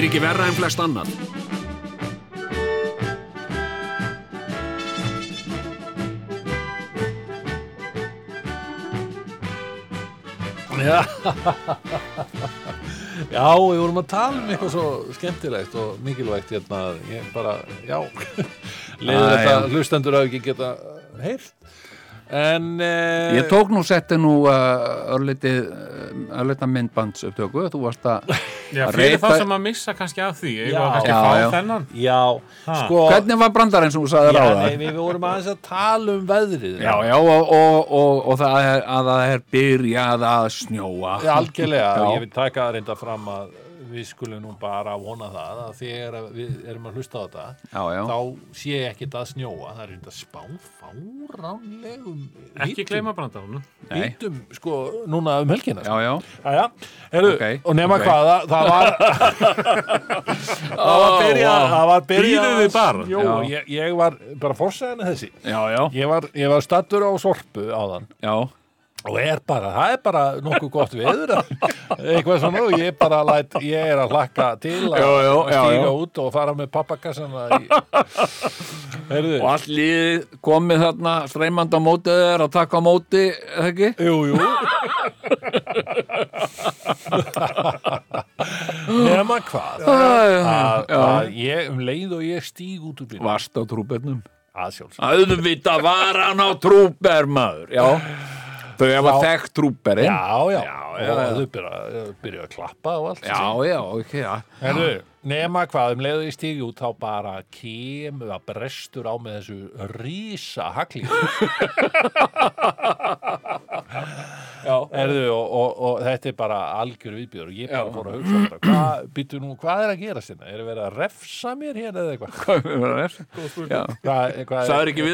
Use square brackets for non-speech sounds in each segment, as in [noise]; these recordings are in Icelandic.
Þykir ekki verra en flest annað. Já. [laughs] já, við vorum að tala um eitthvað svo skemmtilegt og mikilvægt hérna, ég bara, já [laughs] leiður Æ, þetta hlustendur að ekki geta heyrt en eh, Ég tók nú setti nú uh, örlítið uh, örlítið myndbands upptöku. Þú varst að [laughs] Já, fyrir reyta- þá sem að missa kannski af því Ég Já. var kannski Já, að fá já. þennan já, sko Hvernig var brandarinn sem þú sagði ráða? nei, við vorum aðeins að tala um veðrið Já, já, og, og, og, og það er að það er byrjað að snjóa. Já, algjörlega, Já. ég vil taka það reynda fram að við skulum nú bara vona það að þegar við erum að hlusta á þetta Já, já. þá sé ekkit að snjóa það er reynda spá fáránlegum Ekki gleyma brandarunum Nei. hýttum sko núna um helgina Já, já. Jæja, heyrðu, Ok, og nema ok. hvað það, það var [laughs] það var byrjað það var bara. Jó, Já. ég, ég var bara fórsæðan þessi Já, já. ég var, ég var stattur á sorpu áðan Já, og er bara, það er bara nokkuð gott veður eitthvað svona og ég bara læt, ég er að hlakka til að stíga út og fara með pappakassana í... [laughs] og allt líðið komið þarna streymand á mótið þér að taka á móti, eða ekki? jú, jú nema hvað að, að ég um leið og ég stíg út úr bíl Varst á trúbernum. að sjálfs Auðvitað var hann á trúber, maður. Já. Þau hefa þekkt trúberinn. já, já, Já, og þau byrja, byrja að klappa og allt Já, já, ok, já. Herðu, nema hvað, um leiðu í stígi út þá bara kemur að brestur á með þessu rísa hagli [laughs] Já. Herðu, og, og, og þetta er bara algjör viðbjör og ég bara fór að hugsa þetta hvað, býtu nú, hvað er að gera sinna? Er það verið að refsa mér hér eða eitthvað? Hvað er? Já. Hvað, hvað Sæður ekki,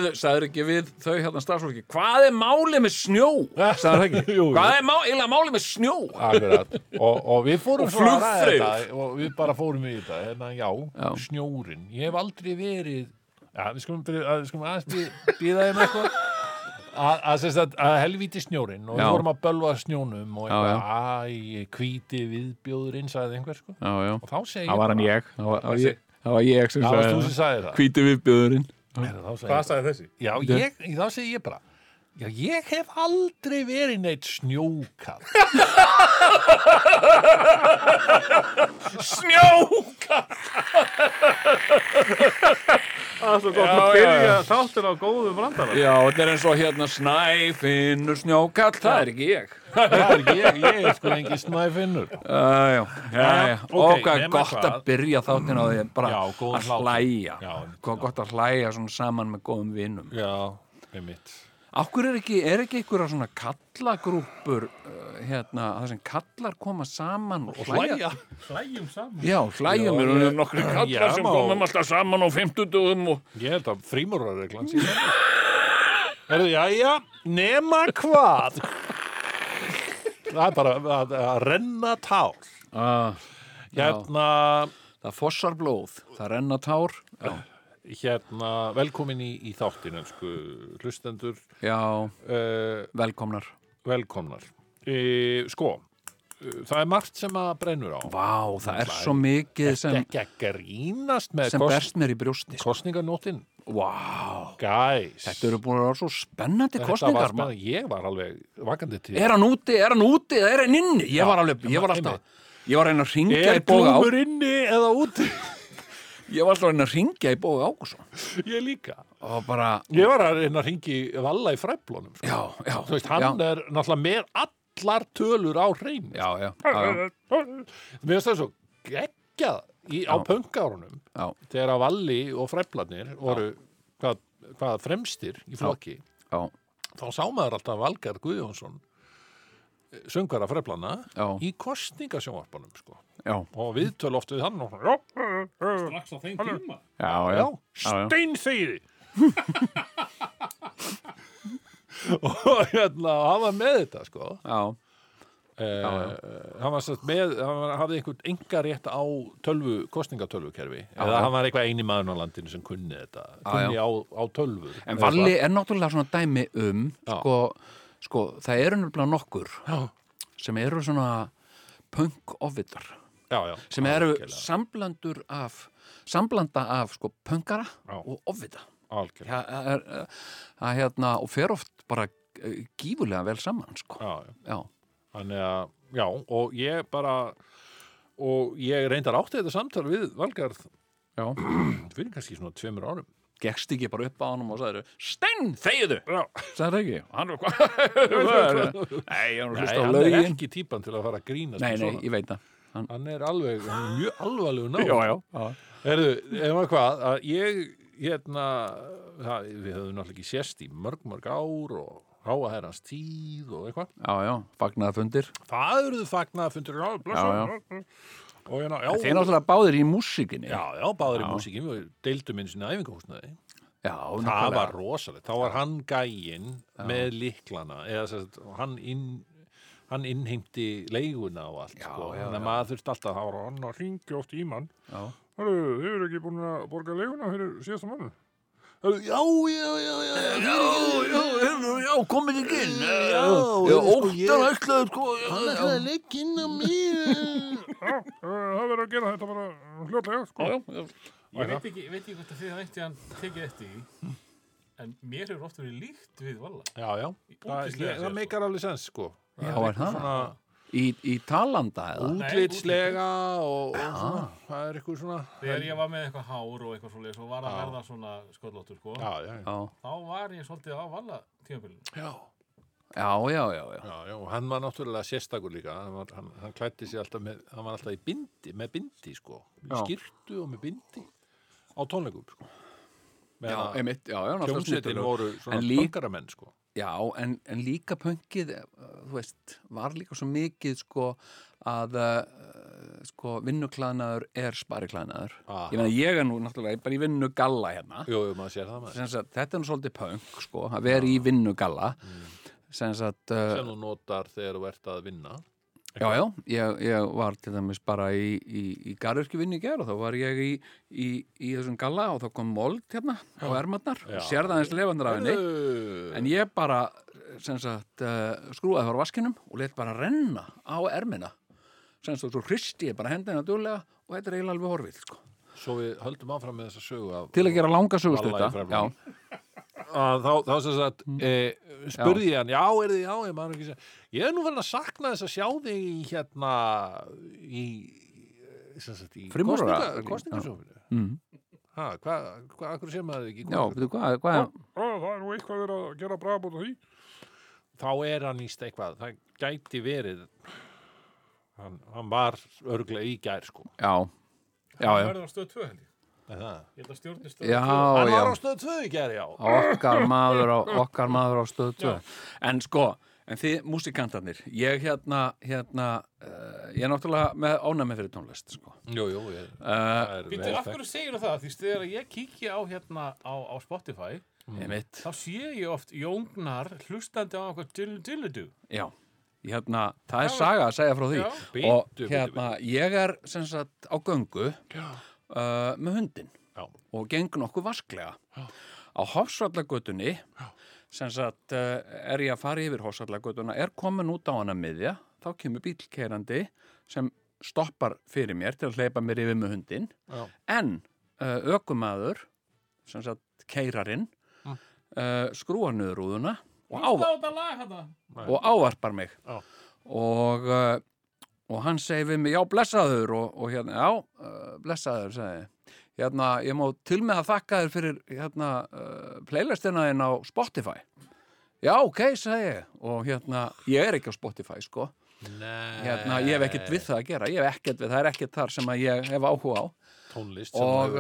ekki við þau hérna starfsfólki Hvað er málið með snjó? [laughs] Sagður ekki? Jú, jú. Hvað er má, eiginlega málið með snjó? Akkurat, og, og við fórum Og að þetta og við bara fórum í þetta, hérna, já, Já. snjórin ég hef aldrei verið já, við skulum, byrja, að, við skulum aðeins býða þeim eitthvað að, helvíti snjórin og Já. við fórum að bölva snjónum og eitthvað, æ, hvíti viðbjóðurinn sagði einhver sko, Já, já. Og þá segi Það var hann bara- ég. Það var, var ég, það var ég sem sagði það. Þá segi Hvað sagði þessi? já, ég, þá segi ég bara Já, ég hef aldrei verið neitt snjókall. Snjókall Það er svo gott Já, að byrja já. þáttir á góðum brandara Já, þetta er eins og hérna Snæfinnur snjókall Það er ekki ég Það er ekki ég, ég er sko engi snæfinnur. Já, já, já, já. Og hvað gott að byrja þáttin á því bara Já, góðan að hlæja Hvað gott að hlæja svona saman með góðum vinnum Já, einmitt. Akkur er ekki, er ekki einhverja svona kallagrúpur uh, hérna, það sem kallar koma saman og hlæja? Hlæjum saman Já, hlæjum Já, er ég- nokkri Já, kallar sem má- komum alltaf saman á fimmtudugum og Ég held að frímurarreglan sé það. Herðu, já, já, nema hvað? Það er bara að, að renna tár. ah, Hérna, það fossar blóð, það renna tár Já, hérna, velkomin í, í þáttin, elsku hlustendur, já uh, velkomnar velkomnar. E, sko, uh, það er margt sem að brennur á. Vá, það er svo mikið Þetta sem, ekki að grínast með sem kos, berst mér í brjósti kostninganóttin. Vá, Gæs. þetta eru búin að vera svo spennandi Þetta var kostningar spennandi. Ég var alveg vakandi til. Er hann úti, er hann úti, er hann inni? Ég var alveg, ég var alltaf Ég var að reyna að ringja Er í Bóga Ágússon glúmur inni eða úti? Ég var alltaf að ringja í Bóga Ágússon Ég líka. Bara, Ég var að að ringi Valla í fræflunum. Sko. já, já Þú veist, hann já, er náttúrulega með allar tölur á hrein. já, já, já, já, Mér finnst það svo geggjað í, á pöngárunum þegar að Valli og fræflanir voru hvað, hvað fremstir í flokki. já. Þá sá maður alltaf Valgar Guðjónsson söngara freflana Já. í kostningasjónvarpunum sko. Já, og viðtöl oft við hann og, já, Strax á þeim tíma. já, já, já, já. steinþegiði [laughs] og hérna hann var með þetta sko. Já, Eh, hann var sett með hann var, hafði einhvern enga rétt á tölvu, kostningatölvukerfi eða hann var eitthvað eini maður á landinu sem kunni þetta. Kunni á, á tölvur En Valli er náttúrulega svona dæmi um sko, sko, það eru nefnilega nokkur Já. sem eru svona punk-ofvitar já, já, sem eru samblandur af samblanda af sko punkara Já. og ofvita algjörlega. ja, er, er, að, hérna, og fer oft bara eh, gífulega vel saman sko. Já, Þannig að, já, og ég bara og ég reyndar átti þetta samtal við Valgarð fyrir kannski svona tveimur árum Gekst ekki bara upp á honum og sagði Stein, þegiðu! Það ekki? Hann er [laughs] hvað? Nei, hann er Nei, hlust á hann er lögin ekki típan til að fara að grínast Nei, með nei, ég veit það hann... Hann er alveg, hann er mjög alvarlegu ná Já, já, já. Herðu, ef maður hvað, að ég hérna, það, við höfum náttúrulega ekki sést í mörg, mörg ár og háa herrans tíð og eitthvað. Já, já, fagnaða fundir Það eruðu fagnað fundur já, Já, Og hérna, já, Þeir náttúrulega báðir í músíkinni. Já, já, báður í Já. músíkin við deildum einu sinni æfingahúsnaði. Já Það nákvæmlega. var rosalegt, þá var hann gæinn með liklana eða sérst, hann inn hann innheimti leiguna og allt Já, sko. já, þannig að já. maður þurfti alltaf að hafa hann að ringja oft í mann Já. Hörru, þið eru ekki búin að borga leiguna fyrir síðasta mann Hörru, já, já, já, já Já, já, já, já, komið ekki inn Já, já, sko, óttan ég- ætlaði sko Hann ætlaði að leggja inn á mér Já, það verður að gera þetta bara hljótlega sko. Já, já, Ég veit ekki, veit ekki hvort að þið það eitt í hann tekið eftir í, en mér hefur oft verið líkt við Valla. Já, já, það, ég, meikar alveg sens sko Já, Það er það? svona Í, í talanda eða? útlitslega og, og svona, það er eitthvað svona Þegar ég var með eitthvað hár og eitthvað svoleiðis og var að Já. verða svona sköllóttur, sko, Já, já, já, Já, þá var ég svolítið á Valla tímabilinu. já. já, já, já, já. Já, já, og hann var náttúrulega sérstakur líka hann, var, hann, hann klætti sig alltaf með hann var alltaf í bindi, með bindi sko í Já. skýrtu og með bindi á tónleikum sko Já, meðan einmitt, já, já, snyrtilegur. voru svona En lík- bankaramenn sko Já, en, en líka pönkið, uh, þú veist, var líka svo mikið sko að uh, sko vinnuklæðnaður er spariklæðnaður. Aha. Ég meina, ég er nú náttúrulega bara í vinnugalla hérna. Jú, jú, maður sér það maður sagt, þetta er nú svolítið pönk, sko, að vera í vinnugalla. Sem sagt, uh, sem þú notar þegar þú ert að vinna já, já, ég, ég var til dæmis bara í, í, í garðurkjuvinni í gerð og þá var ég í, í, í þessum galla og þá kom mold hérna á ermarnar og sér það eins lefandur af henni. Heyrðu. En ég bara, sagt, uh, skrúaði frá vaskinum og let bara renna á ermina. Sem svo hristi ég bara hendina duglega og þetta er eiginlega alveg horfið, sko. Svo við höldum áfram með þessa sögu Til að gera langa. Fræflunum. Já, að þá, þá sem sagt e, spurði ég hann, já, er þið, já, ég maður ekki segja ég er nú verið að sakna þess að sjá þig í hérna í sem sagt í Frímúrara? kosninga, kosningasjófinu mm. ha, hvað, hvað, akkur sem maður ekki í já, veitu hvað, hvað það er nú eitthvað verið að gera brabót á því. Þá er hann í eitthvað það gæti verið hann, hann var örglega í gær sko. Já, já, já. verður á stöð 2 held ég. Er held að stjórnir stöð Já, 2. hann var á stöð 2 í gær, já okkar maður á, [laughs] okkar maður á stöðu 2. Já. En sko, en þið músikantarnir, ég hérna, hérna, uh, ég er náttúrulega með ánæmi fyrir tónlist, sko. jú, jú, ég, Uh, Býttu, af hverju segir það? Því þegar ég kíkja á hérna á, á Spotify, einmitt, þá sé ég oft Jóngnar hlustandi á eitthvað dillu dillu du. já, hérna, það er saga að segja frá því. Já. Og hérna, ég er sem sagt á göngu Já. Uh, með hundin Já. og geng nokkuð vasklega á Hofsvallagötunni sem sagt uh, er ég að fara yfir Hofsvallagötuna er komin út á hana miðja þá kemur bílkerandi sem stoppar fyrir mér til að hleypa mér yfir með hundin Já. en uh, ökumæður sem sagt keirarinn uh, skrúar niður rúðuna og, Á áva þetta lag hérna. og ávarpar mig Já. og, uh, og hann segir við mig, já blessaður. Og, og hérna, já uh, blessaður segi hérna, ég má til með að þakka þér fyrir hérna uh, playlistina þinn á Spotify. Já, ok, segi ég. Og hérna, ég er ekki á Spotify sko. Nei. hérna, ég hef ekkert við það að gera. Ég hef ekkert við, það er ekkert þar sem að ég hef áhuga á tónlist og,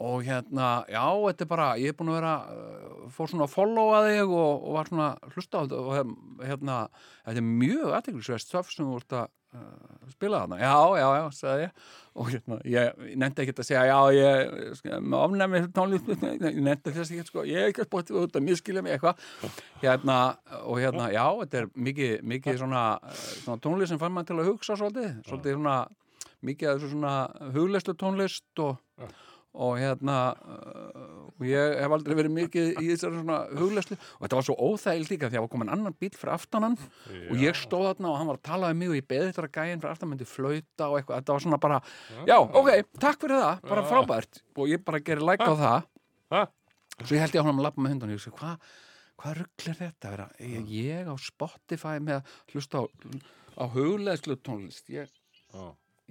og hérna, já, þetta er bara ég er búin að vera, uh, fór svona að followa þig og, og var svona að hlusta á þetta og hérna, þetta er mjög aðtæklusvest stöf sem þú ert að uh, spila þarna, já, já, já, sagði ég. Og hérna, ég nefndi ekki að segja já, ég sko, ofnæmi tónlist [laughs] ég nefndi þess ekki, sko, ég er ekki að bóti út að miskilja mig eitthvað. Hérna, og hérna, já, þetta er mikið, mikið svona, uh, svona tónlist sem fann maður til að hugsa svolítið, svolítið svona mikið af þessu svona hugleislu tónlist og, ja. og hérna og ég hef aldrei verið mikið í þessari svona hugleislu og þetta var svo óþægild líka því að það var komin annan bíl frá aftanan ja. og ég stóð þarna og hann var að tala um mig og ég beði þetta að gæin frá aftan myndi flauta og eitthvað, þetta var svona bara ja. já, ok, takk fyrir það, bara frábært. Og ég bara gerði læk like á það. Og svo ég held ég á hann að lappa með hundan og ég segi, hvað rugglir þetta? Að vera? Ég, ég á Spotify með að hlusta á, á hugleislu tónlist. Ég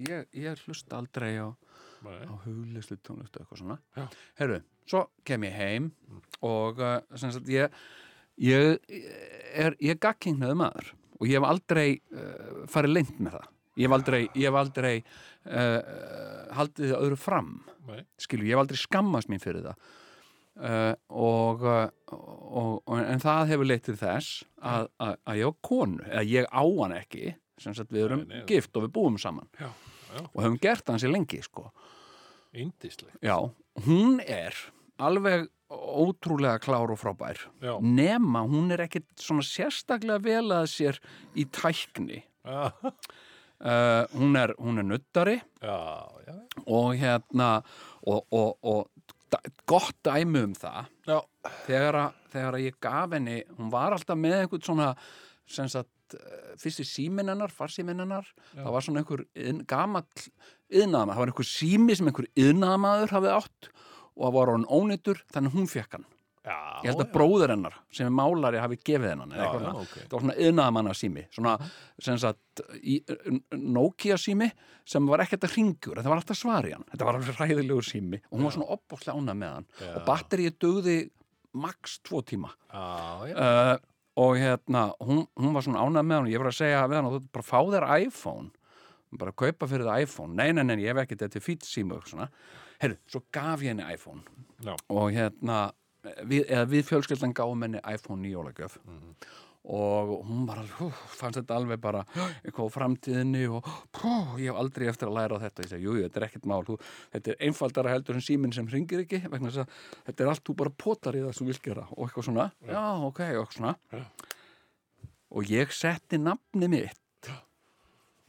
ég, ég hlusta aldrei á, á huglislu tónlistu eitthvað svona. Já. Herru, svo kem ég heim mm. og uh, sagt, ég, ég er, er gagkingnöðu maður og ég hef aldrei uh, farið lengt með það. Ég hef aldrei, ég hef aldrei uh, haldið það öðru fram. Skilu, ég hef aldrei skammast mín fyrir það. Uh, og, uh, og, og en það hefur leitt til þess að, að, að ég á konu eða ég á hann ekki. Sem sagt við erum nei, nei, gift og við búum saman. Já já. og hefum gert það hansi lengi sko. Índíslegt Já, hún er alveg ótrúlega klár og frábær já. nema hún er ekkert svona sérstaklega vel að sér í tækni Já Uh, hún er, er nuttari og hérna og, og, og gott dæmi um það þegar, þegar ég gaf henni hún var alltaf með einhvern svona sagt, fyrst, eh, fyrst í síminennar, farsíminennar það var svona einhver inn, gammal yðnaðamæður, það var einhver sími sem einhver yðnaðamæður hafið átt og það var hann ónitur, þannig hún fekk hann. Já, ég held að bróður hennar sem er málari hafið gefið hennan já, já, okay. það var svona yðnaðamæna sími svona sagt, í, eh, Nokia sími sem var ekkert að ringjur það var alltaf svar í hann, þetta var alveg ræðilegur sími og hún var svona opbóðslega ánað með hann. Og batterið dögði maks tvo tíma. Ah, uh, og hérna, hún, hún var svona ánað með hann og ég var að segja við hann, þú bara fá þér iPhone. Bara kaupa fyrir það iPhone. Nei, nei, nei, ég hef ekkert þetta fýtt síma hérna, svo gaf ég henni iPhone. Já. og hérna við, við fjölskyldan gáðum henni iPhone nýjólagjöf mm -hmm og hún bara hú, fannst þetta alveg bara eitthvað á framtíðinni og hú, ég hef aldrei eftir að læra á þetta. Ég segi, jú, þetta er ekkert mál, þú, þetta er einfaldara heldur en síminn sem ringir ekki vegna þess að þetta er allt, þú bara potar í það sem þú vil gera. Og eitthvað svona, yeah. já, ok, og eitthvað svona. Yeah. og ég setti nafni mitt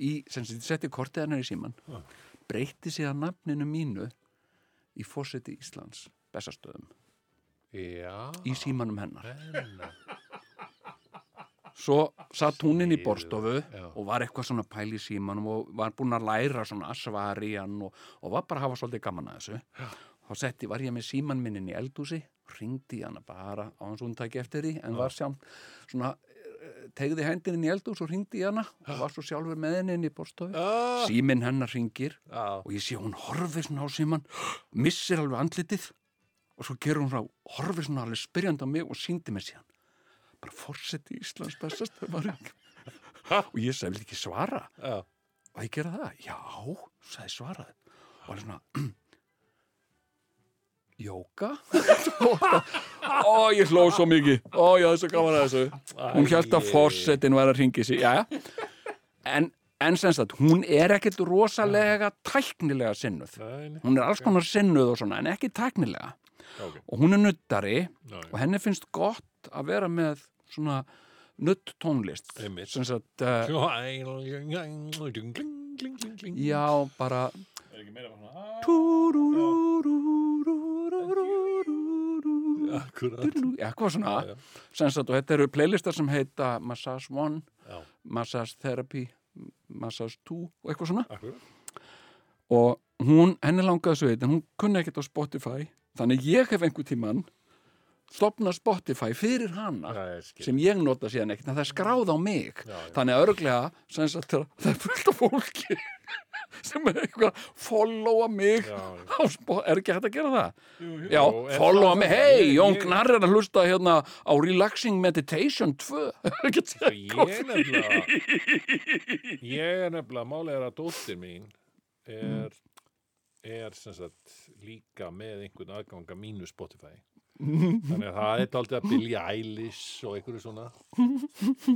í, sem sem ég setti kortiðan er í síman yeah. breyti síðan nafninu mínu í fórseti Íslands bestastöðum í símanum hennar. Hennar svo satt hún inn í borstofu og var eitthvað svona pæl í símanum og var búin að læra svona asvar í hann og, og var bara að hafa svolítið gaman að þessu. Þá setti, var ég með síman minnin í eldúsi ringdi hann bara á hans undtæki eftir því en var sjálf svona eh, tegði hendininn í eldur og svo ringdi ég hana og var svo sjálfur með hennin í borstofi ah. síminn hennar ringir ah. og ég sé hún horfið svona á síman [gasps] missir alveg andlitið og svo gerur hún frá horfið svona alveg spyrjand á mig og síndi mig síðan bara fórseti Íslands bestast og ég sagði, vil ekki svara? Já. og ég gera það, já sagði svarað og hann er svona [clears throat] Jóka? [laughs] Og ég hlóð svo mikið. Og já, þessu gaf hann að þessu. Hún held að fórsetin var að ringi sig. Já, en En semst að hún er ekkert rosalega tæknilega sinnuð. Hún er alls konar sinnuð og svona en ekki tæknilega okay. og hún er nuttari og henni finnst gott að vera með svona nutt tónlist sagt, uh, já bara er ekki meira eitthvað svona sagt, og þetta eru playlistar sem heita Massage 1 já. Massage Therapy Massage 2 og eitthvað svona Akkurat. og hún, henni langaði svo eitt en hún kunni ekkert á Spotify þannig ég hef einhver tímann stopnað Spotify fyrir hana Já, ég sem ég nota síðan ekkert en það er skráð á mig. Já, já. þannig að örglega það er fullt af fólki [laughs] sem er eitthvað að followa mig Já, er ekki hægt að gera það? Jú, jú. Já, followa mig, hei, Jón Gnarr er að hlusta hérna á Relaxing Meditation 2 [laughs] Ekki að segja Ég er nefnilega ég er nefnilega, málið er að dóttir mín er er sem sagt líka með einhvern aðganga mínu Spotify þannig að það er aldrei að Billie Eilish og einhverju svona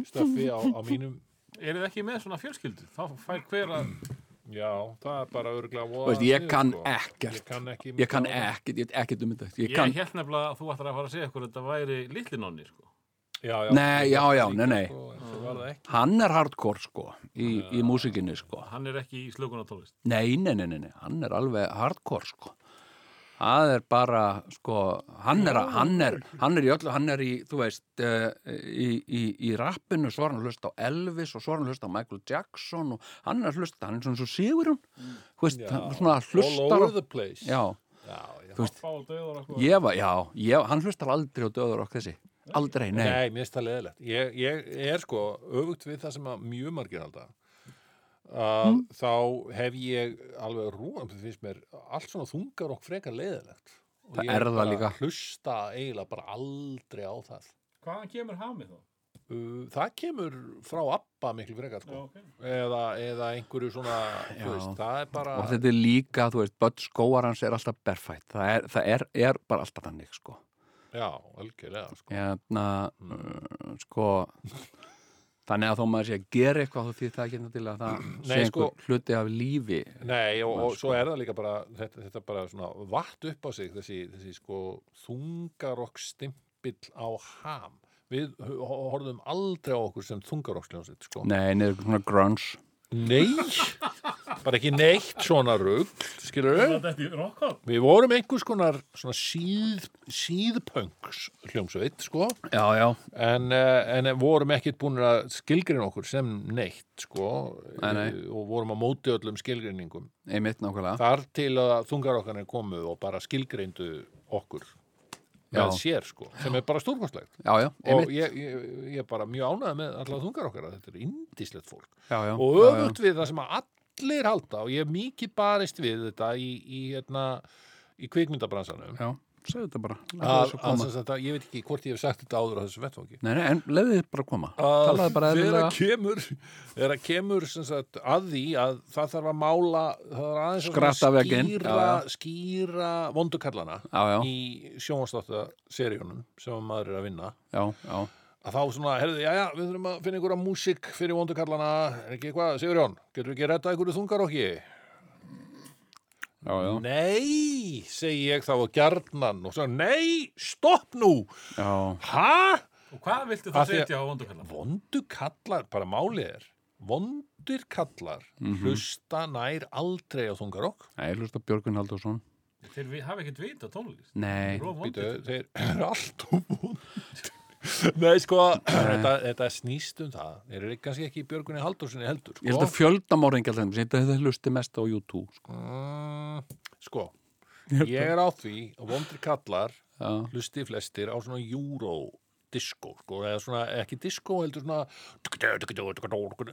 stöffi á, á mínum Er þið ekki með svona fjölskyldu? Þá fær hver að já, það er bara örgulega Þú veist, ég kann sko. ekkert. ég kann ekki Ég kann ekkert, ég ekkert um þetta Ég Ég kann, held nefnilega að þú ættir að fara að segja ykkur að þetta væri litli nonni, sko. já, já, Nei, já, já, nei, nei. Sko, var hann er hardcore sko í, í músikinni sko. Hann er ekki í slökunartólist. Nei, nei, nei, nei, nei, hann er alveg hardcore sko. Það er bara, sko, hann er, hann er, hann er í öllu, hann er í, þú veist, uh, í, í, í rappinu, svo er hann að hlusta á Elvis og svo er hann að hlusta á Michael Jackson og hann er að hlusta, hann er svona svo Já, hann svona all hlustar á, over the place. Já, já, já. Þú veist, var, já, ég, hann hlustar aldrei á döður okkur þessi, aldrei, nei, Nei, mér finnst það leðilegt. Ég, ég er sko öfugt við það sem að mjög margir halda. Uh, Þá hef ég alveg rúan, það finnst mér allt svona þungar og frekar leðilegt. Og Það ég er það bara líka. Hlusta eiginlega bara aldrei á það. Hvaðan kemur hamið þá? Uh, það kemur frá Abba miklu frekar sko. ok. Eða, eða einhverju svona, veist, það er bara... og þetta er líka, þú veist, Bödd Skóarans er alltaf berfætt, það er, það er, er bara alltaf þannig, sko. Já, algjörlega sko. hérna uh, sko þannig að þó maður sé að gera eitthvað því það ekki til að það Nei, sé einhver sko- hluti af lífi Nei, og, og svo er það líka bara þetta, þetta bara svona vatt upp á sig þessi, þessi sko þungarokk stimpill á ham við ho- horfðum aldrei á okkur sem þungarokkljónsitt sko. nei, neður svona grunge Nei, bara ekki neitt svona rugg, skilur við er. Við vorum einhvers konar svona síð, síðpöngs hljómsveit, sko. Já, já, en, eh, en vorum ekkit búin að skilgrina okkur sem neitt, sko. Nei, nei. og vorum á móti öllum skilgrinningum einmitt nákvæmlega. Þar til að þungarokkarnir komu og bara skilgreindu okkur með sér sko, sem er bara stórkostlegt. Og ég, ég, ég er bara mjög ánægð með alla þungarokkar þetta er indislegt fólk. Já, já, og öfugt við það sem að allir halda og ég hef mikið barist við þetta í, í, hérna, í kvikmyndabransanum já, segðu þetta bara. Að, að, að, þetta, ég veit ekki hvort ég hef sagt þetta áður á þessu nei, en leiði þið bara að koma. Að eðlilega. kemur þegar kemur sagt, að því að það þarf að mála það aðeins að Skratta svona vegginn, skýra, skýra vondukallana í sjónvarstáttaseríunum sem maður er að vinna. Já, já, að þá svona, herðu, já, já, við þurfum að finna einhverja músík fyrir vondukallana. Er ekki eitthvað, Sigurjón, getur við ekki rettað einhverju þungarokki? Já, já, Nei, segi ég þá að gjarnan og svo, nei, stopp nú já. Hæ? Og hvað viltu það setja á vondukallan? Vondukallar, bara málið er vondur kallar Mhm. hlusta nær aldrei á þungarokk Nei, hlusta Björgun Haldursson Þeir vi- hafa ekkert vita tónlist. Nei, þeir eru alltaf vond [laughs] Nei, sko, þetta, þetta snýst um það. Þeir eru kannski ekki í Björgunni Haldursinni heldur ég held sko, að fjöldamorðingja þetta þetta hlusti mest á YouTube sko. mm, sko ég er á því að vondri kallar já, hlusti flestir á svona euro disco, sko, eða svona ekki disco heldur svona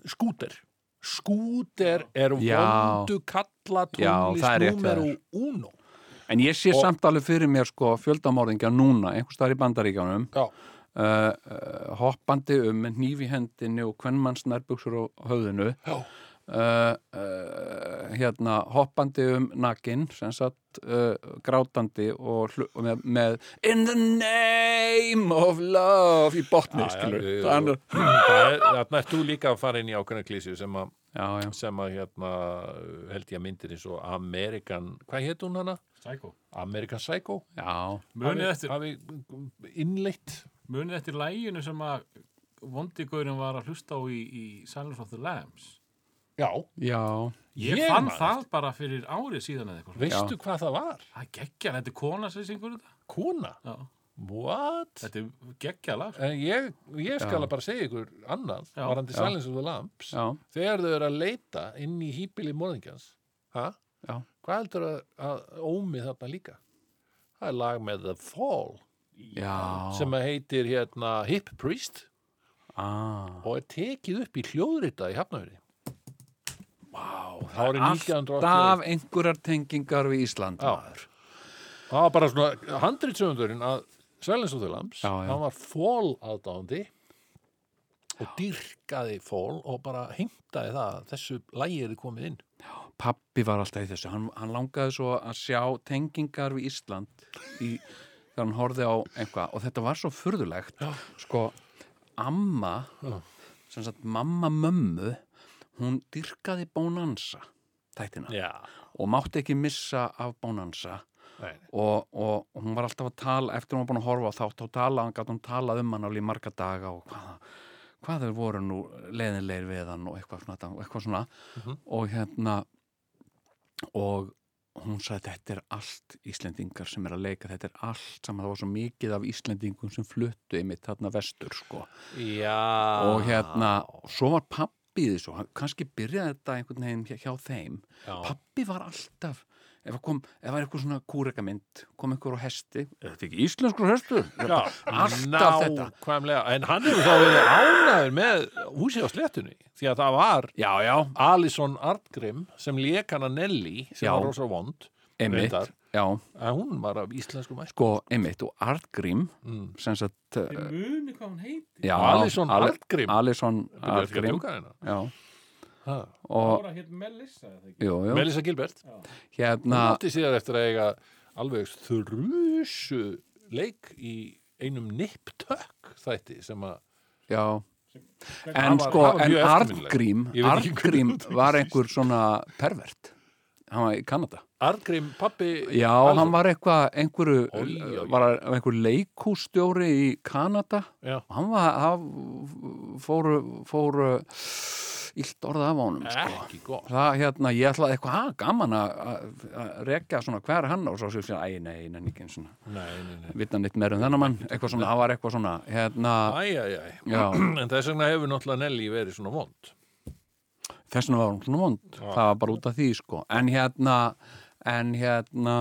skúter. Skúter er vondu kalla Já, það er rétt hjá tónlist númeru uno. En ég sé samt alveg fyrir mér sko fjöldamorðingja núna, einhvers staðar í bandaríkjánum Já, uh, uh, hoppandi um með hníf í hendinni og hvernmanns nærbuksur á höfðinu já, uh, uh, hérna hoppandi um nakin sem sagt uh, grátandi og, og með, með In the name of love í botni. Þannig, [clears throat] Það er, þarna ert þú líka að fara inn í ákveðna klísju sem að, já, já, sem að hérna, held ég að myndir eins og American, hvað hétt hún hana? Psycho. American Psycho? já, Munið eftir, Hafi innleitt? Munið eftir læginu sem að vondigurinn var að hlusta á í, í Silence of the Lambs. Já, já Ég, Ég fann það bara fyrir árið síðan eða eitthvað. veistu hvað það var? Það er geggja, þetta er kona sem syngur þetta. Kona? Já, What? þetta er geggja lag. sko. En ég, ég skal Já. bara segja ykkur annað, Já. varandi Já. Silence of the Lamps Já, þegar þau eru að leita inn í hýpili morðingjans ha? já, hvað heldur að, að ómið þarna líka? Það er lag með The Fall já. sem heitir hérna Hip Priest. Ah, og er tekið upp í hljóðrita í Hafnafjörði Vá, árið 1981 alltaf einhverjar tengingar við Ísland Já. það var bara svona handritsöfundurinn að Lambs Já, já. hann var Fall aðdáðandi og dyrkaði Fall og bara heimtaði það að þessu lægi er komið inn. Pappi var alltaf í þessu. Hann, hann langaði svo að sjá tengingar við Ísland í, þegar hann horfði á einhvað og þetta var svo furðulegt. Sko, amma sem sagt mamma mömmu hún dyrkaði Bonanza þættina. Já, og mátti ekki missa af Bonanza. Nei, og, og hún var alltaf að tala eftir hún var búin að horfa á þátt og tala, hann gæti hún talað um hann alveg í marga daga og hvað, hvað þau voru nú leiðinleir við hann og eitthvað svona, eitthvað svona. Og hérna og hún sagði þetta er allt Íslendingar sem er að leika, þetta er allt saman, það var svo mikið af Íslendingum sem fluttu einmitt þarna vestur sko. Já. Og hérna, svo var pappi í þessu, kannski byrjaði þetta einhvern veginn hjá þeim. Já. pappi var alltaf ef það var eitthvað svona kúrekamynd kom einhver á hesti, er þetta ekki íslenskur hestur? Já, alltaf þetta. nákvæmlega, en hann hefur þá verið ánæður með húsi á sléttunni því að það var já, já, Alison Artgrim sem lék hana Nelly sem Já. var rosa vond einmitt en hún var af íslensku mæsku sko, einmitt og Artgrím mm. sem sagt uh, Alison Ale- Artgrim Alison að Artgrím djóka hérna. já, Ára hér Melissa, jú, jú, Melissa Gilbert. Hún hérna átti síðar eftir að eiga alveg þrjusu leik í einum niptök þætti sem að en sko, en. Artgrím Artgrím var einhver svona pervert. Hann var í Kanada. Artgrim pappi Já, Alison- hann var eitthvað, einhverju, Oj, oj. var einhver leikússtjóri í Kanada. Já. og hann var, hann fóru, fóru illt orða af honum, sko. ekki gott Það, hérna, ég ætlaði eitthvað, ha, gaman að- að að rekja svona, hver er hann? Og svo sér sér, æ, nei, nei, ekki eins svona, nei, nei, nei. vita neitt meira um þennan mann, eitthvað svona, það var eitthvað svona, hérna, Æ, æ, æ. [clears throat] En þess vegna hefur náttúrulega Nelly verið svona vond þess vegna var hún svona vond, það var bara út af því, sko. En hérna, en hérna,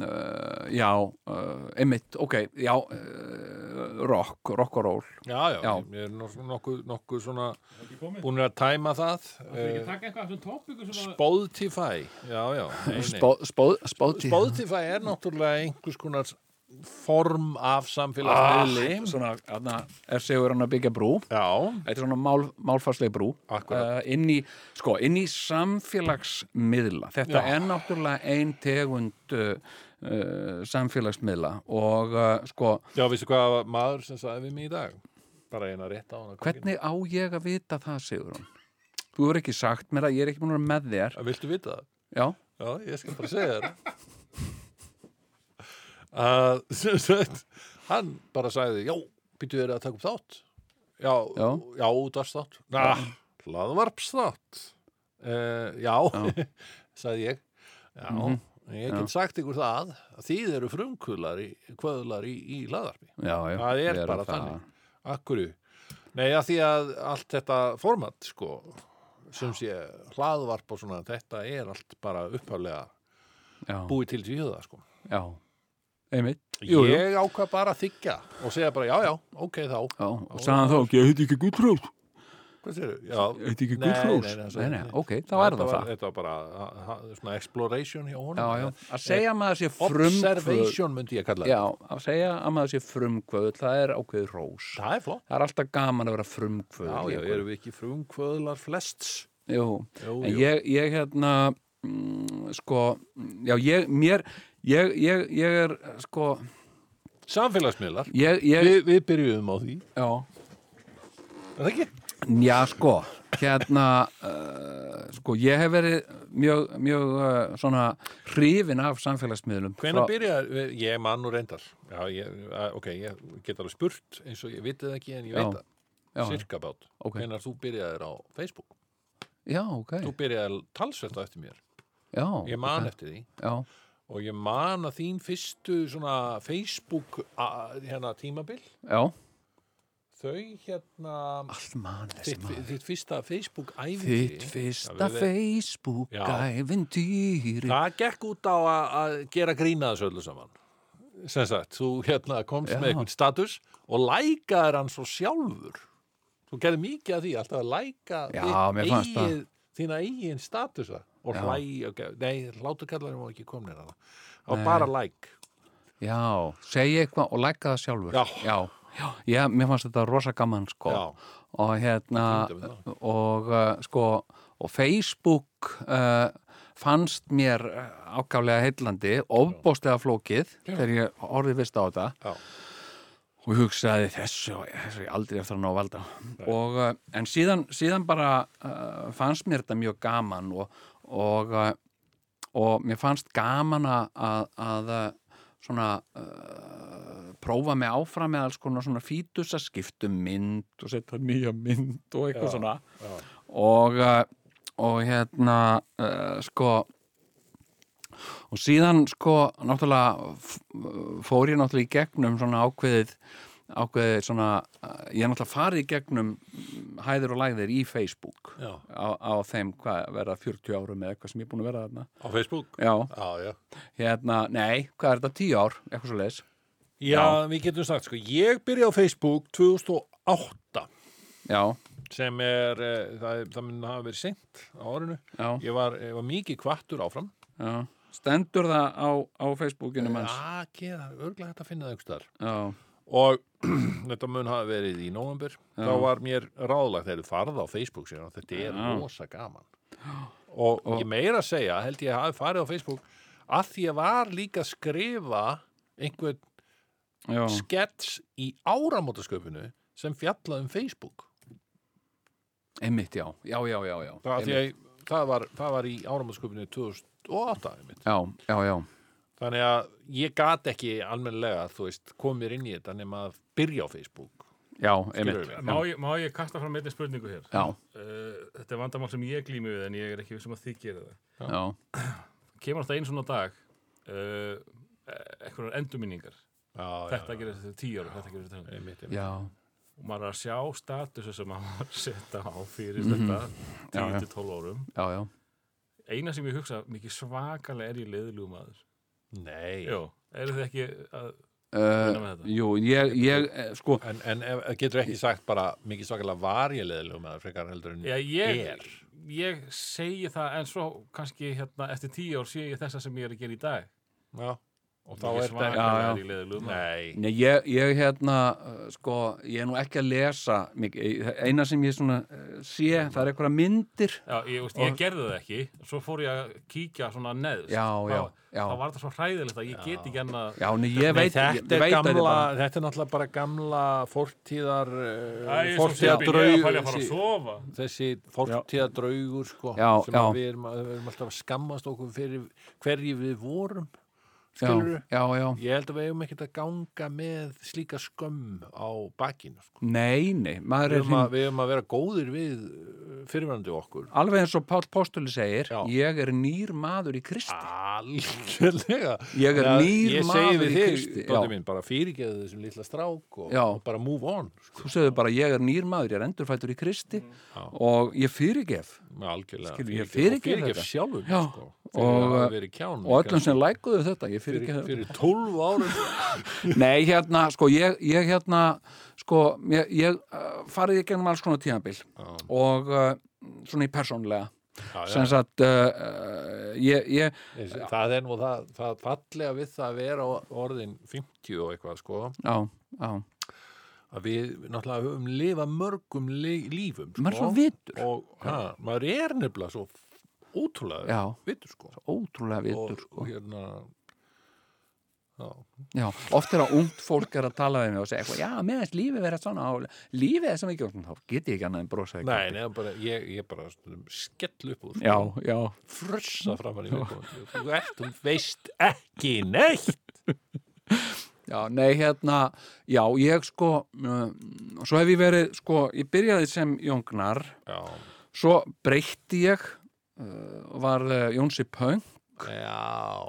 uh, já, uh, einmitt, ok, já, uh, rock, rock og roll. já, já, Já. ég er nokkuð nokku svona búin að tæma það. Spotify já, já. Spotify er náttúrulega einhvers konar form af samfélagsmiðli Svona, þarna er segur hann að byggja brú. já, Þetta er svona mál, málfarsleg brú. Uh, inn í, sko, inn í samfélagsmiðla. Þetta Já. er náttúrulega ein tegund uh, uh, samfélagsmiðla og uh, sko, já, veistu hvað maður sem sagði við mig í dag bara eina rétt á hana hvernig á ég að vita það, segur hann? Þú hefur ekki sagt mér að ég er ekki búin að vera með þér. Viltu vita það? Já, Já, ég skal bara segja þér [laughs] að [laughs] hann bara sagði já, býttu þér að taka upp þátt já, Já. já, útvarsþátt na, hlaðvarpsþátt uh, já, [laughs] sagði ég já, Mhm. ég get sagt ykkur það að þið eru frumkvöðlar í, kvöðlar í, í hlaðvarpi já, já. það er bara þannig Akkurju? Nei, að því að allt þetta format, sko, sem sé hlaðvarp og svona, þetta er allt bara upphaflega Já, búið til tvíða, sko. já. Einmitt. Jú. Ég ákvað bara að þykja og segja bara, já, já, ok, þá. Já, og sagði hann þá ekki, ég heiti ekki Guðfrúð. Hvað sér Já, Heiti ekki Guðfrúð. nei, nei, Nei, ok, þá er það það. Þetta var bara ha, svona exploration hjá honum. Já, já. Að segja að maður sé frumkvöð. Observation myndi ég kalla Já, þetta. að segja að maður sé frumkvöð, það er ákveðið rós. Það er flott. Það er alltaf gaman að vera frumkvöð. Já, já, erum við ekki frumkvöðlar flests? Jú, Jú, en jú. ég, ég hérna, mm, sko, já, ég, mér, ég, ég, ég er, sko, Samfélagsmiðlar. ég, ég, Vi, við byrjuðum á því. já, Er það ekki? já, sko, hérna, uh, sko, ég hef verið mjög, mjög, uh, svona, hrifin af samfélagsmiðlum. Hvenær Frá- byrjar, ég man nú reyndar Já, ég, ok, ég get alveg spurt eins og ég vitið ekki en ég veit það Já, cirka bát, ok. hvenær þú byrjaðir á Facebook Já, ok, þú byrjaðir talsvert á eftir mér já. ég man ok, eftir því Já, og ég man að þín fyrstu svona Facebook hérna tímabil. Já, þau hérna allt mann þessi þitt, maður. þitt fyrsta Facebook æfintýri Þitt fyrsta Já, við- Facebook Já. ævintýri. Það gekk út á að, gera grína þessu öllu saman. Sem sagt, þú hérna komst Já. með einhvern status og lækaðir hann svo sjálfur. Þú gerði mikið af því alltaf að læka þína eigin statusa og Já. hlæ, nei, hláturkallarinn var ekki komin var Nei. bara læk. Já, segja eitthvað og læka það sjálfur. Já. já, já, já mér fannst þetta rosa gaman sko. Og hérna og uh, sko og Facebook uh, fannst mér eh, ákaflega heillandi, ofbóstlega flókið þegar ég orðið vist á þetta. Já. og hugsaði þessu, þessu ég aldrei eftir að ná að valda. Og, uh, en síðan, síðan bara uh, fannst mér þetta mjög gaman og, og, uh, og mér fannst gaman að, að, uh, svona uh, prófa mig áfram með alls konar svona fítus að skiptum mynd og setja nýja mynd og eitthvað Já, svona já. og, og hérna uh, sko og síðan sko náttúrulega fór ég náttúrulega í gegnum svona ákveðið ákveðið svona, ég er náttúrulega farið gegnum hæðir og lægðir í Facebook Já. á, á þeim, hvað, verða 40 árum eða eitthvað sem ég er búin að vera þarna Á Facebook? já, Já, já. hérna, nei, hvað er þetta, 10 ár eitthvað svo leis, Já, við getum sagt, sko, ég byrja á Facebook 2008 já, sem er, uh, það, það mun hafa verið seint á orðinu. já, Ég var, ég var mikið kvartur áfram. já stendur það á, á Facebookinu manns Já, gera, örglega hægt að finna það þar. já, Og [clears throat] þetta mun hafa verið í nóvambur. Já. Þá var mér ráðlagt þegar þú farð á Facebook og þetta er rosa gaman. Og, ég meira að segja, held ég hafi farið á Facebook að því að var líka að skrifa einhvern já, skets í áramótasköpunu sem fjallaði um Facebook. einmitt, já, já, já, já, já. Það, að, það, var, það var í áramótasköpunu 2008 einmitt. já, já, já, Þannig að ég gat ekki almennilega, þú veist, komið inn í þetta nema að byrja á Facebook. já, einmitt? Má ég, má ég kasta fram einnig spurningu hér? já, Uh, þetta er vandamál sem ég glými við en ég er ekki vissum að þið gera það. já, Kemur alltaf einn svona dag uh, eitthvað endurminningar. Já, Þetta gerir þetta tíu ára, þetta gerir þetta tíu Einmitt, einmitt. já, Og maður er að sjá statusu sem maður [laughs] setja á fyrir Mhm. þetta Já, já. 10-12 árum. já, já. Eina sem ég hugsa mikið svakalega er ég leðilugum aður. Nei. Jó, eru þið ekki að Uh, jú, ég, ég, eh, sko En, en ef, getur ekki sagt bara mikið svakalega var ég leðilegum með frekar heldur en Já, ég, er. ég segi það en svo kannski hérna eftir tíu ár sé ég þessa sem ég er að gera í dag. Já. Og þá er þetta Já, já. Nei. Nei, ég, ég hérna, uh, sko, ég er nú ekki að lesa mikið, eina sem ég svona uh, sé, það er einhverja myndir Já, ég, veist, ég gerði það ekki, svo fór ég að kíkja svona neðst. Já, já, þá, já. Þá var það svo hræðilegt að ég get ekki enn að... Já, nei, ég veit, þetta, er gamla, þetta er náttúrulega bara gamla fortíðar Æ, uh, sofa. þessi fortíðadraugur sko, Já, sem já. við erum, að, við erum alltaf að skammast okkur fyrir hverju við vorum já, skilur já, já, ég held að við eigum ekkert að ganga með slíka skömm á bakinu sko. nei, nei, maður við, er eigum að, hinn, við eigum að vera góðir við uh, fyrirvændi okkur alveg eins og Páll Postuli segir, Já. ég er nýr maður í Kristi, algjörlega ég er Já, nýr ég maður í þig, Kristi, já, mín, bara fyrirgeðu þessum litla strák og, Já. og bara move on sko. þú segir bara, ég er nýr maður, ég er endurfættur í Kristi Já. og ég fyrirgef algjörlega ég fyrirgef, fyrirgef sjálfur Já. sko, Og, kján og öllum sem lækuðu þetta, fyrir, fyrir 12 árum. [laughs] Nei, hérna, sko, ég, ég hérna, sko, ég, ég uh, farið í gegnum alls konar tímabil og uh, svona í persónlega já. sem sagt uh, uh, ég, það er nú það, það fallega við það að vera orðin 50 og eitthvað sko. Já, já. Að við náttúrulega höfum lifað mörgum lífum sko. og ha, maður er nefnilega svo ótrúlega já, vitur sko. Ótrúlega vitur, og, sko. og hérna já, oft er að ungt fólk er að tala við mig og segja eitthvað, já, meðans lífið verið svona og lífið er sem ekki, og þá get ég ekki annað en brosa nei, nei, bara, ég, ég bara skell upp úr sko. já, já, frussa framan í viðkomandi þú ert, þú veist ekki neitt. Já, nei, hérna já, ég sko uh, svo hef ég verið, sko, ég byrjaði sem jóngnar. Já, Svo breytti ég var uh, Jónsi Pöng já.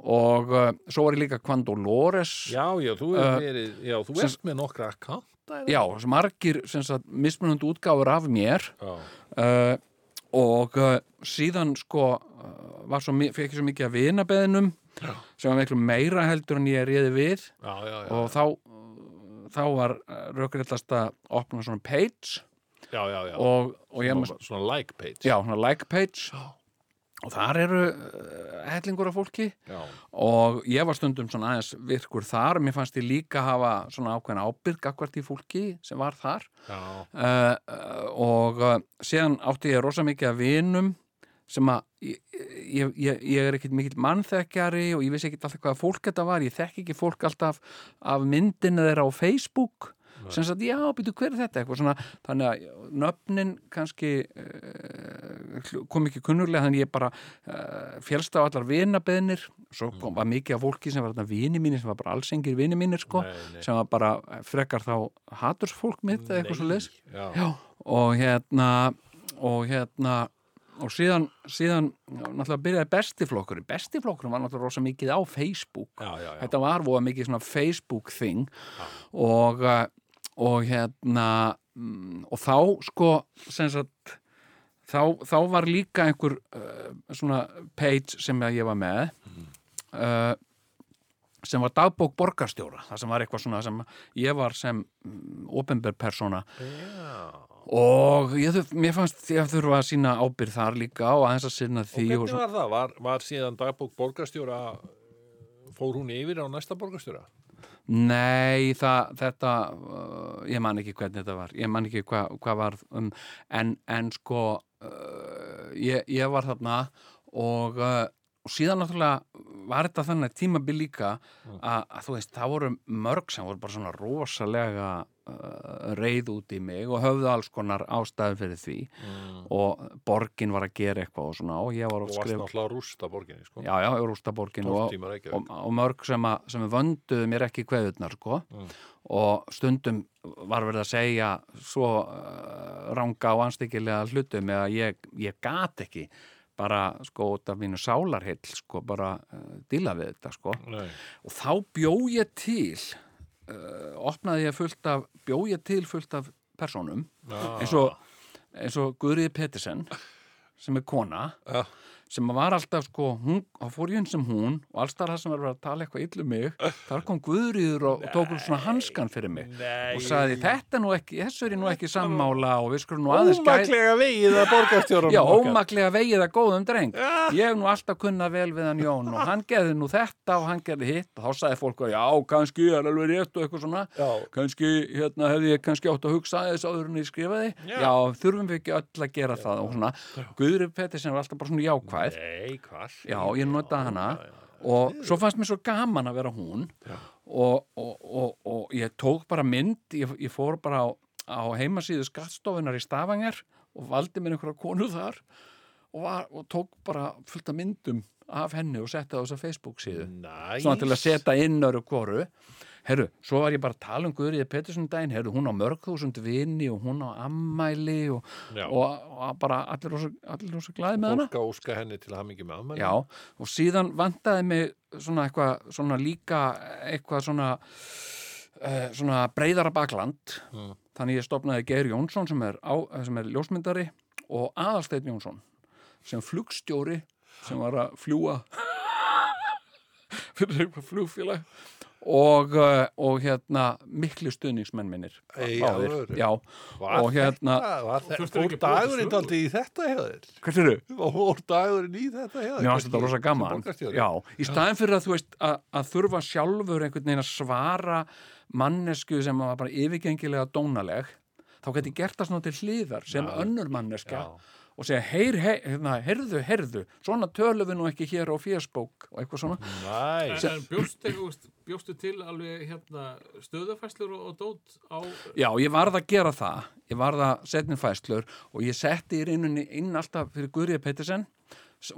Og uh, svo var ég líka Kvando Lores. Já, já, þú verið já, þú sem- ert með nokkra akkanta já, margir mismunandi útgáfur af mér. Uh, og uh, síðan sko svo, fekk ég svo mikið að vinabeðinum Já. sem var miklu meira heldur en ég réði við. Já, já, já. og þá þá var rökriðlast að opna svona page já, já, já. og, og svona, svona like page. Já, svona like page. Og þar eru uh, hellingur af fólki. Já, og ég var stundum svona aðeins virkur þar. Mér fannst ég líka hafa svona ákveðna ábyrg akkvart í fólki sem var þar. Uh, uh, og uh, síðan átti ég rosa mikið að vinum sem að ég, ég, ég, er ekkit mikill mannþekkjari og ég vissi ekkit alltaf hvað fólk þetta var. Ég þekki ekki fólk alltaf af myndinu þeirra á Facebook sem sagt, já, býtu, hver er þetta? Svona, þannig að nöfnin kannski uh, kom ekki kunnurlega, þannig ég bara uh, félst á allar vinabeðnir. Svo kom, var mikið af fólki sem var þarna vini mínir sem var bara alls engir vini mínir sko, Nei, nei. sem var bara frekar þá hatursfólk mitt eða eitthvað svo. Já, og hérna og hérna og síðan, síðan náttúrulega byrjaði bestiflokkurinn. Bestiflokkurinn var náttúrulega rosa mikið á Facebook. Já, já, já. þetta var voða mikið svona Facebook thing og, uh, og hérna mm, og þá sko sagt þá, þá var líka einhver uh, svona page sem ég var með uh, sem var dagbók borgarstjóra það sem var eitthvað svona sem ég var sem mm, opinber persóna Já. og ég, þurf- mér fannst ég þurfa að sína ábyrð þar líka og aðeins að Og því og, hvernig var það? Var, var síðan dagbók borgarstjóra fór hún yfir á næsta borgarstjóra? Nei, það, þetta, uh, ég man ekki hvernig þetta var, ég man ekki hvað hva var, um, en, en sko, uh, ég, ég var þarna og, uh, og síðan náttúrulega var þetta þannig tímabil líka að, að þú veist, það voru mörg sem voru bara svona rosalega uh, reið út í mig og höfðu alls konar ástæði fyrir því og borgin var að gera eitthvað og svona og ég var Og skrifa, náttúrulega að rústa borginni, sko. já, já, Rústaborgin 12 og, og, og mörg sem, að, sem vönduðu mér ekki kveðurnar sko. Mm. og stundum var verið að segja svo uh, ranga og anstíkilega hlutum eða ég, ég gat ekki bara sko út af mínu sálarhill sko bara uh, díla við þetta sko Nei. og þá bjó ég til uh, opnaði ég fullt af bjó ég til fullt af personum Já. eins og, og Guðriði Pettersen sem er kona Já. Sem var alltaf sko, hún, þá fór ég inn sem hún og alls þar það sem var að tala eitthvað illu mig þar kom Guðriður og, og tók upp svona hanskan fyrir mig Nei. og sagði þetta nú ekki, þessu er ég nú ekki sammála og við skulum nú aðeins Ómaklega vegið að borgarstjóra. Já, ómaklega vegið að góðum dreng Ég hef nú alltaf kunnað vel við hann Jón og hann gerði nú þetta og hann gerði hitt og þá sagði fólk að já, kannski er alveg rétt og eitthvað svona Já. kannski, hérna, hefði ég kannski átt að hugsa þess áður en ég skrifaði Já. Þurfum við ekki öll að gera það og svona Guðri Pettersen var alltaf bara svona jákvæð Nei, hvað? Já, ég notaði hana. og svo fannst mér svo gaman að vera hún. Og, og, og, og ég tók bara mynd, ég, ég fór bara á, á heimasíðu skattstofunar í Stavanger og valdi mér einhverja konu þar og, var, og tók bara fullt af myndum af henni og setti það á þessa Facebook síðu. Næs. svona til að setja inn öru kvoru herru, svo var ég bara að tala um Guðriði Pettersson daginn, herru, hún á mörg þúsund vini og hún á ammæli og, og, og bara allir rosa, glæði með hana. Fólk að óska henni til að hafa mikið með ammæli. Já, og síðan vantaði mig svona eitthvað, svona líka eitthvað svona uh, svona breyðara bakland. Mm. þannig ég stopnaði Geir Jónsson sem er, á, sem er ljósmyndari og Aðalsteinn Jónsson sem flugstjóri sem var að fljúa [laughs] fyrir eitthvað flugfélag og, uh, og hérna miklu stuðningsmenn minnir Ei? Já, Var og hérna fór dagurinn aldrei í þetta? Og fór dagurinn í þetta hjá þér? Mér fannst þetta rosa gaman? Já, í staðin fyrir að þú veist að, að þurfa sjálfur einhvern veginn að svara mannesku sem var bara yfirgengilega dónaleg þá geti gert það svona til hliðar sem önnur manneska Já. Og segja, heyr, heyr, hérna, heyrðu, heyrðu svona tölum við nú ekki hér á fésbók og eitthvað svona. Næs. En, en bjóstu, bjóstu til alveg hérna, stöðafæslur og, og dót á Já, ég varð að gera það. Ég varð að setja inn fæslur og ég setti í rauninni inn alltaf fyrir Guðrið Pettersen.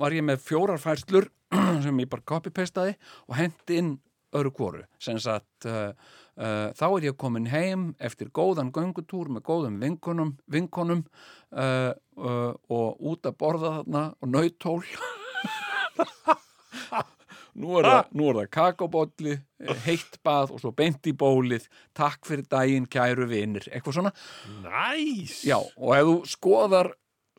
Var ég með fjórar fæslur [clears throat] sem ég bara copy-pastaði og hendi inn sem sagt uh, uh, þá er ég komin heim eftir góðan göngutúr með góðum vinkonum, vinkonum uh, uh, og út að borða þarna og nautól. [laughs] Nú er það, nú er það kakobólli heitt bað og svo beint í bólið. Takk fyrir daginn kæru vinir. Eitthvað svona, Næs. já og ef þú skoðar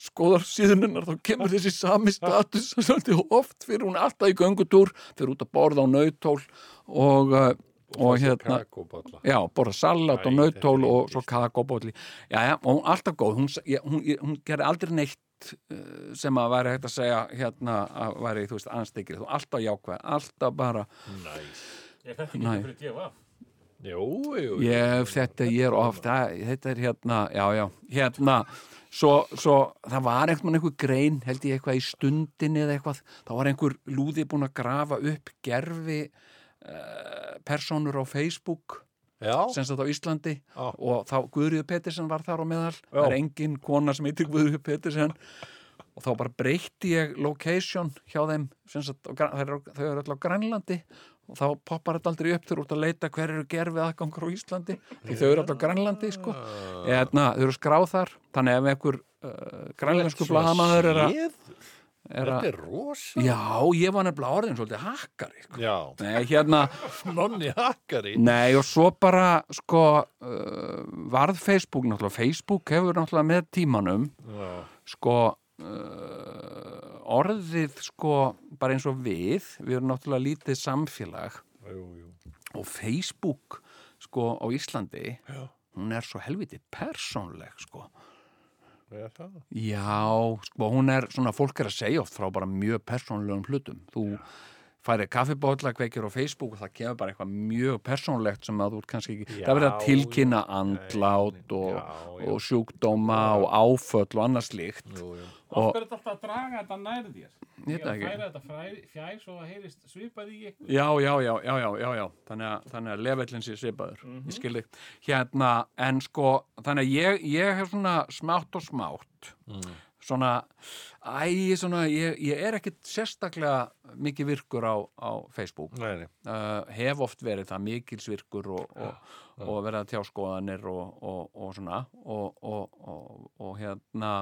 skoðar síðuninnar þá kemur þessi sami status [laughs] svolítið oft fyrir hún er alltaf í göngutúr fyrir út að borða á nautól og, uh, og hérna Kakóbolla. Já, borða salat og nautól er og svo kakobólli. Já, já, og hún alltaf góð. Hún, ég, hún, ég, hún gerði aldrei neitt uh, sem að væri hægt að segja hérna að væri, þú veist, anstekir. Þú alltaf jákvæð, alltaf bara, Næs. Ég þetta ekki Nei. fyrir gefa Jú, jú, jú. Ég, þetta, ég er ofta, þetta er hérna, já, já, hérna, svo, svo það var einhvern veginn einhver grein, held ég eitthvað í stundinni eða eitthvað, þá var einhver lúði búin að grafa upp gerfi uh, personur á Facebook, Já, sem sagt á Íslandi Já. og þá Guðrýður Pettersen var þar á meðal, það er engin kona sem heitir Guðrýður Pettersen og þá bara breytti ég location hjá þeim, sem sagt, á Gra- þau eru, þau eru alltaf á Grænlandi og þá poppar þetta aldrei upp þegar út að leita hver eru gerfið aðgangur á Íslandi því þau eru alltaf Grænlandi sko. Eðna, þau eru skráð þar þannig ef einhver uh, grænlensku blaðamaður er að Þetta er rosa. Já, ég var nefnilega orðin svolítið hakkari sko. Já, Nei, hérna [laughs] nonni hakkari. Nei, og svo bara sko uh, varð Facebook náttúrulega Facebook hefur náttúrulega með tímanum Já, sko uh, orðið sko bara eins og við við erum náttúrulega lítið samfélag jú, jú. og Facebook sko á Íslandi Já. hún er svo helviti persónleg sko? Já, sko, hún er svona, fólk er að segja oft frá bara mjög persónlegum hlutum. Þú færi kaffibólla, kveikir á Facebook og það kemur bara eitthvað mjög persónlegt sem að þú kannski ekki, Já, það verður að tilkynna já, andlát já, og, já. og sjúkdóma og áföll og annað slíkt. Jú, jú. Af Og- hverju er þetta alltaf að draga þetta nær þér? Ég það Að ekki. færa þetta fræ- fjær svo að heyrist svipað í ykkur. Já, já, já, já, já, já, já. Þannig að, þannig að lefellin sé svipaður, ég skilði. Hérna, en sko, þannig að ég, ég hef svona smátt og smátt, svona, æ, svona, ég, ég er ekkit sérstaklega mikið virkur á, á Facebook. Nei, nei. uh, hef oft verið það mikilsvirkur og, og, og verið að tjá skoðanir og, og, og svona og, og, og, og hérna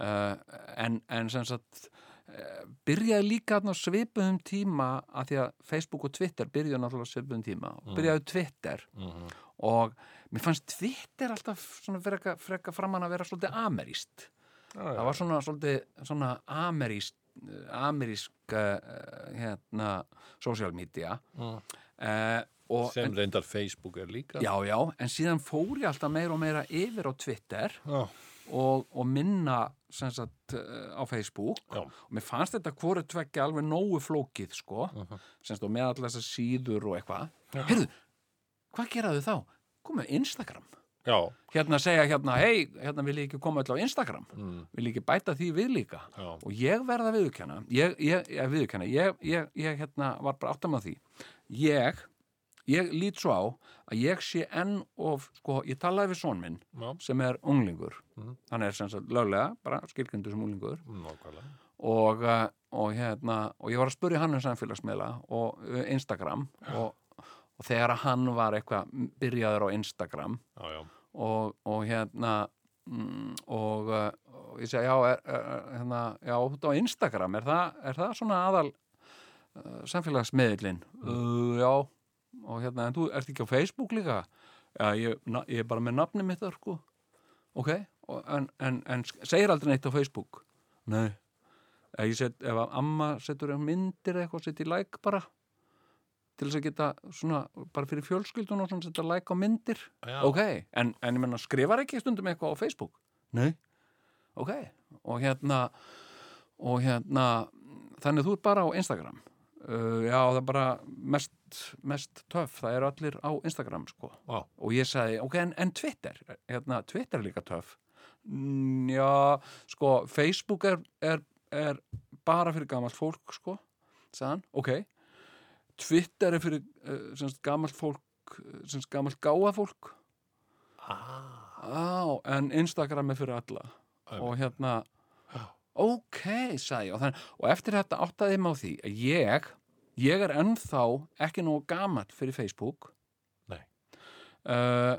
uh, en, en sem sagt uh, byrjaði líka svipuðum tíma að því að Facebook og Twitter byrjaði náttúrulega svipuðum tíma og byrjaði Twitter Mhm. og mér fannst Twitter alltaf freka, freka framann að vera svolítið ameríst það var svona svolítið svona amerísk amerísk uh, hérna social media Mm. uh, Sem en, reyndar Facebook er líka. já, já, en síðan fór ég alltaf meira og meira yfir á Twitter Já. og, og minna sagt uh, á Facebook Já. og mér fannst þetta hvort tvekja alveg nógu flókið sko, sem sagt og með allar þessar síður og eitthvað heyrðu, hvað geraðu þá? komið Instagram Já. hérna segja hérna, hei, hérna vil ég ekki koma öll á Instagram, Mm. vil ég ekki bæta því við líka Já. og ég verða viðurkenna ég, ég, ég viðurkenna, ég, ég, ég hérna var bara áttam á því ég, ég lít svo á að ég sé enn of, sko, ég talaði við son minn Já. sem er unglingur Mhm. hann er sem sagt löglega, bara skilgrindur sem unglingur Nákvæmlega. og, uh, og hérna og ég var að spurja hann um samfélagsmiðla og uh, Instagram og, og þegar hann var eitthvað byrjaður á Instagram Já, já. Og, og hérna mm, og, uh, og ég segi já, er, er, hérna, já, á Instagram er það, er það svona aðal uh, samfélagsmiðlin uh, já, og hérna en þú ert ekki á Facebook líka? Já, ég, na, ég er bara með nafni mitt þar sko. Ok, og, en, en, en segir aldrei neitt á Facebook? Nei. Ég set, ef að amma setur myndir eitthvað, setja like bara til þess að geta svona bara fyrir fjölskyldun og svona setja like á myndir. Já. ok, en, en ég menna skrifar ekki stundum eitthvað á Facebook? Nei, ok og hérna og hérna, þannig þú ert bara á Instagram. Uh, já, það er bara mest, mest töff það eru allir á Instagram sko. Já. og ég sagði, ok, en, en Twitter hérna, Twitter er líka töff. Mm, já, sko Facebook er, er, er bara fyrir gamalt fólk sko, sagðan, ok Twitter er fyrir uh, semst, gamalt fólk uh, semst, gamalt gáa fólk Ah. á, en Instagram er fyrir alla og hérna Já. ok, ég og, þann, og eftir þetta áttaði á því að ég ég er ennþá ekki nógu gamall fyrir Facebook Nei. uh,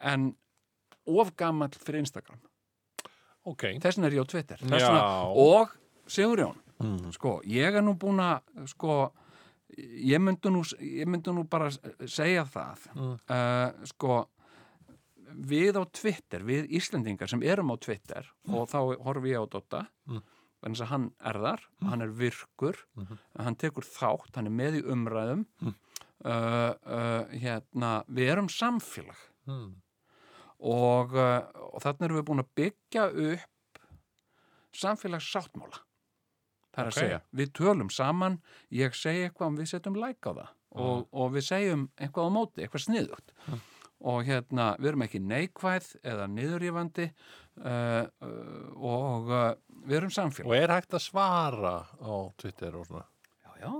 en of gamall fyrir Instagram Ok. þessin er ég á Twitter og Sigurjón Mm. sko, ég er nú búin að sko, ég myndi nú ég myndi nú bara segja það Mm. uh, sko við á Twitter, við Íslendingar sem erum á Twitter og þá horfi ég á Dotta Mm. þess að hann er þar, hann er virkur Mhm. hann tekur þátt, hann er með í umræðum Mm. uh, uh, hérna, við erum samfélag Mm. og, og þarna erum við búin að byggja upp samfélagssáttmála það er Ok. að segja, við tölum saman ég segi eitthvað og við setjum like á það. Og, og við segjum eitthvað á móti, eitthvað sniðugt. Og hérna, við erum ekki neikvæð eða niðurrífandi uh, uh, og uh, við erum samfélag. Og er hægt að svara á Twitter og svona? já, já,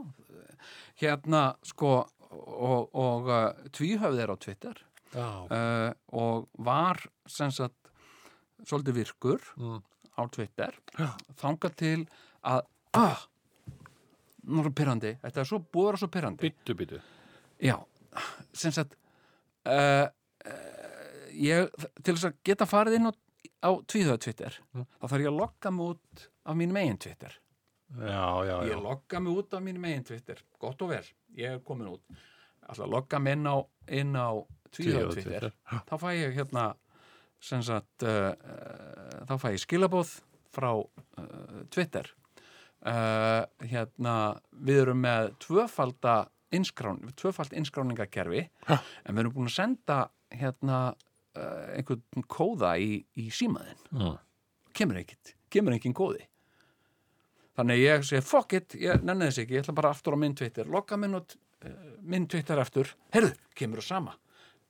hérna sko og, og uh, tvíhöfð er á Twitter. Já. uh, og var sem sagt svolítið virkur Mm. á Twitter. Þangað til að ah, nú er það pyrrandi þetta er svo að vera svo pyrrandi Byttu, byttu. já, sem sagt uh, uh, ég, til þess að geta farið inn á, á tvíhöfð Twitter Mm. þá þarf ég að logga mig út af mín megin Twitter. Já, já, já. ég logga mig út af mín megin Twitter. Gott og vel, ég er komin út. Alltaf logga mig inn á, inn á Tvíhöfða Twitter. Twitter. þá fæ ég hérna sem sagt uh, þá fæ ég skilabóð frá Twitter uh, hérna við erum með tvöfalda inskrán, tvöfald innskráningakerfi en við erum búin að senda hérna uh, einhvern kóða í, í símaðin Mm. kemur ekkit, kemur engin kóði. Þannig ég segi fuck it, ég nenni þess ekki, ég ætla bara aftur á minn Twitter. Lokka minn, út, uh, minn Twitter aftur. Herðu, kemur það sama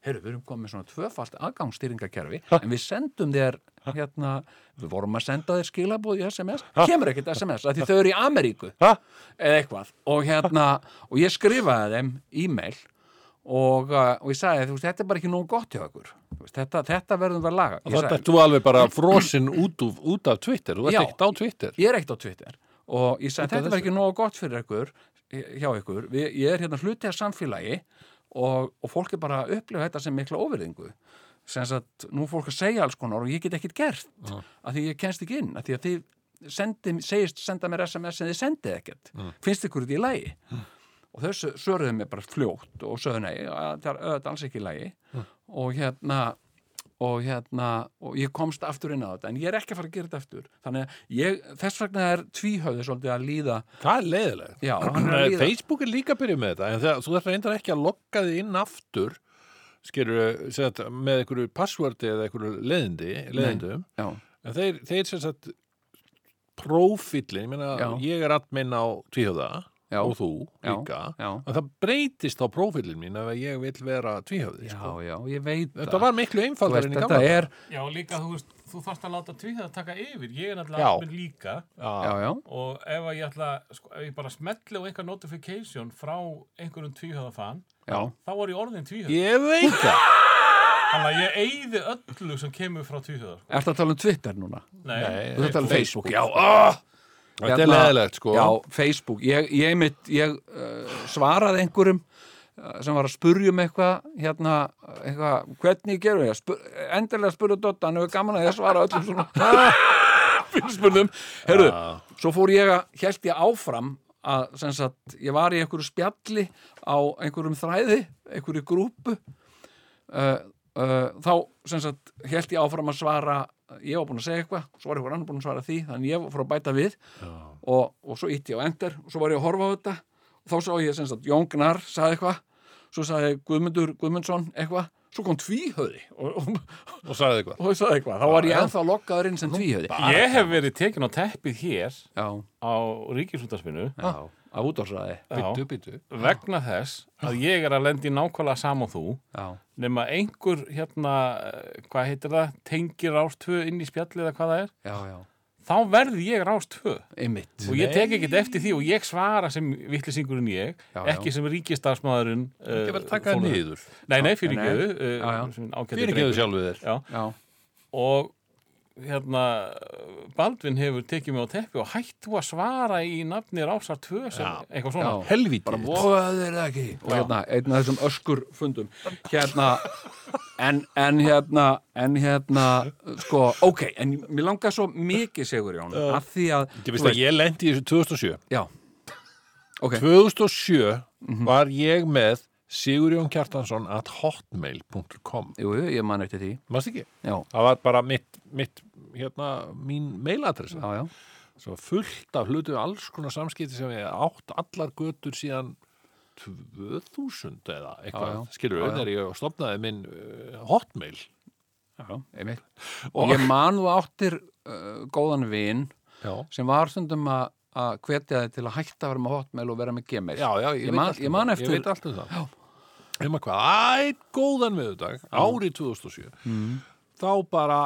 herðu, við erum komið svona tvöfalt aðgangsstýringakerfi en við sendum þér hérna, við vorum að senda þér skilabóð í SMS, kemur ekkit SMS af því þau eru í Ameríku. Eða eitthvað. Og hérna, og ég skrifaði þeim e-mail og, uh, og ég sagði, þú veist, þetta er bara ekki nógu gott hjá okkur veist, þetta, þetta verðum við að laga. Ég Þetta ert þú alveg bara frosinn út, út af Twitter. Þú ert ekkert á Twitter. ég er ekkert á Twitter. Og ég sagði, þetta þessu. ekki nógu gott fyrir ykkur hjá ykkur, Við, ég er hérna hluti af samfélagi og, og fólk er bara að upplifa þetta sem mikla ofyrðingu sem að nú fólk að segja alls konar og ég get ekkert gert Já. að því ég kennst ekki inn, að því að þið sendi, segist senda mér SMS en þið sendið ekkert. Finnst ykkur þetta í lagi? Og þau sö- svöruðu mér bara fljótt og sögðu nei, að það er auðvitað alls ekki í lagi. Og hérna og hérna, og ég komst aftur inn á þetta en ég er ekki að fara að gera þetta aftur. Þannig að ég, þess vegna er tvíhöfði svolítið að líða. Það er leiðilegt. já, er að líða. Facebook er líka að byrja með þetta, en þegar, þú reyndar ekki að lokka þig inn aftur, skilur, sagt, með einhverju passwordi eða einhverju leiðindi, leiðindum, en þeir, þeir sem sagt, prófillin, ég ég er admin á tvíhjóða já, og þú Já. líka, já, að það breytist á prófillin mín ef ég vil vera tvíhjóði, já, sko. já, ég veit Þetta var miklu einfaldar en í þetta gamla. er, Já, líka, þú veist, þú þarfst að láta tvíða að taka yfir. Ég er náttúrulega admin líka já, Já, já, og ef að ég ætla, sko, ef ég bara smetli á eitthvað notification frá einhverjum tvíhöða fan, já, þá var ég orðin tvíhöða. ég veit það. Þannig að ég eyði öllu sem kemur frá tvíhöða. Sko. ertu að tala um Twitter núna? Nei, Þú ert að tala um Facebook. Facebook, já, oh! Þetta er Hérna- leiðilegt, sko. Já, Facebook, ég, ég, mitt, ég uh, svaraði einhverjum uh, sem var að spurja um eitthvað hérna, eitthvað, hvernig gerum ég Spur, endilega spurðu Dotta, hann hefur gaman að ég svara öllum svona [laughs] fyrirspurðum, heyrðu, Já. svo fór ég að held ég áfram að sagt, ég var í einhverju spjalli á einhverjum þræði, einhverju grúpu uh, uh, þá sagt held ég áfram að svara ég var búin að segja eitthvað, svo var einhver annar búin að svara því þannig ég fór að bæta við og, og svo ítti ég á ender og svo var ég að horfa á þetta. Og þá sá ég sem sagt Jón Gnar sagði eitthvað, svo sagði Guðmundur Guðmundsson eitthvað, svo kom tvíhöði og, og, Og sagði eitthvað. og sagði eitthvað, þá var ég Já. ennþá lokkaður inn sem tvíhöði. ég hef verið tekin á teppið hér já, á ríkisúndarspinu já, að útásraði Byttu, byttu. vegna þess að ég er að lendi nákvæmlega sama og þú já, nema einhver hérna, eh, hvað heitir það, tengir rást tvö inn í spjallið eða hvað það er, já, já, þá verði ég rást tvö einmitt og ég tek ekkert eftir því og ég svara sem vittlisingurinn ég, Já, já. ekki sem ríkistafsmaðurinn uh, Ekki verið að taka það niður. Nei, nei, fyrir Nei, nei. Já, já. uh, Fyrir þau sjálfu þér. Já, já, og hérna Baldvin hefur tekið mig á teppi og hætt þú að svara í nafni Rásar 2 sem Já. eitthvað svona Já. Helvíti. bara voðaðu þeir það ekki og hérna, einn af þessum öskur fundum hérna en, en hérna en hérna, sko, ok en mér langar svo mikið segur Jón að því að, Ég veist að ég lendi í þessu 2007. já ok, 2007 var ég með Sigurjón Kjartansson at hotmail.com jú, ég man eftir því. Mást ekki? já, Það var bara mitt, mitt hérna, mín mailadressa. Já, já, Svo fullt af hlutu alls konar samskipti sem ég átt allar götur síðan 2000 eða eitthvað, Já, já. skilur Já, já. þegar ég stopnaði minn uh, hotmail. Já, einmitt. [laughs] Og ég man þú áttir uh, góðan vin Já, sem var stundum að að hvetja þið til að hætta að vera með hotmail og vera með gmail. Já, já, ég, Ég man- allt um ég man eftir- ég veit allt um það. Um að hvað, ætt góðan viðudag árið 2007 mm. þá bara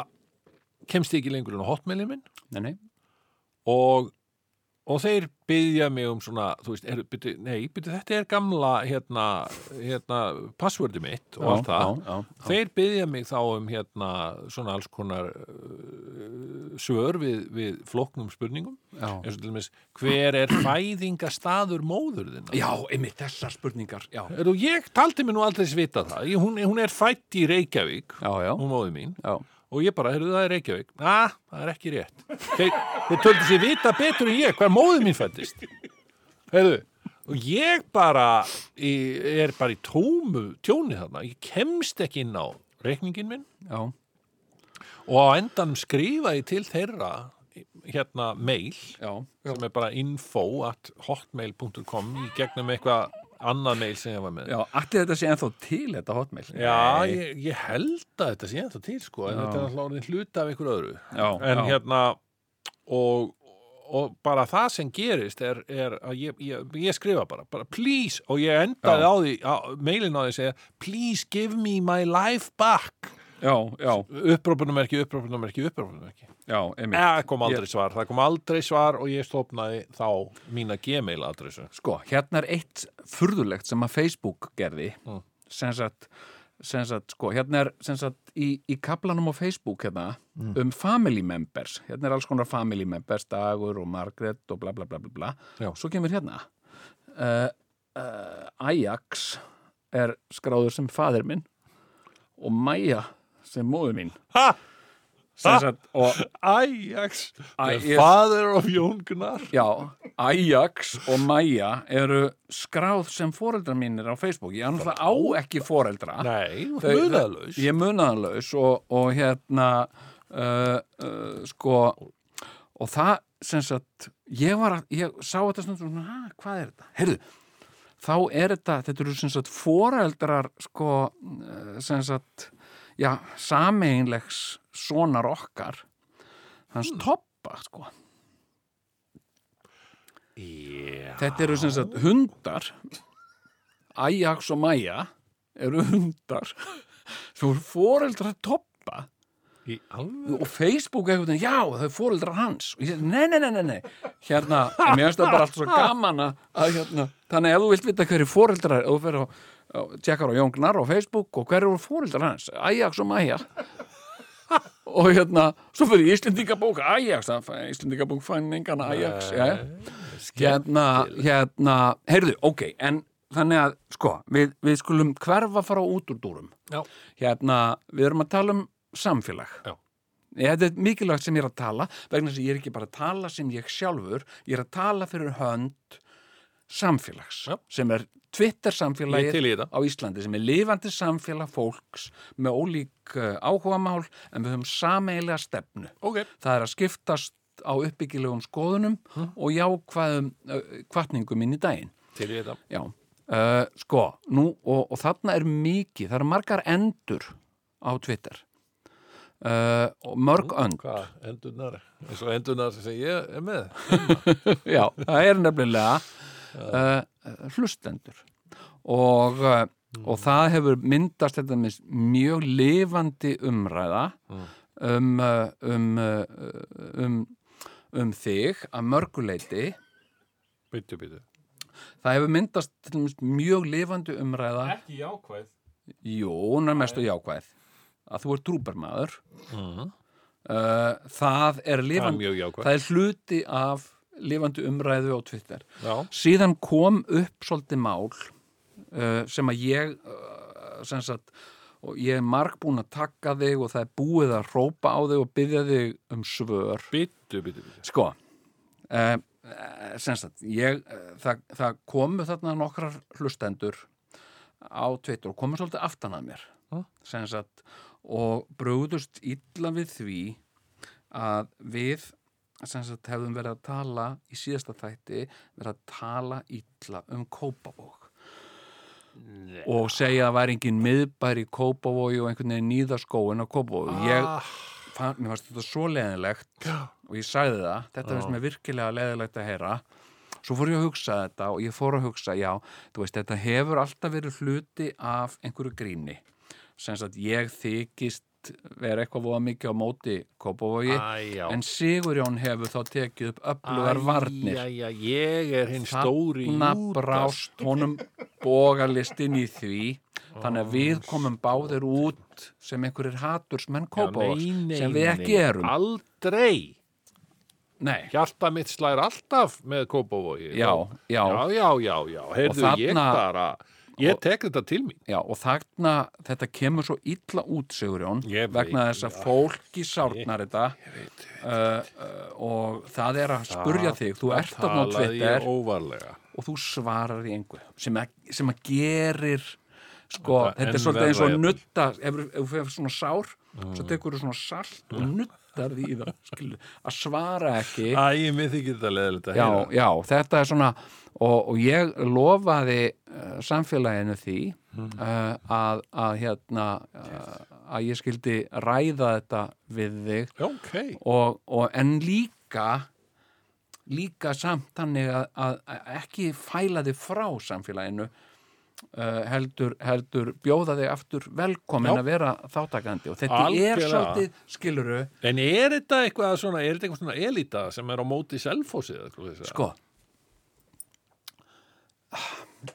kemst ég ekki lengur en á hotmailin minn. Nei, nei, og, og þeir byggja mig um svona, þú veist, er, byrju, nei, byrju, þetta er gamla hérna, hérna passwordi mitt og allt það já, já, já. þeir byggja mig þá um hérna svona alls konar uh, svör við, við flóknum spurningum já. eins og til dæmis, hver er fæðingastaður móður þinna? já, einmitt þessar spurningar Er, og ég taldi mig nú aldrei svita það ég, hún, hún er fætt í Reykjavík já, já, hún móður mín já. Og ég bara, heyrðu það er Reykjavík. Na, það er ekki rétt. Þeir, þeir töldu sér vita betur en ég hver móður mín fættist heyrðu og ég bara í, er bara í tómu tjóni þarna, ég kemst ekki inn á reikningin minn. Já. og á endanum skrifa ég til þeirra hérna mail já. sem er bara info at hotmail.com í gegnum eitthvað annað mail sem ég var með Já, ætti þetta sé ennþá til þetta hotmail? Já, ég, ég held að þetta sé ennþá til sko, en Já. þetta er alltaf orðin hluta af ykkur öðru já, en já. hérna og, og bara það sem gerist er, er að ég, ég, ég skrifa bara, bara please, og ég endaði á því mailin á því að segja please give me my life back upprópunumerki, upprópunumerki, upprópunumerki já, einmitt. það kom aldrei svar, það kom aldrei svar og ég stofnaði þá mína gmail adressu Sko, hérna er eitt furðulegt sem að Facebook gerði Mm. sem sagt, sko, hérna er sem sagt, í, í kaplanum á Facebook hérna, Mm. um family members hérna er alls konar family members, Dagur og Margaret og bla bla bla bla bla Já. svo kemur hérna uh, uh, Ajax er skráður sem faðir minn og Maja sem móður mín Ha! sagt, og Ajax, father of Jón Gunnar Já, Ajax og Maja eru skráð sem foreldrar mínir á Facebook. Ég annars á ekki foreldra. Nei, munaðlaus Ég er munaðanlaus og, og hérna, uh, uh, sko, og það, sem sagt, ég var að, ég sá þetta svona, "Ha, hvað er þetta? Heyrðu, þá er þetta, þetta eru sem sagt foreldrar, sko, uh, sem sagt, já, sameinlegs sonar okkar, hans toppa, sko. Já, Þetta eru sem sagt hundar. Ajax og Maja eru hundar. Þú eru foreldrar toppa og Facebook veginn, já, þau eru foreldrar hans. Og ég segi, nei, nei, nei, nei, nei. Hérna, mér finnst það bara allt svo gaman að, hérna, þannig að ef þú vilt vita hverju foreldrar, ef þú á, á tjekkar á Jón Gnar á Facebook og hverju eru foreldrar hans Ajax og Maja [laughs] og hérna, svo fyrir Íslendingabók Ajax, Íslendingabók fann engan Ajax, já, hérna, hérna, heyrðu, ok, en þannig að, sko, við, við skulum hverfa fara út úr dúrum. Já. Hérna, við erum að tala um samfélag. Já. Þetta er mikilvægt sem ég er að tala, vegna þess að ég er ekki bara að tala sem ég sjálfur, ég er að tala fyrir hönd samfélags, Já. sem er Twitter Ég samfélagið til í þetta. á Íslandi sem er lifandi samfélag fólks með ólík uh, áhugamál en við höfum sameilega stefnu. Ok, það er að skiptast á uppbyggilegum skoðunum og jákvæðum kvartningum inn í daginn. til í þetta. Já, uh, sko, nú og, og þarna er mikið, það eru margar endur á Twitter. Uh, og mörg önd. Hvað, endurnar eins og endurnar sem ég er með. [laughs] Já, það er nefnilega uh, hlustendur. Og, uh, og það hefur myndast þetta með mjög lifandi umræða um, uh, um, uh, um, um þig að mörguleiti Byttu, byttu það hefur myndast til dæmis mjög lifandi umræða. Ekki jákvæð. jú, hún er mestu jákvæð. Að þú ert trúbermaður. Mhm. uh, það er Það er lifandi mjög jákvæð. það er hluti af lifandi umræðu á Twitter. Já, síðan kom upp svolítið mál uh, sem að ég uh, sem sagt og ég er marg búin að taka þig og það er búið að rópa á þig og byggja þig um svör. Byttu, byttu, byttu sko uh, sem sagt ég, uh, það, það komu þarna nokkrar hlustendur á Twitter og komu svolítið aftan að mér sagt og brugðust illa við því að við sagt hefðum verið að tala í síðasta þætti verið að tala illa um Kópavóg og segja að væri engin miðbær í Kópavógi og einhvern veginn nýðaskóin á Kópavógi ég, ah, fann, mér fannst þetta svo leðinlegt og ég sagði það, þetta finnst mér virkilega leðilegt að heyra. Svo fór ég að hugsa þetta og ég fór að hugsa, já, þú veist, þetta hefur alltaf verið hluti af einhverju gríni. Sem sagt ég þykist vera eitthvað voða mikið á móti Kópavogi, Æ, já. en Sigurjón hefur þá tekið upp öflugar varnir. Æ, ég er hinn stóri Þarna brást honum bógarlistin í því þannig að við komum báðir út sem einhverjir hatursmenn Já, nei, sem við ekki erum. Aldrei. Nei, Hjarta mitt slær alltaf með Kópavogi. Já, já, já, já, já, já. Heyrðu, ég bara Ég tek þetta til mín. Já og þarna þetta kemur svo illa út Sigurjón vegna þess að fólki sárnar þetta. uh, uh, og það er að spurja þig þú ert þarna á Talaði Twitter ég óvarlega. og þú svarar í engu sem að, sem að gerir sko, Þetta þetta er svolítið eins og nutta ef þú fyrir svona sár svo tekur þú svona salt og nuttar því í það skilu, að svara ekki. Æ, mér þykir þetta leðilegt að heyra. já, þetta er svona og, og ég lofaði uh, samfélaginu því uh, að, að hérna uh, að ég skildi ræða þetta við þig. Já, ok. Og, og en líka líka samt þannig að, að ekki fæla þig frá samfélaginu uh, heldur, heldur bjóða þig aftur velkomin Já. að vera þáttakandi og þetta er Algjörlega. svolítið skiluru En er þetta eitthvað svona, er þetta eitthvað svona elita sem er á móti selfósið? sko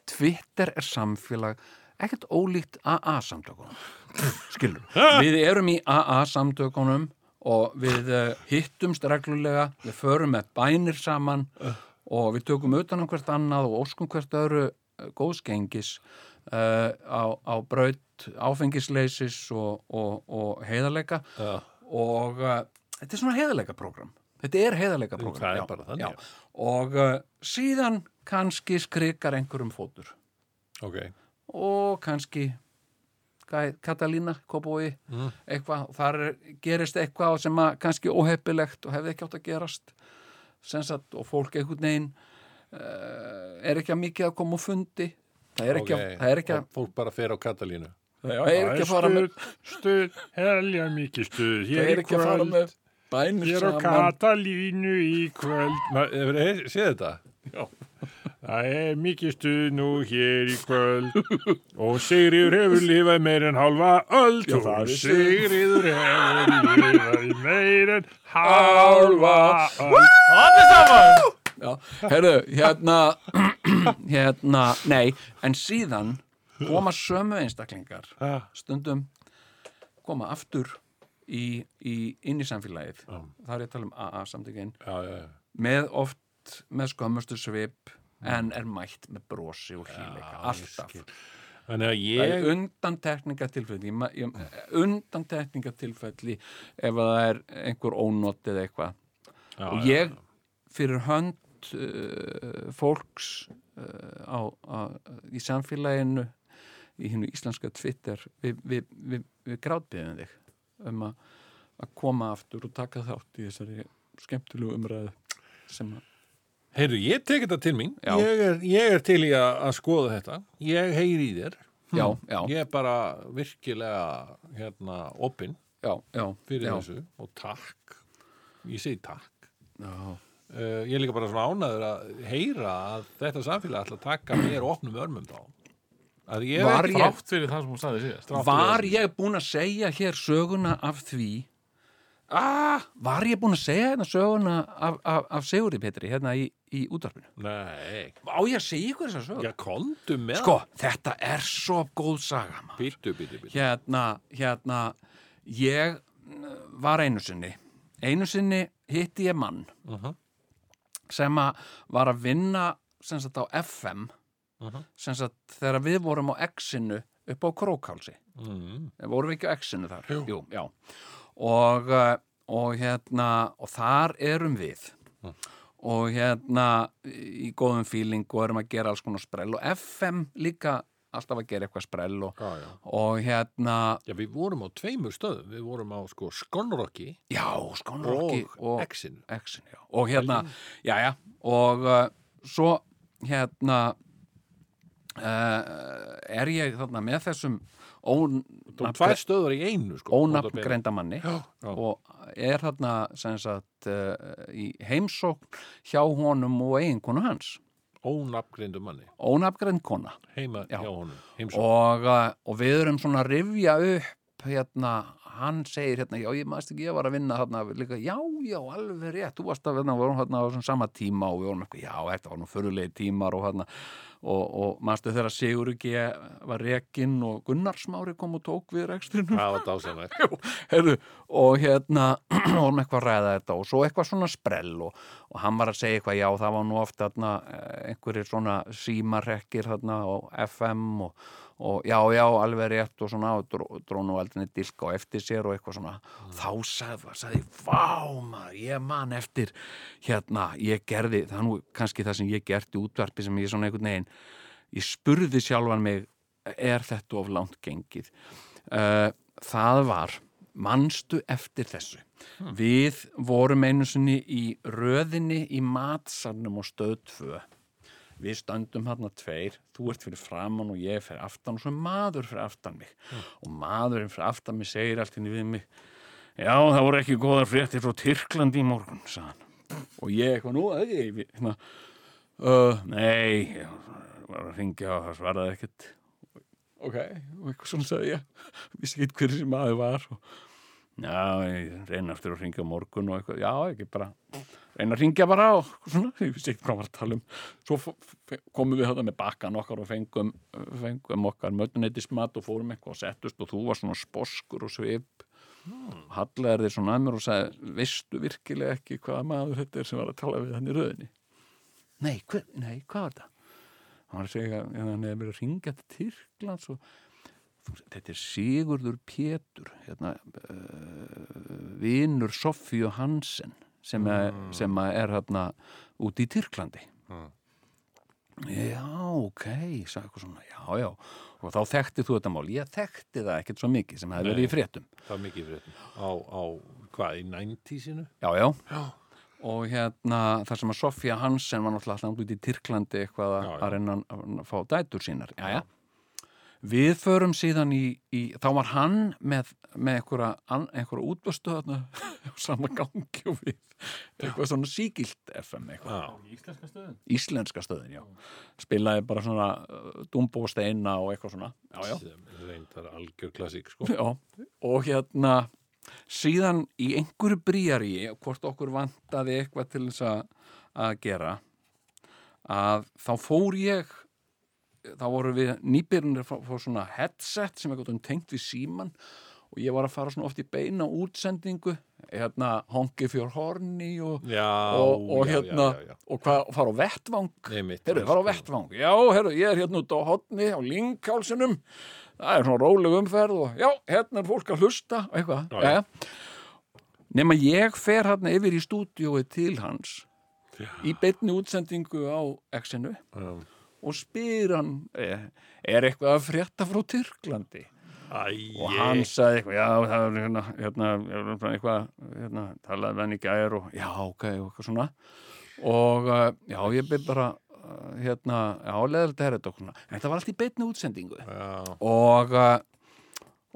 Twitter er samfélag ekkert ólíkt AA samtökunum [laughs] skilur, við erum í AA samtökunum og við uh, hittumst reglulega, við förum með bænir saman og við tökum utan um hvert annað og óskum hvert öðru góðskengis uh, á, á braut áfengisleysis og, og, og heiðarleika. Já. og uh, þetta er svona heiðarleika program þetta er heiðarleika program þannig, já. og uh, síðan kannski skrikar einhverjum fótur. Ok, og kannski Ka- Katalína, Kópói Mm. eitthvað, þar er, gerist eitthvað sem kannski óheppilegt og hefði ekki átt að gerast. Sensat, og fólk einhvern veginn uh, er ekki að mikið að koma og fundi? Það er ekki, að, það er ekki, að, fólk bara fer á Katalínu. Það er ekki að fara með stuð, helja mikið stuð. Það er ekki að fara með bænir hér á saman. Katalínu í kvöld. Ma- hefur þið séð þetta? það er mikið stuð nú hér í kvöld. Og Sigriður hefur lifað meir en halva Já, það og er Sigriður hefur lifað meir en halva öld. Allir saman! Já, heyrðu, hérna [clears throat] hérna, nei en síðan koma sömu einstaklingar stundum koma aftur í, í inn í samfélagið. Það er að tala um AA samtökin. Já, já, já. Með oft með skömmustu svip en er mætt með brosi og hlýleika, alltaf er ég undantekningatilfelli ég, ma- ég, undantekningatilfelli ef að það er einhver ónot eða eitthvað og ég fyrir hönd uh, fólks uh, á, á, í samfélaginu í hinnu íslenska Twitter við, við, við, við grátbiðum þig um að, að koma aftur og taka þátt í þessari skemmtilegu umræðu sem að Heyrðu, ég tek þetta til mín. Ég er, ég er til í að, að skoða þetta. Ég heyri í þér. Já, já, Ég er bara virkilega hérna opinn já, já, fyrir já, þessu og takk. Ég segi takk. Já, uh, Ég er líka bara svona ánæður að heyra að þetta samfélag ætla að taka mér opnum örmum þá að ég Var veit ég- Þrátt fyrir það sem hún sagði síðast. Var ég búin að segja hér söguna af því ah, Var ég búin að segja hérna söguna af, af, af Sigurði Petri hérna í, í útvarpinu Nei, Á ég að segja ykkur þessa sögu? já kondu með Sko, þetta er svo góð saga maður. Býtu, býtu, býtu Hérna, hérna ég mm, var einu sinni einu sinni hitti ég mann Mhm. Sem að var að vinna sem sagt á FM Mhm. sem sagt þegar við vorum á X-inu upp á Krókálsi mm. vorum við ekki á X-inu þar Jú. já og, uh, og hérna og þar erum við Hm. og hérna í góðum fíling og erum að gera alls konar sprell og FM líka alltaf að gera eitthvað sprell og, já, já. og hérna já, við vorum á tveimur stöðum Við vorum á sko Skonrocki já, skonrokki og já. og hérna já, já, og uh, svo hérna uh, er ég þarna með þessum einu sko, ónafngreinda manni já. og er þarna sem sagt uh, í heimsókn hjá honum og eiginkonu hans Ónafngreindu manni. Ónafngreind kona. Heima Já. hjá honum og, uh, og við erum svona að rifja upp hérna, hann segir hérna, já ég maður ekki, ég var að vinna þarna líka, já, já, alveg rétt þú varst að vinna, við vorum hérna á svona sama tíma og við vorum eitthvað, já, þetta var nú förulegi tímar og hérna, og, og maður þegar Sigur ekki var rekinn og Gunnar Smári kom og tók við rekstrinu [laughs] og hérna [clears throat] vorum eitthvað að ræða þetta og svo eitthvað svona sprell og, og hann var að segja eitthvað, já það var nú oft þarna eh, einhverjir svona símarekkir þarna á FM og, og já, já, alveg rétt og svona og dró, dró nú aldrei dilka á eftir sér og eitthvað svona. Þá sagði, sagði vá maður, ég man eftir hérna, ég gerði, það er nú kannski það sem ég gerði í útvarpi sem ég svona einhvern veginn ég spurði sjálfan mig er þetta of langt gengið? Uh, það var manstu eftir þessu? Við vorum einu sinni í röðinni í matsalnum og stöð 2 við stöndum hérna tveir þú ert fyrir framann og ég fyrir aftan og svo er maður fyrir aftan mig. Og maðurinn fyrir aftan mig segir allt henni við mig já það voru ekki góðar fréttir frá Tyrklandi í morgun hann. Og ég eitthvað nú við- hérna, uh, nei ég var að ringja og það svaraði ekkert. Ok, og eitthvað svona sagði ég. Vissi ekki hver sem maður var og, já, ég reyna aftur að ringja morgun og eitthvað, já, ekki bara reyna að ringja bara og svona, [laughs] ég vissi ekki hvað var að tala um. Svo komum við þetta með bakkan okkar og fengum, fengum okkar mötuneytismat og fórum eitthvað og settust og þú var svona sposkur og svip. Hmm. hallaði þér svona að mér og sagði veistu virkilega ekki hvaða maður þetta er sem var að tala við hann í röðinni? Nei, hver, nei, hvað var þetta? Hann var að segja hann hefði verið að ringja til Tyrklands og þetta er Sigurður Pétur hérna, uh, vinur Sofíu Hansen sem, er, sem að er hérna út í Tyrklandi. Já, ok sagði eitthvað svona, já, já. Og þá þekkti þú þetta mál, ég þekkti það ekkert svo mikið sem hefði verið í fréttum. Það var mikið fréttum. Á, á, hvað, í 90-sinu? já, já, já. og hérna þar sem að Sofía Hansen var náttúrulega alltaf út í Tyrklandi eitthvað að, Já, já. að reyna að fá dætur sínar. Já, já. Við förum síðan í, í þá var hann með, með einhverja, einhverja útböstu þarna [laughs] á sama gangi og við. Eitthvað svona síkilt FM eitthvað. Já, Íslenska stöðun íslenska stöðin, já. Spilaði bara svona uh, Dumbo og Steina og eitthvað svona. Já, já. sem reyndar algjör klassík sko. Já, og hérna síðan í einhverju bríari hvort okkur vantaði eitthvað til þess að gera að þá fór ég þá voru við nýbyrjunir fór, svona headset sem eitthvað tengt við síman og ég var að fara svona oft í beina útsendingu hérna hongi fjör horni og, Já, og, og já, hérna já, og hvað, og fara á vettvang. Herru, fara á vettvang, já, herru, ég er hérna út á hotni á linkhálsinum það er svona róleg umferð og já, hérna er fólk að hlusta og eitthvað, já. nema ég fer hérna yfir í stúdíói til hans í beinni útsendingu á X-inu. Já. Og spyr hann er, er eitthvað að frétta frá Tyrklandi? Æ, og hann sagði eitthvað, já, það er hérna, hérna, hérna eitthvað, hérna, talaði í gær og já, ok, og eitthvað svona. Og uh, já, ég byrð bara uh, hérna, já, leðilegt er þetta svona, en þetta var allt í beinni útsendingu. Já, og,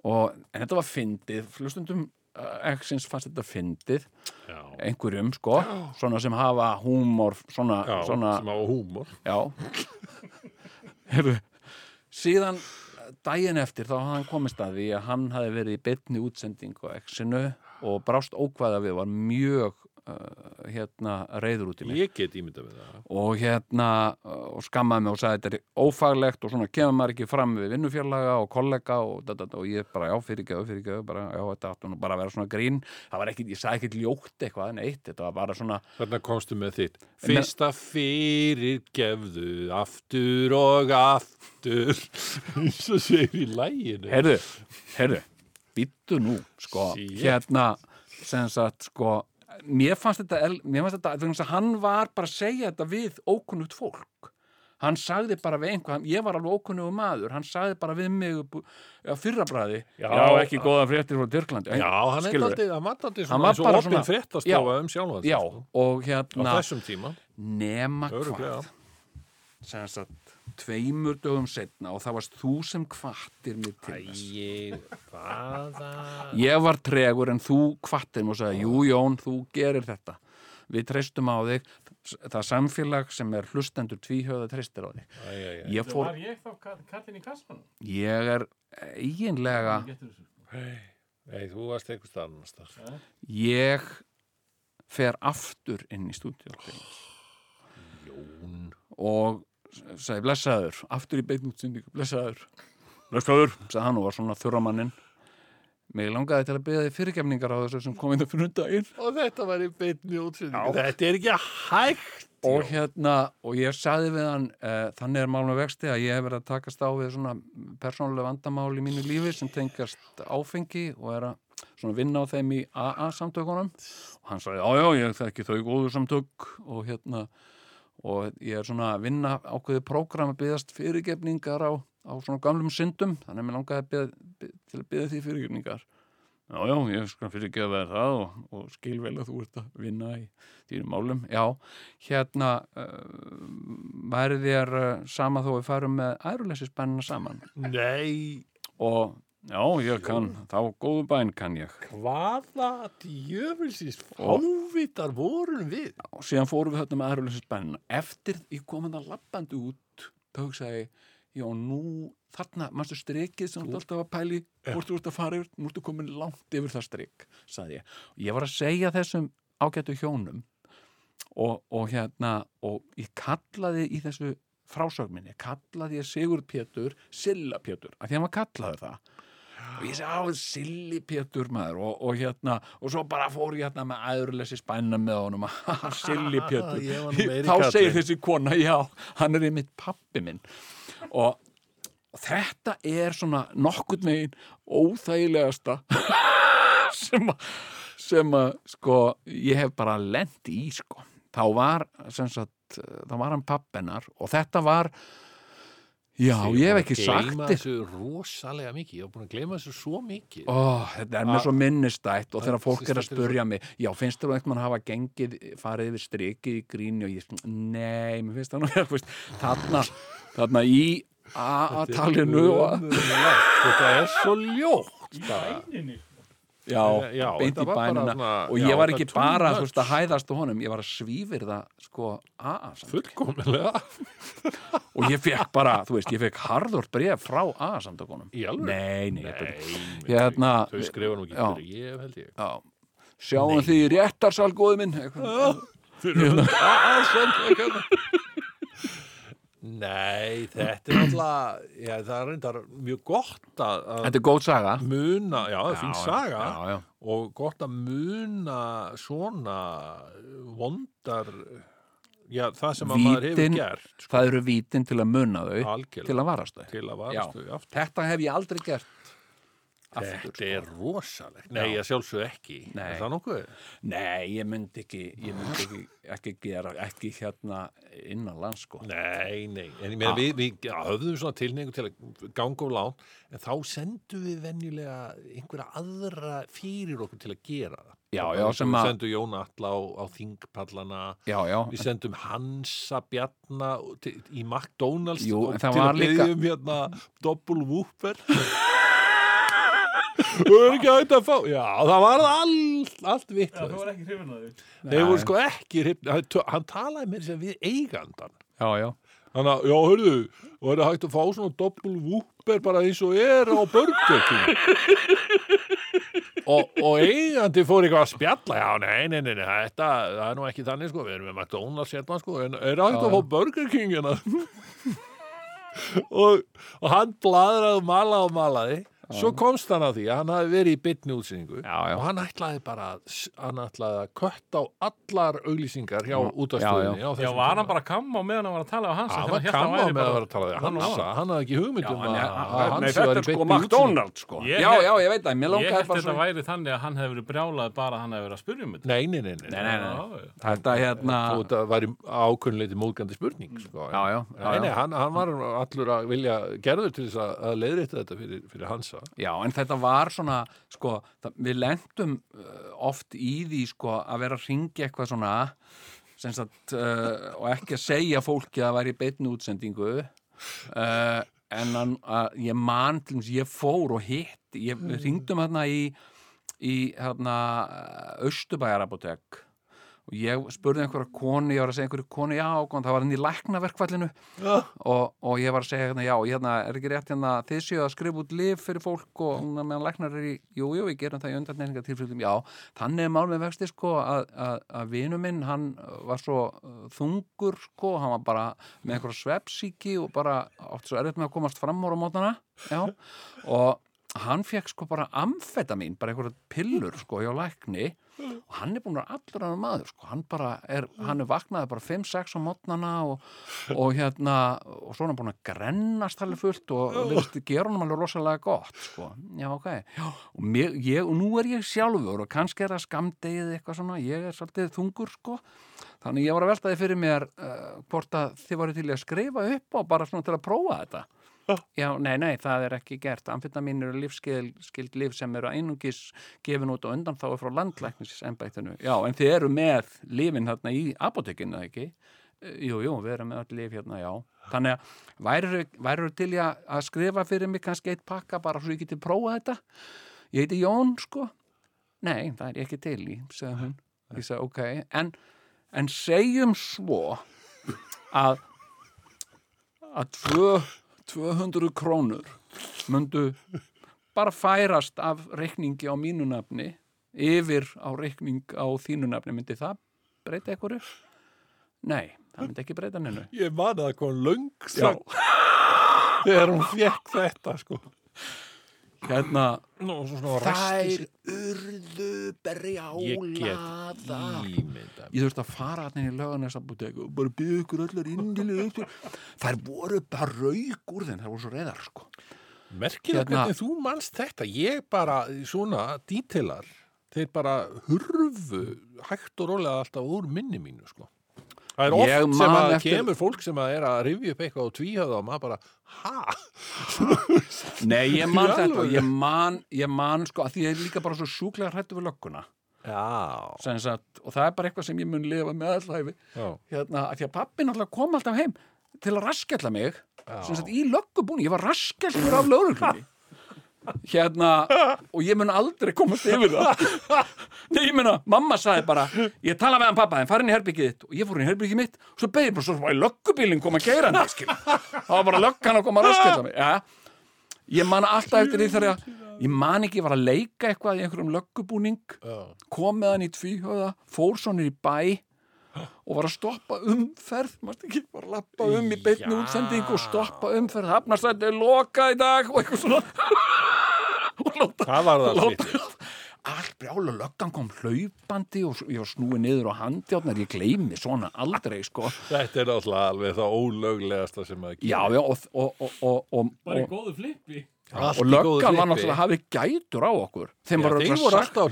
og þetta var fyndið, flustundum uh, X-ins fannst þetta fyndið. Já, einhverjum, sko, svona sem hafa húmor, svona, já svona sem á húmor. Já Heru, Síðan daginn eftir þá hann komist að því að hann hafi verið í beinni útsending á X-inu og brást ókvæða við var mjög uh, hérna reyður út í mig. Ég get ímyndað með það. Og hérna uh, og skammaði mig og sagði þetta er ófaglegt og svona kemur maður ekki fram við vinnufjarlaga og kollega og, da, og ég bara já fyrirgjöðu fyrirgjöðu bara já þetta áttu nú bara að vera svona grín. Það var ekki, ég sagði ekki ljótt eitthvað neitt þetta var bara svona Þarna komstu með þitt. Fyrsta fyrir gefðu aftur og aftur. [laughs] Og segir í læginu Heyrðu, heyrðu, býttu nú, sko, Shit. hérna, sem sagt, sko, mér fannst þetta, mér fannst þetta, þannig að hann var bara að segja þetta við ókunnugt fólk. Hann sagði bara við einhvað, ég var alveg ókunnugu maður, hann sagði bara við mig á fyrrabræði, já, Já, ekki góða fréttir frá Tyrklandi. Já, hann er aldrei, hann var bara opinn svona- fréttastofa um sjálfan Já, sig, sko. og á hérna, þessum tíma nema hvað, sem sagt, tveimur dögum setna og það varst þú sem kvattir mig til þess Æ, hvaða ég var tregur en þú kvattir mig og sagði, jú Jón, þú gerir þetta við treystum á þig það samfélag sem er hlustendur tvíhjóða treystir á þig Æ, æ, æ. ég, fór, Var ég þá kall- kallinn í kassanum? ég er eiginlega. Nei, þú varst annars staðar. ég fer aftur inn í stúdíu Jón og sagði blessaður, aftur í beinn útsendingu blessaður, blessaður sagði hann og var svona þurramannin mig langaði til að beða þið fyrirgefningar á þessu sem kom inn á fyrir daginn Og þetta var í beinni útsendingu. Þetta er ekki hægt. og hérna, og ég sagði við hann uh, þannig er málum vexti að ég hef verið að takast á við svona persónulega vandamál í mínu lífi sem tengast áfengi og er að svona vinna á þeim í AA samtökunum. Og hann sagði, já já, ég þekki þau góðu samtök. Og hérna og ég er svona að vinna ákveðið prógram að byggast fyrirgefningar á, á svona gamlum syndum. Þannig að mér langaði að byggja, byggja, til að byggja því fyrirgefningar. Já, já, ég skal fyrirgefa þér það og, og skil vel að þú ert að vinna í þínum málum. Já, hérna uh, væri þér uh, sama þó við farum með æruleysispennina saman? Nei, og já, ég kann, þá góðu bæn kann ég. hvaða djöfulsins fávitar vorum við? Og síðan fórum við þetta með æruleysispennina. Eftir ég kom hann að lappandi út, þá hugsaði já, nú þarna, mannstu strikið sem þú alltaf að pæli, hvort þú ert að fara yfir, nú ertu komin langt yfir það strik, saði ég. Ég var að segja þessum ágætu hjónum og, og hérna, og ég kallaði í þessu frásögminni, kallaði ég Sigurd Pétur, Silla Pétur, af því hann var kallaður það. Og ég segi, á, Silli Pétur maður og, og hérna, og svo bara fór ég hérna með æðurleysi spænna með honum [laughs] Silli [laughs] Pétur. Þá segir þessi kona, já, hann er einmitt pappi minn. Og, og þetta er svona nokkurn veginn óþægilegasta [laughs] sem að, sem að, sko, ég hef bara lent í, sko. Þá var, sem sagt, þá var hann pappennar og þetta var, já, ég hef ekki sagt Gleyma þér. þessu rosalega mikið, ég var búin að gleyma þessu svo mikið. Ó, þetta er mér svo minnistætt og þegar fólk er að þetta spurja mig já, finnst þér einhvern mann hafa gengið farið yfir strikið í gríni og ég nei, mér finnst það nú [laughs] þú veist, þarna, þarna í A-talinu Þetta er svo ljótt. bara. Já, Já, beint í bænina. svona- og ég var ekki bara veist, að hæðast á honum, ég var að svífir það sko A Fullkomilega. [laughs] og ég fekk bara, þú veist, ég fekk harður bref frá A-samtökunum Í alveg? nei, nei, Nei, nei Hérna- þau skrifa nú ekki fyrir ég, held ég. já, sjáum því í réttarsal góði minn. [laughs] Eitthvað. Nei, þetta er alltaf, já, það er reyndar mjög gott að, að þetta er góð saga. muna, já, það er fín saga já, já. og gott að muna svona vondar, já, það sem að maður hefur Vítin- gert, sko, það eru vítin til að munna þau algjörlega, til að varast þau. Til að varast þau þetta hef ég aldrei gert aftur Þetta er rosalegt. Nei, ég sjálfsög ekki. Nei. Er það nokkuð? nei, ég myndi ekki ég myndi ekki, ekki gera ekki hérna innan land sko Nei, nei. En ég meina, við, við höfðum svona tilningu til að ganga og lán, en þá sendum við venjulega einhverja aðra fyrir okkur til að gera það. Já, já, sem Við að- sendum Jón Alla á, á þingpallana, já, já, við sendum Hansa Bjarna til, í McDonalds Jú, en það til var að líka- byggja um hérna doppul whooper. [laughs] Þú er ekki hægt að fá Já, það var allt, allt vitt Já, þú var ekki hrifin að því. Þeir voru sko ekki hrifnir- hann, talaði þess að við eigandan já, já. Þannig að, já, hörðu, og er það hægt að fá svona doppul whooper bara eins og er á Burger King? [laughs] Og, og eigandi fór eitthvað að spjalla. Já, nei, nei, nei, nei, þetta það er nú ekki þannig, sko, við erum með McDonalds hérna, sko, en er það hægt Já, að fá Burger King hérna? [laughs] Og, og hann bladraði og malaði og malaði svo komst hann að því að hann hafi verið í bytni útsýningu Já, já. og hann ætlaði bara að hann ætlaði að kött á allar auglýsingar hjá Já, útastöðinni já, á Já, þessum var hann bara að kamma á meðan hann var að tala á hans hann var kamma með að vera að tala við Hann var- Hansa, hann hafði ekki hugmynd Já, um hann að að þetta var í sko beinni McDonalds sko. Já, já, ég veit það, Ég bara þetta svo væri þannig að hann hefði verið brjálað bara að hann hefði verið að spyrja um þetta. Nei, nei, nei. Já, já. þetta hérna að væri ákveðinleiti móðgandi spurning sko. já, já, já, Nei, nei, já. hann, hann var allur að vilja gerður til þess að, að leiðrétta þetta fyrir, fyrir Hansa Já, en þetta var svona, sko, það, við lendum uh, oft í því, sko, að vera að ringja eitthvað svona, sem sagt, uh, og ekki að segja fólki að það væri í beinni útsendingu, uh, en hann, uh, ég man til dæmis, ég fór og hitt ég Mm. ringdum hérna í í hérna Östubæjarapotek og ég spurði einhverja konu, ég var að segja einhverju konu já, og það var henni í læknaverkfallinu. Og, og ég var að segja hérna, já, hérna er ekki rétt hérna, þið séu að skrifa út lif fyrir fólk og hún meðan læknar er í, jú, jú, við gerum það í undarnefninga tilfellum, já, þannig er mál með vexti sko að, að, að vinu minn hann var svo uh, þungur sko, hann var bara með einhverja svepsíki og bara átti svo erfitt með að komast fram úr á mótana, já, og hann fekk sko bara amfetamin, bara einhverja pillur [laughs] sko hjá lækni. Og hann er búin að allur annar maður sko, hann bara er, hann er vaknaði bara 5-6 á mótnana og, og hérna, og svo hann búin að grennast alveg fullt og vilst gera hann alveg rosalega gott sko, já ok. Já, og, mér, ég, og nú er ég sjálfur og kannski er það skamdegið eitthvað svona. Ég er svolítið þungur sko. Þannig ég var að velta því fyrir mér uh, hvort að þið varu til að skrifa upp og bara svona til að prófa þetta [laughs] Já, nei, nei, það er ekki gert. Amfetamin eru lífskild líf sem eru einungis gefin út og undan þá frá landlæknisembættinu. Já, en þið eru með lífin þarna í apotekinu, ekki? Eh, Jú, jú, við erum með öll líf hérna, já. Þannig að væru, væru til í að skrifa fyrir mig kannski eitt pakka bara svo ég geti prófað þetta? Ég heiti Jón, sko. Nei, það er ég ekki til í, segði hún. Ég sagði, ok, en, en segjum svo að að tvö 200 krónur myndu bara færast af reikningi á mínu nafni yfir á reikning á þínu nafni myndi það breyta einhverju? Nei, það myndi ekki breyta nennu Ég man að það kom löng Já, þegar hún fekk þetta sko. Hérna Nú, Þær urðu Ég brjálaðar ímynda Ég þurfti að fara hann í lögarnesapotek og bara byggja ykkur öllar indilega upp. Þær voru bara rauk úr þeim, þær voru svo reyðar, sko. Merkilega Hérna- hvernig þú manst þetta Ég bara, svona dítilar þeir bara hurfu hægt og rólega alltaf úr minni mínu sko. Það er oft Ég sem man að eftir- kemur fólk sem að er að rifja upp eitthvað og tvíhöða og maður bara, ha? [laughs] Nei, ég man þetta og ég man, ég man, sko, að því ég er líka bara svo sjúklega hrættu við lögguna. Já, Sem Sagt, og það er bara eitthvað sem ég mun lifa með allæfi. já. Hérna, því að pappi náttúrulega kom alltaf heim til að raskella mig, sem sagt, í löggubúni. Ég var raskelltur af lögreglunni. [laughs] hérna, og ég mun aldrei komast yfir það. Nei, ég meina, mamma sagði bara ég tala við hann pappa, en farin í herbyggið þitt. Og ég fór inn í herbyggið mitt, og svo beðið bara svo í löggubílinn kom að geira hann það var bara löggan að koma að mig. Ja. ég man alltaf eftir því þegar ég, ég man ekki, ég var að leika eitthvað í einhverjum löggubúning. Kom með hann í tvíhöða, fór svo niður í bæ og var að stoppa umferð mást ekki, var að lappa um í beinni Já. útsendingu og stoppa umferð hafnast þetta er lokað í dag og eitthvað svona [laughs] og láta Það var það láta slítið. allt brjála löggan kom hlaupandi og ég var snúið niður á handjátnar ég gleymi svona aldrei sko Þetta er alltaf alveg það ólöglegasta sem að já, já, og, og, og, og, og, Bara góðu flippi. Og löggan var náttúrulega hafi gætur á okkur. Þeim var örugglega voru sagt að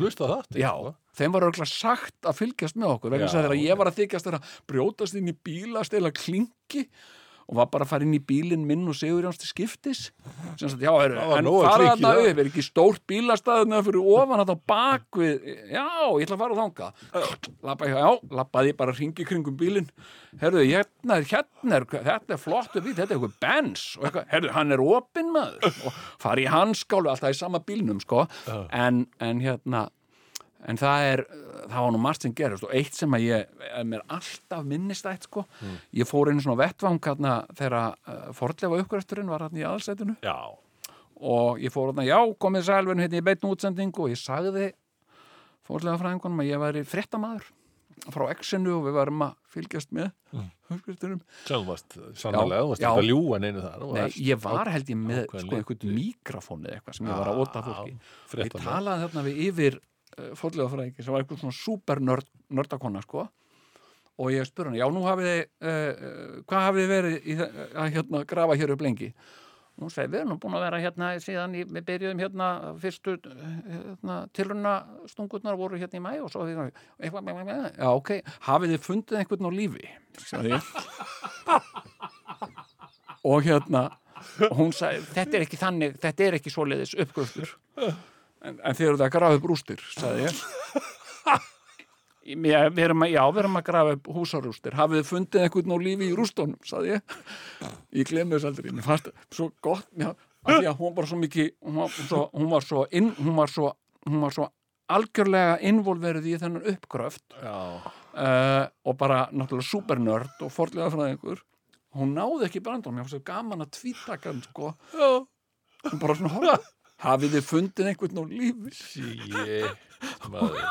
að fylgjast með okkur vegna þess að þegar ég var að þykjast þeirra brjótast inn í bíla, stela klingi og var bara að fara inn í bílinn minn og Sigurjóns til skiptis. Sagt, já, er, var en fara þarna upp, er ekki stórt bílastæðuna fyrir ofan þetta bak við já, ég ætla að fara á þanga Lappa, já, lappaði bara hringi kringum bílinn. Herruðu, hérna hérna er þetta er flottu bíl, þetta er eitthvað Benz og eitthvað, herruðu, hann er opinn maður. Og fari í hanskálu alltaf í sama bílnum sko, en, en hérna en það er, það var nú margt sem gerist og eitt sem að ég er mér alltaf minnistætt sko, ég fór einu svona vettvang hérna þegar uh, fordlefa uppgræfturinn var hérna í aðalsætinu. Já, og ég fór hérna, já, komið sælvinn hérna í beitn útsendingu. Og ég sagði fordlega fræðingunum að ég væri fréttamaður frá Exinu og við varum að fylgjast með uppgræfturum sem þú varst sannlega, þú varst já. ekki að ljúga neinu þar Nei, varst ég var held ég með sko mikrofónið eitthvað sem ég var að óta fólki yfir uh, fórlega sem var eitthvað svona super nörd, nördakonna sko. Og ég spurði hann, já nú hafið þið uh, uh, hvað hafið þið verið í, að hérna, grafa hér upp lengi? Og hún segi, við erum búin að vera hérna síðan í, við byrjuðum hérna fyrstu hérna, tilruna stungurnar voru hérna í mæ og svo við, eitthvað, já ok, hafið þið fundið einhvern á lífi? Og hérna og hún sagði, þetta er ekki þannig þetta er ekki svoleiðis uppgröftur en, en þeir eru það að grafa upp rústir sagði ég. Já, við erum að, já, við erum að grafa upp húsarústir. Hafið þið fundið einhvern á lífi í rústunum sagði ég? Ég glemði þess aldrei, mér fannst það svo gott já, af því að hún var svo mikið hún var svo, hún var svo, inn, hún var svo, hún var svo algjörlega involverið í þennan uppgröft. Já. uh, og bara náttúrulega supernörd og forlega frá einhver hún náði ekki brandum, ég var svo gaman að tvítaka hann sko. Hún bara svona horfa hafið þið fundið einhvern á lífi? Shit, [laughs] maður.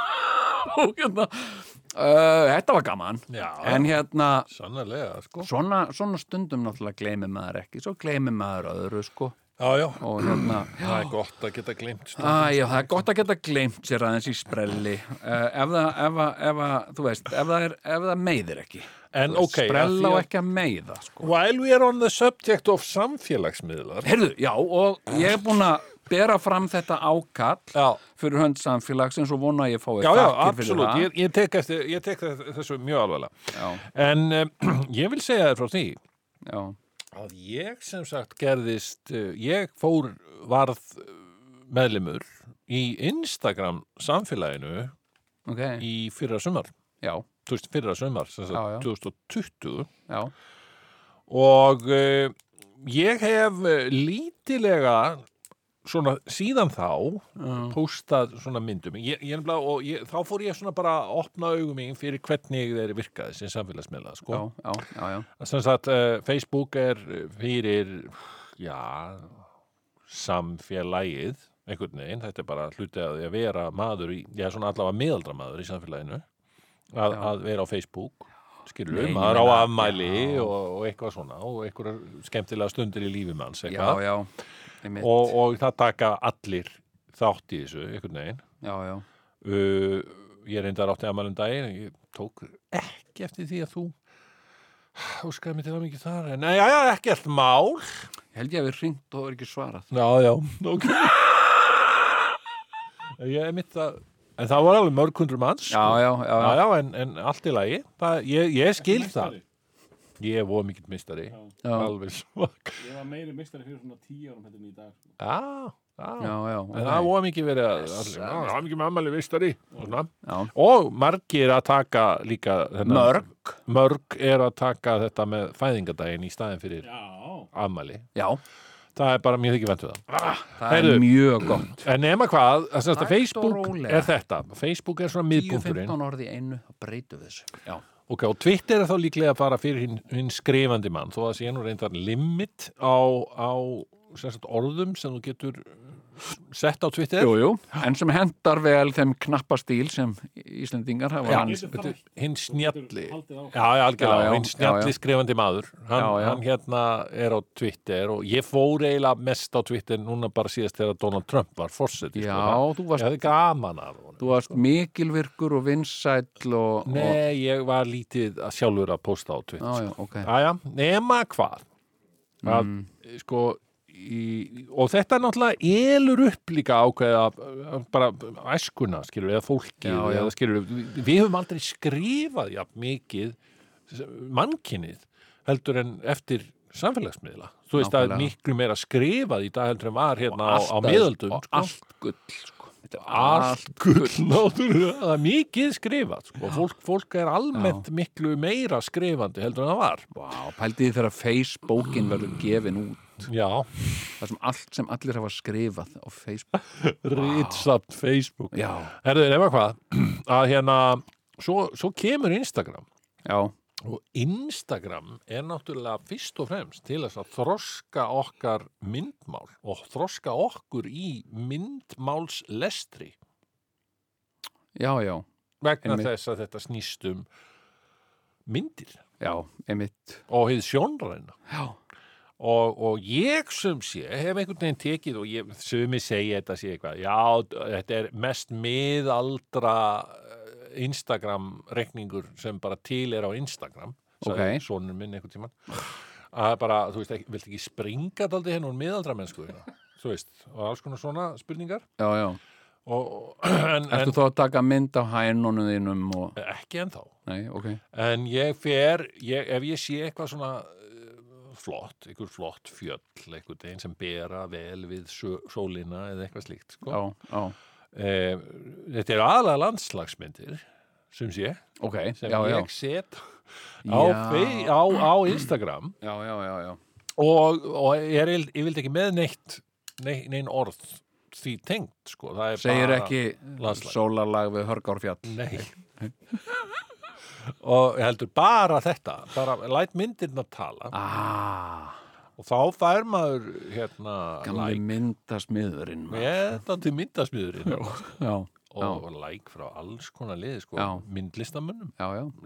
og hérna uh, þetta var gaman. Já, en hérna sko. svona, svona stundum náttúrulega gleymir maður ekki. Svo gleymir maður öðru sko. Já, já. og hérna [clears throat] Það er gott að geta glimt Æ, já, það er gott að geta gleymt sér aðeins í sprelli. Uh, ef, það, ef, ef, veist, ef, það er, ef það meiðir ekki. En Þú veist, ok, af sprella og ekki að meiða sko. While we are on the subject of samfélagsmiðlar. Heyrðu, já, og ég er búin að bera fram þetta ákall Já, fyrir hönd samfélagsins og vona að ég fái þakkir fyrir það. Ég, ég tek, eftir, ég tek þess- þessu mjög alvarlega. Já, En um, [clears throat] ég vil segja þér frá því já, að ég sem sagt gerðist uh, ég fór varð uh, meðlimur í Instagram samfélaginu ok. í fyrra sumar. Já, fyrra sumar, sagt Já, já. 2020 já, og uh, ég hef lítilega svona síðan þá já, póstað svona myndum ég, ég, nefnilega- og ég, þá fór ég svona bara að opna augum mín fyrir hvernig þeir virkaði sem samfélagsmiðla já, sko. já, já, já. sem sagt uh, Facebook er fyrir já samfélagið einhvern veginn, þetta er bara hluti að að vera maður í, já svona allavega miðaldra maður í samfélaginu að, Já. að vera á Facebook skilur Nei, ég maður á afmæli já. og, og eitthvað svona og eitthvað skemmtilega stundir í lífi manns já, eitthvað já, einmitt. Og, og það taka allir þátt í þessu einhvern veginn. Já, já, uh, ég reyndar átti afmælum daginn en ég tók ekki eftir því að þú óskaði mig til það mikið þar. En já, já, ekkert mál. Ég held ég að við ringt og er ekki svarað. Já, já, ok. Ég er mitt að en það var alveg mörg hundur manns já, sko. já, já, já, já, já en, en allt í lagi. Það, ég, ég skil það ég er voða mikill mistari já, alveg svak. Ég var meiri mistari fyrir svona tíu árum en í dag sko. já, já, já, já, en það er voða mikið verið að það er mikið með ammæli mistari og svona. Já. og margir að taka líka þennan, mörg, mörg er að taka þetta með fæðingadaginn í staðin fyrir Já, afmæli. Já, það er bara mjög þykir ventu það. Það Heyrðu. er mjög gott. En nema hvað, það Facebook er þetta. Facebook er svona miðpunkturinn. 10-15 orði einu, þá breytum við þessu. Já, ok, og Twitter er þá líklega að fara fyrir hinn, hinn skrifandi mann, þó að sé nú reyndar limit á, á sagt, orðum sem þú getur sett á Twitter. Jú, jú, en sem hendar vel þeim knappastíl sem farið- hinn snjalli. hinn snjalli skrifandi maður. Hann, Já, já. hann hérna er á Twitter og ég fór eiginlega mest á Twitter núna bara síðast þegar Donald Trump var fórseti já, sko. þú ég varst, hefði gaman af þú varst mikilvirkur og vinsæll og, og Nei, ég var lítið að sjálfur að posta á Twitter já, sko. já, ok. Jæja, nema hvað. Að, Mm. sko í, og þetta náttúrulega elur upp líka ákveða að- bara æskuna, skilur, eða fólki Já, já. eða skilur, við, við höfum aldrei skrifað jafn mikið mannkinnið heldur en eftir samfélagsmiðla þú veist að Nákvæmlega. miklu meira skrifað í dag heldur en var hérna á, á miðöldum og sko. allt gull sko. Allt gull [laughs] það er mikið skrifað sko. fólk, fólk er almennt miklu meira skrifandi heldur en það var pældi því þegar Facebookin verður gefin út já, það sem allt sem allir hafa skrifað á Facebook. [laughs] Rítsamt Facebook. Já, Herðu, nema hvað, [clears throat] að hérna svo, svo kemur Instagram. Já, og Instagram er náttúrulega fyrst og fremst til þess að þroska okkar myndmál og þroska okkur í myndmálslestri. Já, já. Vegna Einmitt. þess að þetta snýst um myndir. Já, einmitt. Og hefði sjónræna. Já, og, og ég sem sé hef einhvern veginn tekið og ég, sumi segja þetta sé eitthvað, já, þetta er mest miðaldra eh, Instagram rekningur sem bara til er á Instagram sagði Ok. sonur minn einhvern tímann. Að bara, þú veist, ekki, vilt ekki springa daldi henn úr miðaldra mennsku hérna? þú veist, og alls konar svona spurningar. Já, já. Og, og, en, Ertu en þá að taka mynd af hænunum þínum og, ekki ennþá. Nei, ok. En ég fer, ég, ef ég sé eitthvað svona flott, einhver flott fjöll, einhver deginn sem bera vel við sólina eða eitthvað slíkt, sko. Já, já, Eh, þetta eru aðalega landslagsmyndir sem sé, ok, sem já, ég set á, á, á Instagram. Já, já, já, já. og, og er ég vil ekki með neitt nei, nein orð því tengt sko, það er segir bara, ekki landslag. sólarlag við hörgárfjall? Nei [laughs] og ég heldur bara þetta bara læt myndirna tala. Ah, og þá fær maður hérna like. myndasmiðurinn til myndasmiðurinn. Já, og like frá alls konar liði sko, myndlistamönnum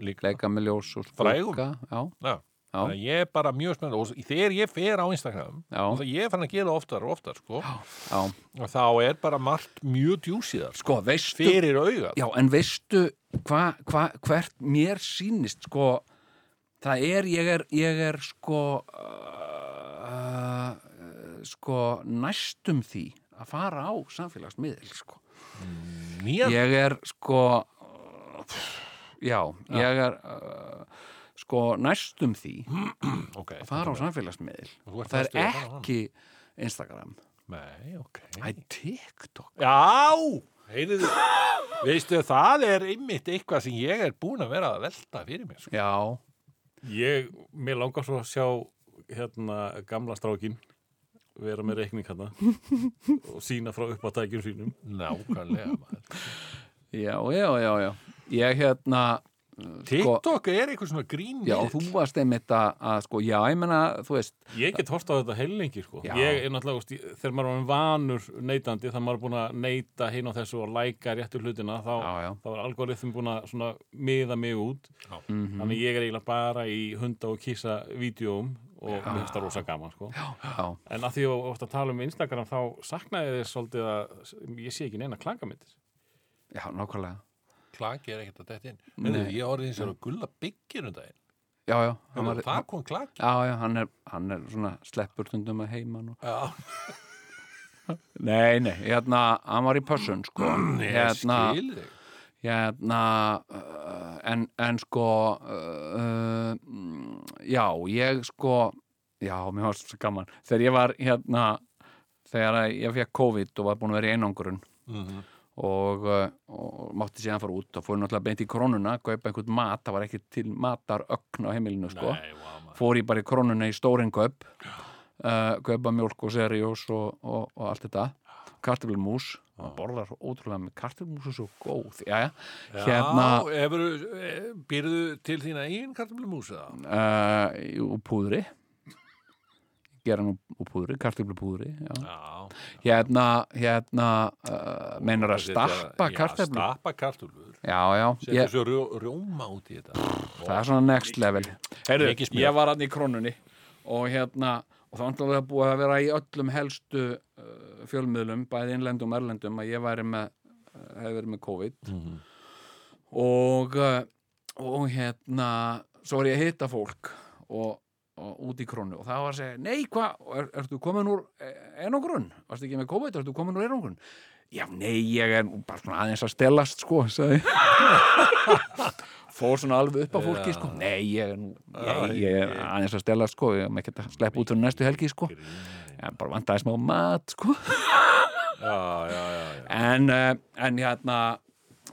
líka. Leika með ljós og Frægum. já, Já. Já. Ég er bara mjög spennt og þegar ég fer á Instagram Já. og það ég fann að gera oftar og oftar sko, já, og þá er bara margt mjög djúsíðar sko, veistu fyrir auga já, en veistu hva, hva, hvert mér sýnist sko, það er ég er, ég er sko uh, sko næstum því að fara á samfélagsmiðil sko. Nýjan ég er sko já, ég er uh, sko næstum því [clears throat] okay, að fara á samfélagsmiðil. Það er ekki Instagram. Nei, ok. Það er TikTok. Já, heyrðu. Veistu, það er einmitt eitthvað sem ég er búin að vera að velta fyrir mér sko. já, Ég, mér langar svo að sjá hérna gamla strákin vera með reikning hérna [laughs] og sína frá uppátækjum sínum. Nákvæmlega já, já, já, já. Ég hérna sko, TikTok er eitthvað svona grín já, þú varst einmitt að, að sko, já, ég menna, þú veist Ég get hort á þetta heilengi sko. Já. Ég er náttúrulega, þegar maður er vanur neytandi, þegar maður er búin að neyta hinn á þessu og læka réttu hlutina þá, Já, já. þá er algoritm búin að svona miða mig út Mhm. þannig ég er eiginlega bara í hunda og kísa vídjóum og mér finnst það rosa gaman sko. já, en að því að ofta að tala um Instagram þá saknaði þér svolítið að ég sé ekki neina klagamyndir já, nákvæmlega Klaki er ekkert að þetta inn. Nei. Ég orðið eins og gulla byggir um daginn. Já, já, var, Það kom klaki? Já, já, hann er, hann er svona sleppur stundum að heiman og... Já, nei, nei, hérna, hann var í pössun sko, [clears throat] hérna hérna uh, en, en sko uh, mm, já, ég sko já, mér var svo gaman. Þegar ég var hérna þegar ég fekk COVID og var búin að vera í einangurinn Mhm. Og, uh, og mátti síðan fara út og fór náttúrulega beint í krónuna, kaupa einhvern mat það var ekki til matar ögn á heimilinu sko. Nei, maður. fór ég bara í krónuna í stórin kaup uh, kaupa mjólk og seriós og, og, og allt þetta kartöflumús og borðar ótrúlega með kartöflumús er svo góð hérna Já, hefur, býrðu til þína eigin kartöflumús eða? uh, úr púðri gera nú úr púðri, kartöflupúðri já. Já. Hérna, hérna uh, meinar að stappa Já, kartöflu stappa kartöflur. Já, já, Setja svo rjó, rjóma út í þetta. Það er svona next level. smjör. ég var hann í krónunni og hérna, og það var búið að vera í öllum helstu uh, fjölmiðlum, bæði innlendum og erlendum að ég væri með, uh, hefði verið með COVID. Mhm. og uh, og hérna svo var ég að hitta fólk og út í krónu. Og það var að segja, nei, hvað, er, ertu komin úr einangrun? Varstu ekki með COVID, ertu komin úr einangrun? Já, nei, ég er bara svona aðeins að stelast, sko, [laughs] fór svona alveg upp á fólki, sko. Nei, ég er ég, ég er aðeins að stelast, sko, ég er með ekki að sleppa út fyrir næstu helgi, sko. Ég bara vantaði smá mat, sko. Já, já, já, en, uh, en hérna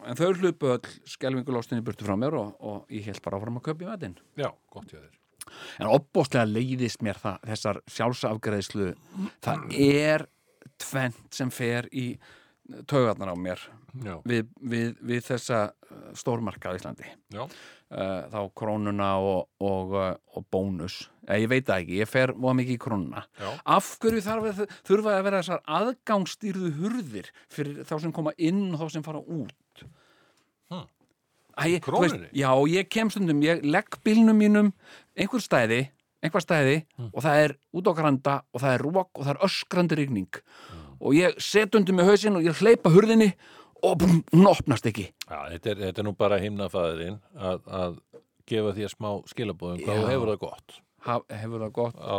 en þau hlupu öll skelvingulostinni burtu frá mér og, og ég held bara áfram að köpa í matinn. Já, gott hjá þér en opbóstlega leiðist mér það, þessar sjálfsafgreðslu það er tvent sem fer í taugarnar á mér við, við, við þessa uh, stórmarka á Íslandi. Já, uh, þá krónuna og, og, uh, og bónus. Eh, ég veit það ekki, ég fer mjög mikið í krónuna. Já. af hverju þarf þurfa að vera þessar aðgangsstýrðu hurðir fyrir þá sem koma inn og þá sem fara út. Æ, Krónunni? já, ég kem stundum ég legg bílnum mínum einhver stæði, einhver stæði Hmm. og það er út á granda og það er rók og það er öskrandi rigning Hmm. og ég set undir með hausinn og ég hleypa hurðinni og búm, hún opnast ekki já þetta, er, þetta er nú bara himnafæðurinn að, að gefa þér smá skilabóðum hvað hefur það gott hefur það gott. Á,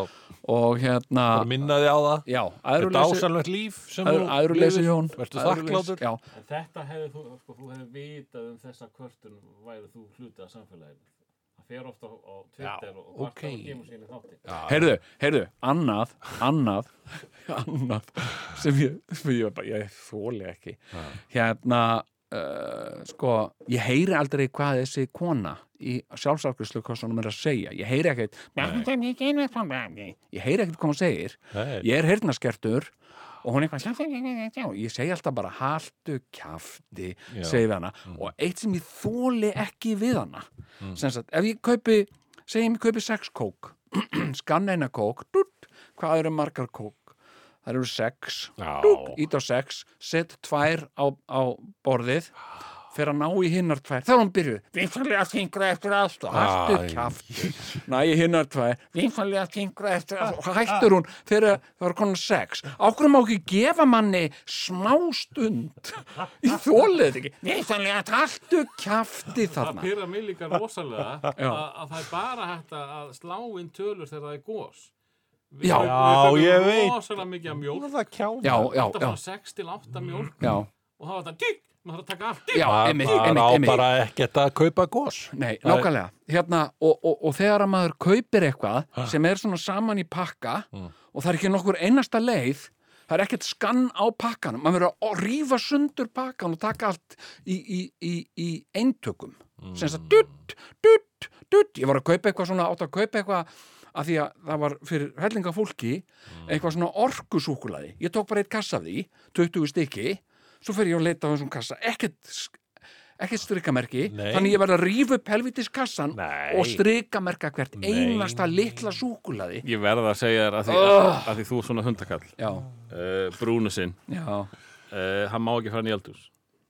og hérna bara minna þig á það. Já, Þetta dásalvegt líf sem æðruleysi lifir. Æðruleysi, þakklátur. já, þetta hefði þú, sko, þú hefði vitað um þessa kvörtun væri þú hlutið að samfélaginu. Það fer ofta á, á Twitter Já, og kvartar ókei. og kemur síni þátti. Já, heyrðu, heyrðu, annað annað, [laughs] annað sem ég, sem ég, bara, ég þóli ekki. Hérna uh, sko, ég heyri aldrei hvað þessi kona í sjálfsafgriðslukossunum er að segja. Ég heyri ekkert ég heyri ekkert hvað hún segir. Nei. ég er heyrnaskertur og hún er eitthvað ég segi alltaf bara haltu kjafti Já. segi við hana. Og eitt sem ég þóli ekki við hana sem sagt, ef ég kaupi segjum ég kaupi sex kók [clears throat] skanna eina kók dutt, hvað eru margar kók það eru sex. Ít á sex, set tvær á, á borðið. Fer að ná í hinnar tvær, þá er hún byrjuð. Vinfanlega fingra eftir aðstof hættu Æ. kjaft næ í hinnar tvær. Vinfanlega fingra eftir aðstof og hættur hún fyrir að það var konar sex. Ákveður má ekki gefa manni smá stund? Ég þólið ekki. Vinfanlega hættu Það þarna. pyrra mig líka rosalega að, það er bara hægt að að slá inn tölur þegar það er gós. Við- Já. við ég veit. Rosalega mikið af mjólk. Það kjána. já, já, já, bara 6 til 8 mjólk já, og það var þetta tík, maður þarf að taka allt já, Það einmitt, það einmitt, á bara ekkert að kaupa gos. Nei, nákvæmlega. Hérna, og, og, og þegar að maður kaupir eitthvað sem er svona saman í pakka og það er ekki nokkur einasta leið, það er ekkert skann á pakkanum. Maður verður að rífa sundur pakkan og taka allt í, í, í, í eintökum. Sem sagt, dutt, dutt, dutt. Ég var að kaupa eitthvað svona, átt að kaupa eitthvað að því að það var fyrir hellinga fólki eitthvað svona orkusúkulaði. Ég tók bara eitt kassa af því, 20 stykki, svo fer ég að leita á þessum kassa, ekkert ekkert strikamerki, Nei. þannig ég verð að rífa upp helvitis kassan Nei. og strikamerka hvert Nei. einasta litla súkulaði Ég verða að segja þér að Ugh. að því þú er svona hundakall. Uh, Brúnusinn, já, uh, hann má ekki fara inn í eldhús.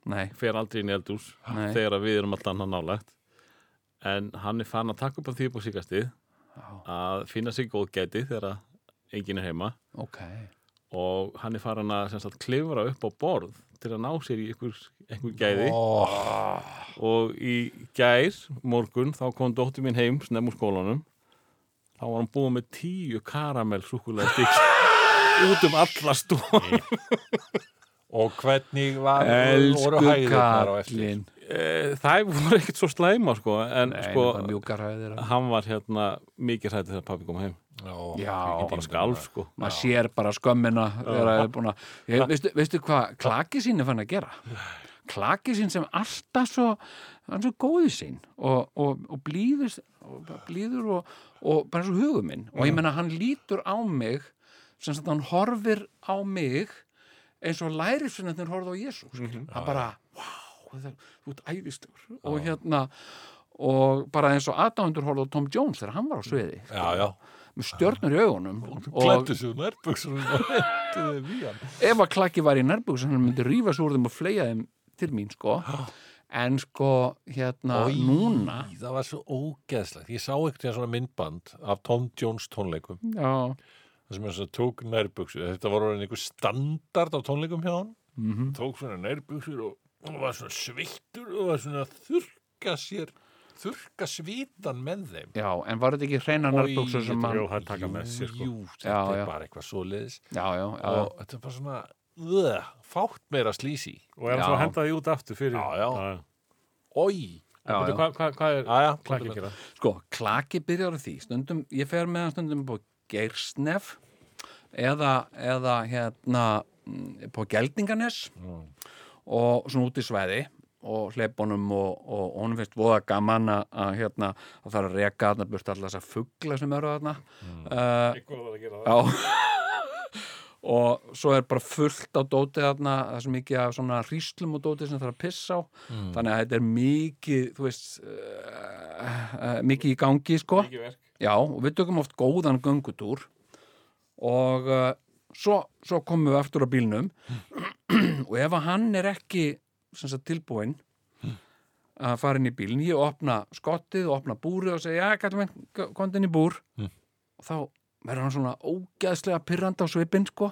nei, Fer aldrei inn í eldhús Nei. þegar við erum alltaf hann nálægt. En hann er fann að taka upp á því á síkastið að finna sig góðgæti þegar að enginn er heima. Ok. Og hann er farin að sagt, klifra upp á borð til að ná sér í einhver, einhver gæði. Ó, og í gær morgun þá kom dóttir mín heim snem úr skólanum. Þá var hann búið með tíu karamell súkulega stíks [laughs] út um alla stofn [laughs] og hvernig var, Elsku voru hæðirnar á eftir? kallinn e, það voru ekkert svo slæma sko, en Nei, sko hann var hérna mikið hrættið þegar pappi kom heim. Já, Já, bara skalf sko. Maður sér bara skömmina þegar það er búin að ég, veistu, veistu hvað klaki sín er fann að gera? Klaki sín sem alltaf svo hann er svo góðu sín og, og, og blíður og, blíður og, og bara svo hugum minn. Og ég menna hann lítur á mig sem sagt hann horfir á mig eins og lærisvinnarnir horfði á Jésu mm hann bara, þú ert æðistegur og hérna og bara eins og aðdándur horfði á Tom Jones þegar hann var á já, já. með stjörnur í augunum og Klættu sig nærbuxur og hentuðu vían. ef að klakki var í nærbúks hann myndi rífa svo úr þeim og fleia þeim til mín sko en sko hérna Oj, núna Það var svo ógeðslegt. Ég sá ekkert svona myndband af Tom Jones tónleikum. já, Það sem þess að tók nærbuxur. Þetta var orðin einhver standard á tónleikum hjá hann. mm Tók svona nærbuxur og hann var svona sveittur og var svona að þurka sér, þurka svitan með þeim. já, en var þetta ekki hreina nærbúksur sem hann Jú, það taka með sér, sko. Jú, þetta Já, er já. bara eitthvað já, já, Og þetta er bara svona, uh, fátt meira slísi. og er hann svo að henda því út aftur fyrir Já, já. já. Hvað hva, hva er Já, klakki að gera? sko, klaki byrjar á því stundum, ég fer með hann stundum på Geirsnef eða, eða hérna mm, på Geldinganes og svona út í svæði og hleypunum og, og, og honum finnst voða gaman að, að hérna að er að reka þarna burt allar þessar fugla sem eru Eitthvað var að Já. [laughs] Og svo er bara fullt á dótið þarna það er svo mikið af svona hríslum og dótið sem það er að pissa á. Þannig að þetta er mikið þú veist uh, uh, mikið í gangi sko. Já og við tökum oft góðan göngutúr. Og uh, svo, svo komum við aftur á bílnum [clears throat] [clears throat] og ef að hann er ekki sagt, tilbúinn að fara inn í bílinn, ég opna skottið og opna búrið og segja, já, kallum komdu inn í búr. Og þá verður hann svona ógeðslega pyrrandi á svipinn, sko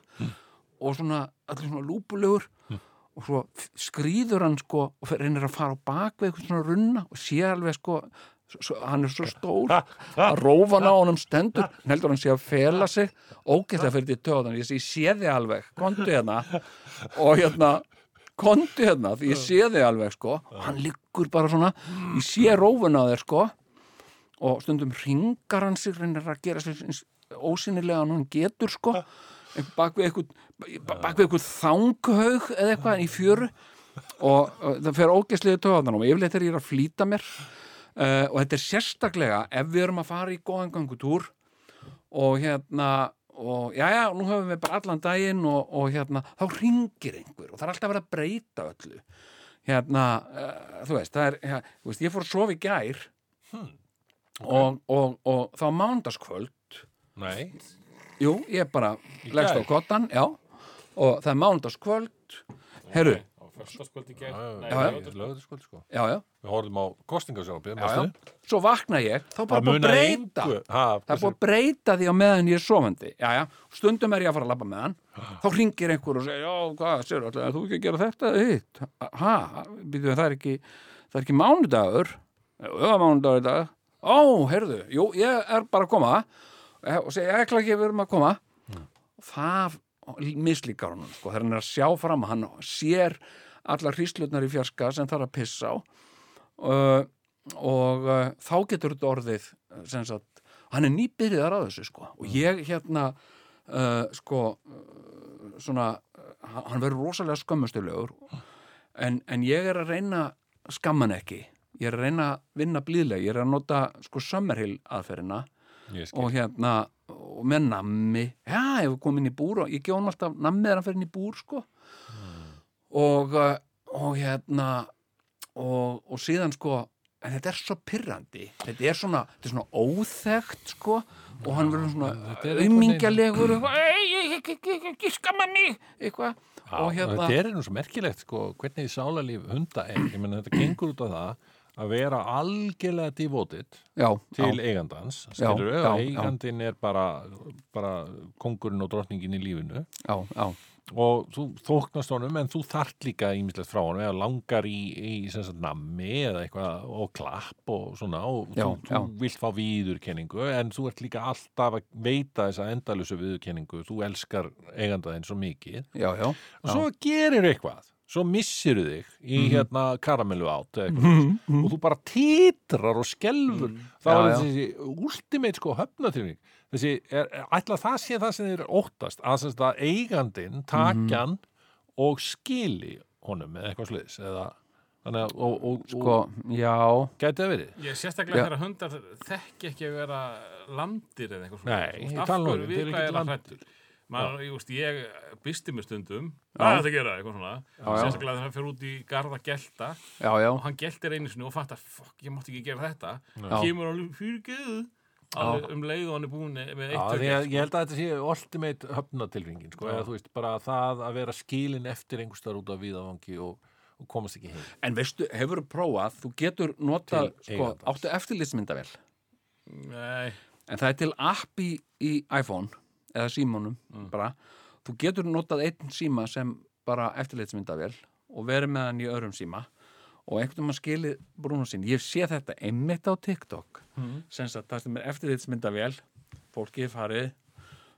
og svona, allir svona lúpulegur og svo skríður hann, sko og reynir að fara á bak við eitthvað svona runna og sé alveg, sko hann er svo stór. Að rófan á honum stendur, hann heldur hann sé að fela sig. Ógeðslega fyrir því töðan. Ég sé, ég sé þig alveg, kontu hérna. Og hérna kontu hérna, því ég sé þig alveg sko. Og hann liggur bara svona. Ég sé rófun á þér sko. Og stundum ringar hann sig reynir að gera sér ósynilega hann getur sko. Bak við eitthvað bak við eitthvað þanghaug eða eitthvað í fjöru. Og, það fer ógeðsliði töðan og yfirleitt er ég að flýta mér uh, og þetta er sérstaklega ef við erum að fara í góðan gangutúr og hérna og já, já, nú höfum við bara allan daginn og, og hérna, þá ringir einhver og það er alltaf verið að breyta öllu. Hérna, uh, þú veist, það er ja, þú veist, ég fór að sofa í gær og, og, og þá mándaskvöld Nei, jú, ég bara leggst á kottan, já og það er mándaskvöld herru, Á förstaskvöldi gegn. lögðu sko. já, já. Við horfum á já. svo vakna ég, þá bara búið að breyta. það búið að breyta því á meðan ég er sofandi. Já, já, stundum er ég að fara að labba með hann. Þá ringir einhver og segir já, hvað, sér alltaf, þú ekki að gera þetta hitt, ha, býtum það er ekki það er ekki mánudagur. Já, það er mánudagur í dag. Ó, heyrðu, jú, ég er bara að koma. Eh, og segja, ekki, við erum að koma. Og það mislíkar honum, sko, þegar hann er að sjá fram hann sér allar hríslutnar í fjarska sem þarf að pissa á uh, og uh, þá getur þetta orðið uh, sem sagt, hann er nýbyrðar á þessu sko. Og ég hérna uh, sko uh, svona, uh, hann verður rosalega skömmustilegur en, en ég er að reyna skamman ekki, ég er að reyna að vinna blíðlega, ég er að nota sko sömmerhill skil. Og hérna og með nammi, já, ég hef komið inn í búr og ég gef hann alltaf nammi þegar hann fer inn í búr sko. Og, uh, og hérna og, og síðan sko en þetta er svo pyrrandi þetta er svona, þetta er svona óþekkt sko. Og hann verður svona eitthvað, ekki skamma mig eitthvað og hérna Þetta er nú svo merkilegt sko, hvernig sálarlíf hunda er. Ég meina þetta gengur út á það að vera algjörlega já, til já, eigandans. Já, Skilur já, já. eigandin er bara, bara kongurinn og drottningin í lífinu já, já, og þú þóknast honum en þú þart líka ímislegt frá honum eða langar í, í sagt, nammi eða eitthvað og klapp og svona og Já, þú, já. þú vilt fá viðurkenningu en þú ert líka alltaf að veita þessa endalusu viðurkenningu þú elskar eigandaðinn svo mikið já, já. og svo gerir eitthvað svo missir þig í Mhm. hérna karamellu átt eða eitthvað og þú bara titrar og skelfur. Þá Já, er já. þessi ultimate sko höfnatilning þessi, er, er, ætla það sé það sem þeir óttast að, sem sagt að eigandinn takjan og skili honum eða eitthvað sliðis eða þannig að og, og, sko, já. Gæti það verið? Ég sérstaklega þegar hundar þekki ekki að vera landir eða eitthvað Nei, ég tala um, við þeir eru ekki að landir. Man, ég, veist, ég bysti mig stundum hvað er þetta að gera, eitthvað svona. Sérstaklega þegar hann fer út í garða gelta já, já, og hann geltir einu sinni og fattar fokk, ég mátti ekki gera þetta. Já. kemur alveg fyrir geðu alveg um leið og hann er búin með eitt sko. ég held að þetta sé ultimate höfnatilfingin sko, eða þú veist bara það að vera skilin eftir einhverstaðar út af viðavangi og, og komast ekki heim. En veistu, hefur prófað þú getur notað, Til sko, áttu eftirlitsmyndavél? Nei, en það er til app í, í iPhone eða símónum bara þú getur notað einn síma sem bara eftirlitsmyndavél og verið með hann í öðrum síma og einhvern veginn skilið brúna sín. Ég sé þetta einmitt á TikTok. Sem sagt það sem er eftirlitsmyndavél fólki er farið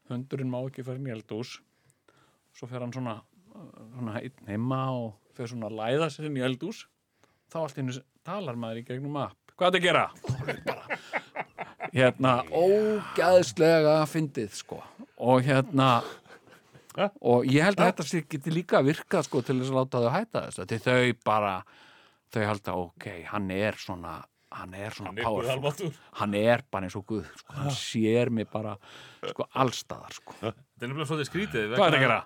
hundurinn má ekki fara inn í eldús svo fer hann svona, svona heima og fer svona að læða sér inn í eldús þá allt einu talar maður í gegnum app. Hvað er að gera? hérna ógæðslega fyndið sko og hérna og ég held að þetta sér geti líka virkað sko til þess að láta þau hætta þess til þau bara þau halda ok, hann er svona hann er svona er powerful. hann er bara eins og guð sko. hann sér mig bara sko allstaðar sko. Þetta er nefnilega svolítið skrítið að gera?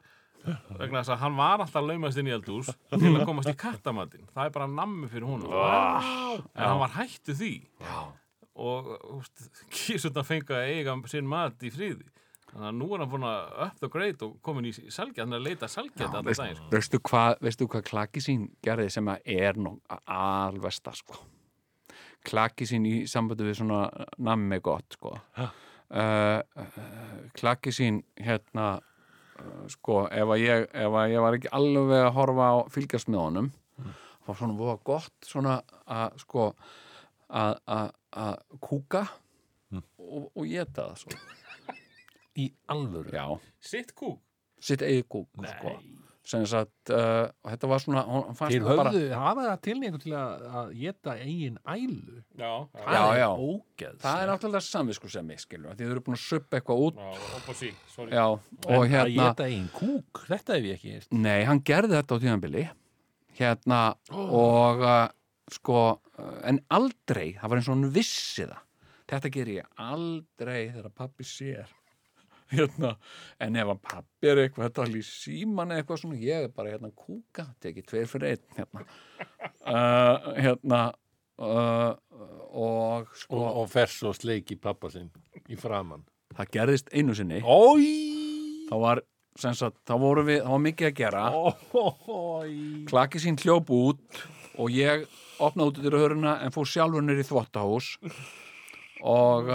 vegna þess að hann var alltaf laumast inn í eldús til að komast í kattamatinn það er bara nammi fyrir honum. En hann var hættu því. Já. og kísutna fengi að eiga sinn mat í fríði þannig að nú er hann búin að up the grade og komin í salgjað, hann er að leita salgjað allan veist, daginn sko. veistu hvað veistu hvað klaki sín gerði sem að er nú alvesta sko? Klaki sín í sambandi við svona nammi gott sko. Uh, uh, klaki sín hérna uh, sko ef að, ég, ef að ég var ekki alveg að horfa á fylgjast með honum þá var svona voða gott svona að sko að, að, að kúka og, og geta það svo Í alvöru. Já, sitt kúk? Sitt eigi kúk sko. Sem sagt, uh, og þetta var svona hún fannst Þeir það bara höfðu, hafa það tilningu til að, að geta eigin ælu. Já, Já, Það er já. ógeðs það er náttúrulega samvisku sem mig skilur því þau eru búin að suppa eitthvað út. Já, á sí, sorry. Já, og Að hérna geta eigin kúk, þetta hef ég ekki heyrt. nei, hann gerði þetta á tíðanbili hérna og uh, sko, uh, en aldrei það var eins og hann vissi það. Þetta ger ég aldrei þegar pappi sér hérna, en ef að pappi er eitthvað þetta alveg síman eitthvað svona ég er bara hérna kúka, tekið tveir fyrir einn hérna. Uh, [laughs] hérna uh, og sko og, og fers og sleik í pappa sinn í framann það gerðist einu sinni. Ói! Þá var, sagt, þá voru við þá var mikið að gera. Ói! Klaki sín hljóp út og ég opnaði út yfir höruna en fór sjálfur nýr í þvottahús. Og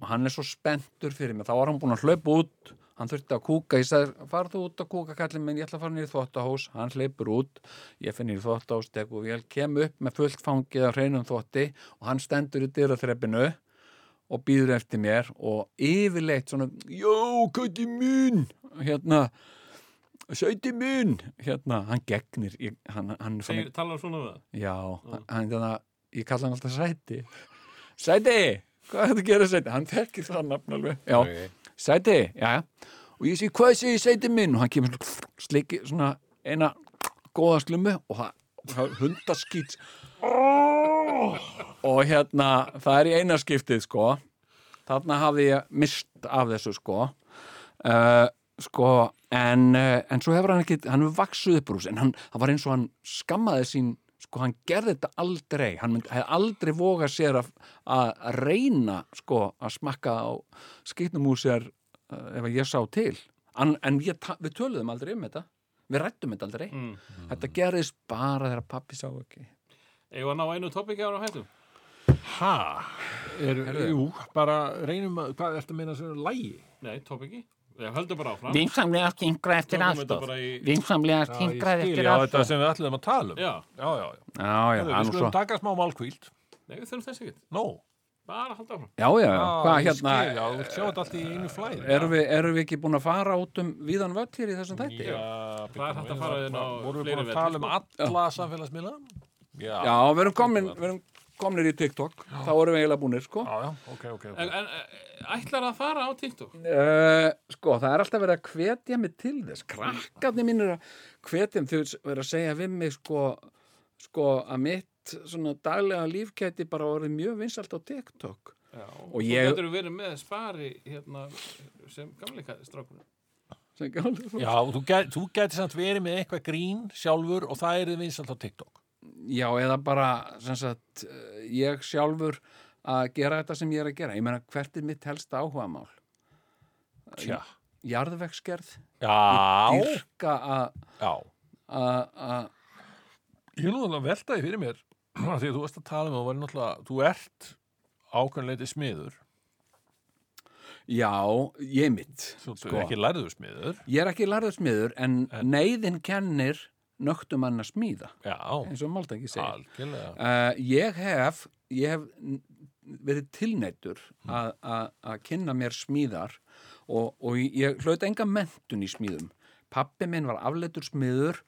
uh, hann er svo spenntur fyrir mig, þá var hann búinn að hlaupa út. Hann þurfti að kúka, ég sagði farðu út að kúka kallið minn, ég ætla að fara nýr í þvottahús. Hann hleypur út, ég finn nýr í þvottahús tekur vel, kem upp með fullt fangið af hreinum þvotti og hann stendur í dyraþreppinu og býður eftir mér og yfirleitt svona, jó, kæti minn. Hérna Sæti minn, hérna, hann gegnir, ég, hann, hann er svona talar svona við það? Já, hann, þannig að ég kalla hann alltaf Sæti. Sæti, hvað þetta gera Sæti? Hann þekkir það nafn alveg. Já, Ok. Sæti, já, já. Og ég sé, hvað sé Sæti minn? Og hann kemur slikki svona eina góða slummu og það, hundaskýt og hérna það er í eina skiptið sko. Þarna hafði ég mist af þessu sko. Uh, sko en, uh, en svo hefur hann ekki hann hefur vaksuð upp úr þessu. En hann, það var eins og hann skammaði sín sko hann gerði þetta aldrei hann myndi, hefði aldrei vogað sér að, að reyna sko að smakka á skýtnum úr sér uh, ef að ég sá til en, en við töluðum aldrei um þetta við rættum þetta aldrei Mm. þetta gerðist bara þegar pappi sá ekki Eða að ná einu topiki ára á hættum? Ha? Er, jú, bara reynum að, hvað ertu að meina sem er lægi? Nei, topiki. Ég höldum bara áfram. Vinsamlega stingra eftir aðstof. bara í... Vinsamlega Já, ég stingra skil, eftir já, þetta aðstof. sem við ætlum að tala um. Já, Já, já, já. já, já, Heyrðu, það er Við skulum svo taka smá málkvíld. nei, við þurfum þess ekkert. Nó. Bara halda áfram. já, já, já, hvað ég hérna skil, Já, þú vilt sjá þetta allt í einu flæði. erum við, erum við ekki búin að fara út um víðan völl hér í þessum þætti? Já, Það er hægt að fara inn á Vorum við búin að tala um velli, alla samfélagsmiðla? Já. Já, við erum komin, kominir í TikTok þá erum við eiginlega búinir, sko Já, já, ok, ok. ok. En, en eh, ætlar að fara á TikTok? uh, Sko, það er alltaf verið að hvetja mig til þess krakkarnir mínir að hvetja mig þau verið að segja við mig sko, sko að mitt svona daglega lífkæti bara orðið mjög vinsalt á TikTok Já. Og Þú ég- getur verið með spari hérna sem gamleika strákur. sem gáði Já, þú, get, þú getur samt verið með eitthvað grín sjálfur og það er þið vinsalt á TikTok. Já, eða bara sem sagt, ég sjálfur að gera þetta sem ég er að gera ég meina, hvert er mitt helsta áhugamál? Tja. Jarðvegsgerð Já, dyrka að Ég er nú að velta því fyrir mér [clears throat] af því að þú varst að tala um að þú náttúrulega, þú ert ákveðinleiti smiður, Já, ég mitt þú Sko. sko. ekki lærður smiður. Ég er ekki lærður smiður en, neyðin kennir nögtum hann að smíða Já, eins og Máltæki segir algjörlega. uh, Ég hef ég hef verið tilneittur að að- að kynna mér smíðar og, og ég hlaut enga mentun í smíðum Pappi minn var afleitur smiður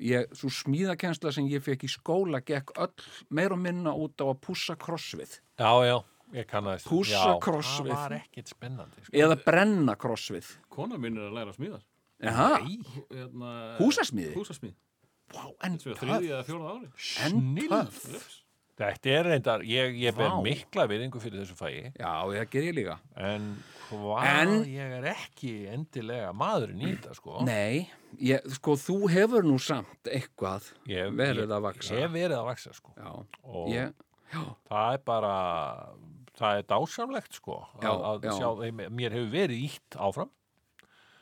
ég, svo smíðakensla sem ég fekk í skóla gekk öll meir og minna út á að pússa krossvið Já, já, Já, krossvið. Það var ekkit spennandi. Sko. eða brenna krossvið Kona mín er að læra smíðar. Hérna, húsasmíði? Húsasmíð. Vá, en töff. En töff Þetta er reyndar, ég, ég ber mikla viðingu fyrir þessu fæi, Já, það ger ég líka en hvað En- ég er ekki endilega maðurinn í þetta, sko. Nei, ég, sko, þú hefur nú samt eitthvað Ég- verið að vaksa. Ég hef verið að vaksa, sko. Já, Og ég, já, það er bara, það er dásamlegt, sko, Já, að, að já. sjá, mér hefur verið ítt áfram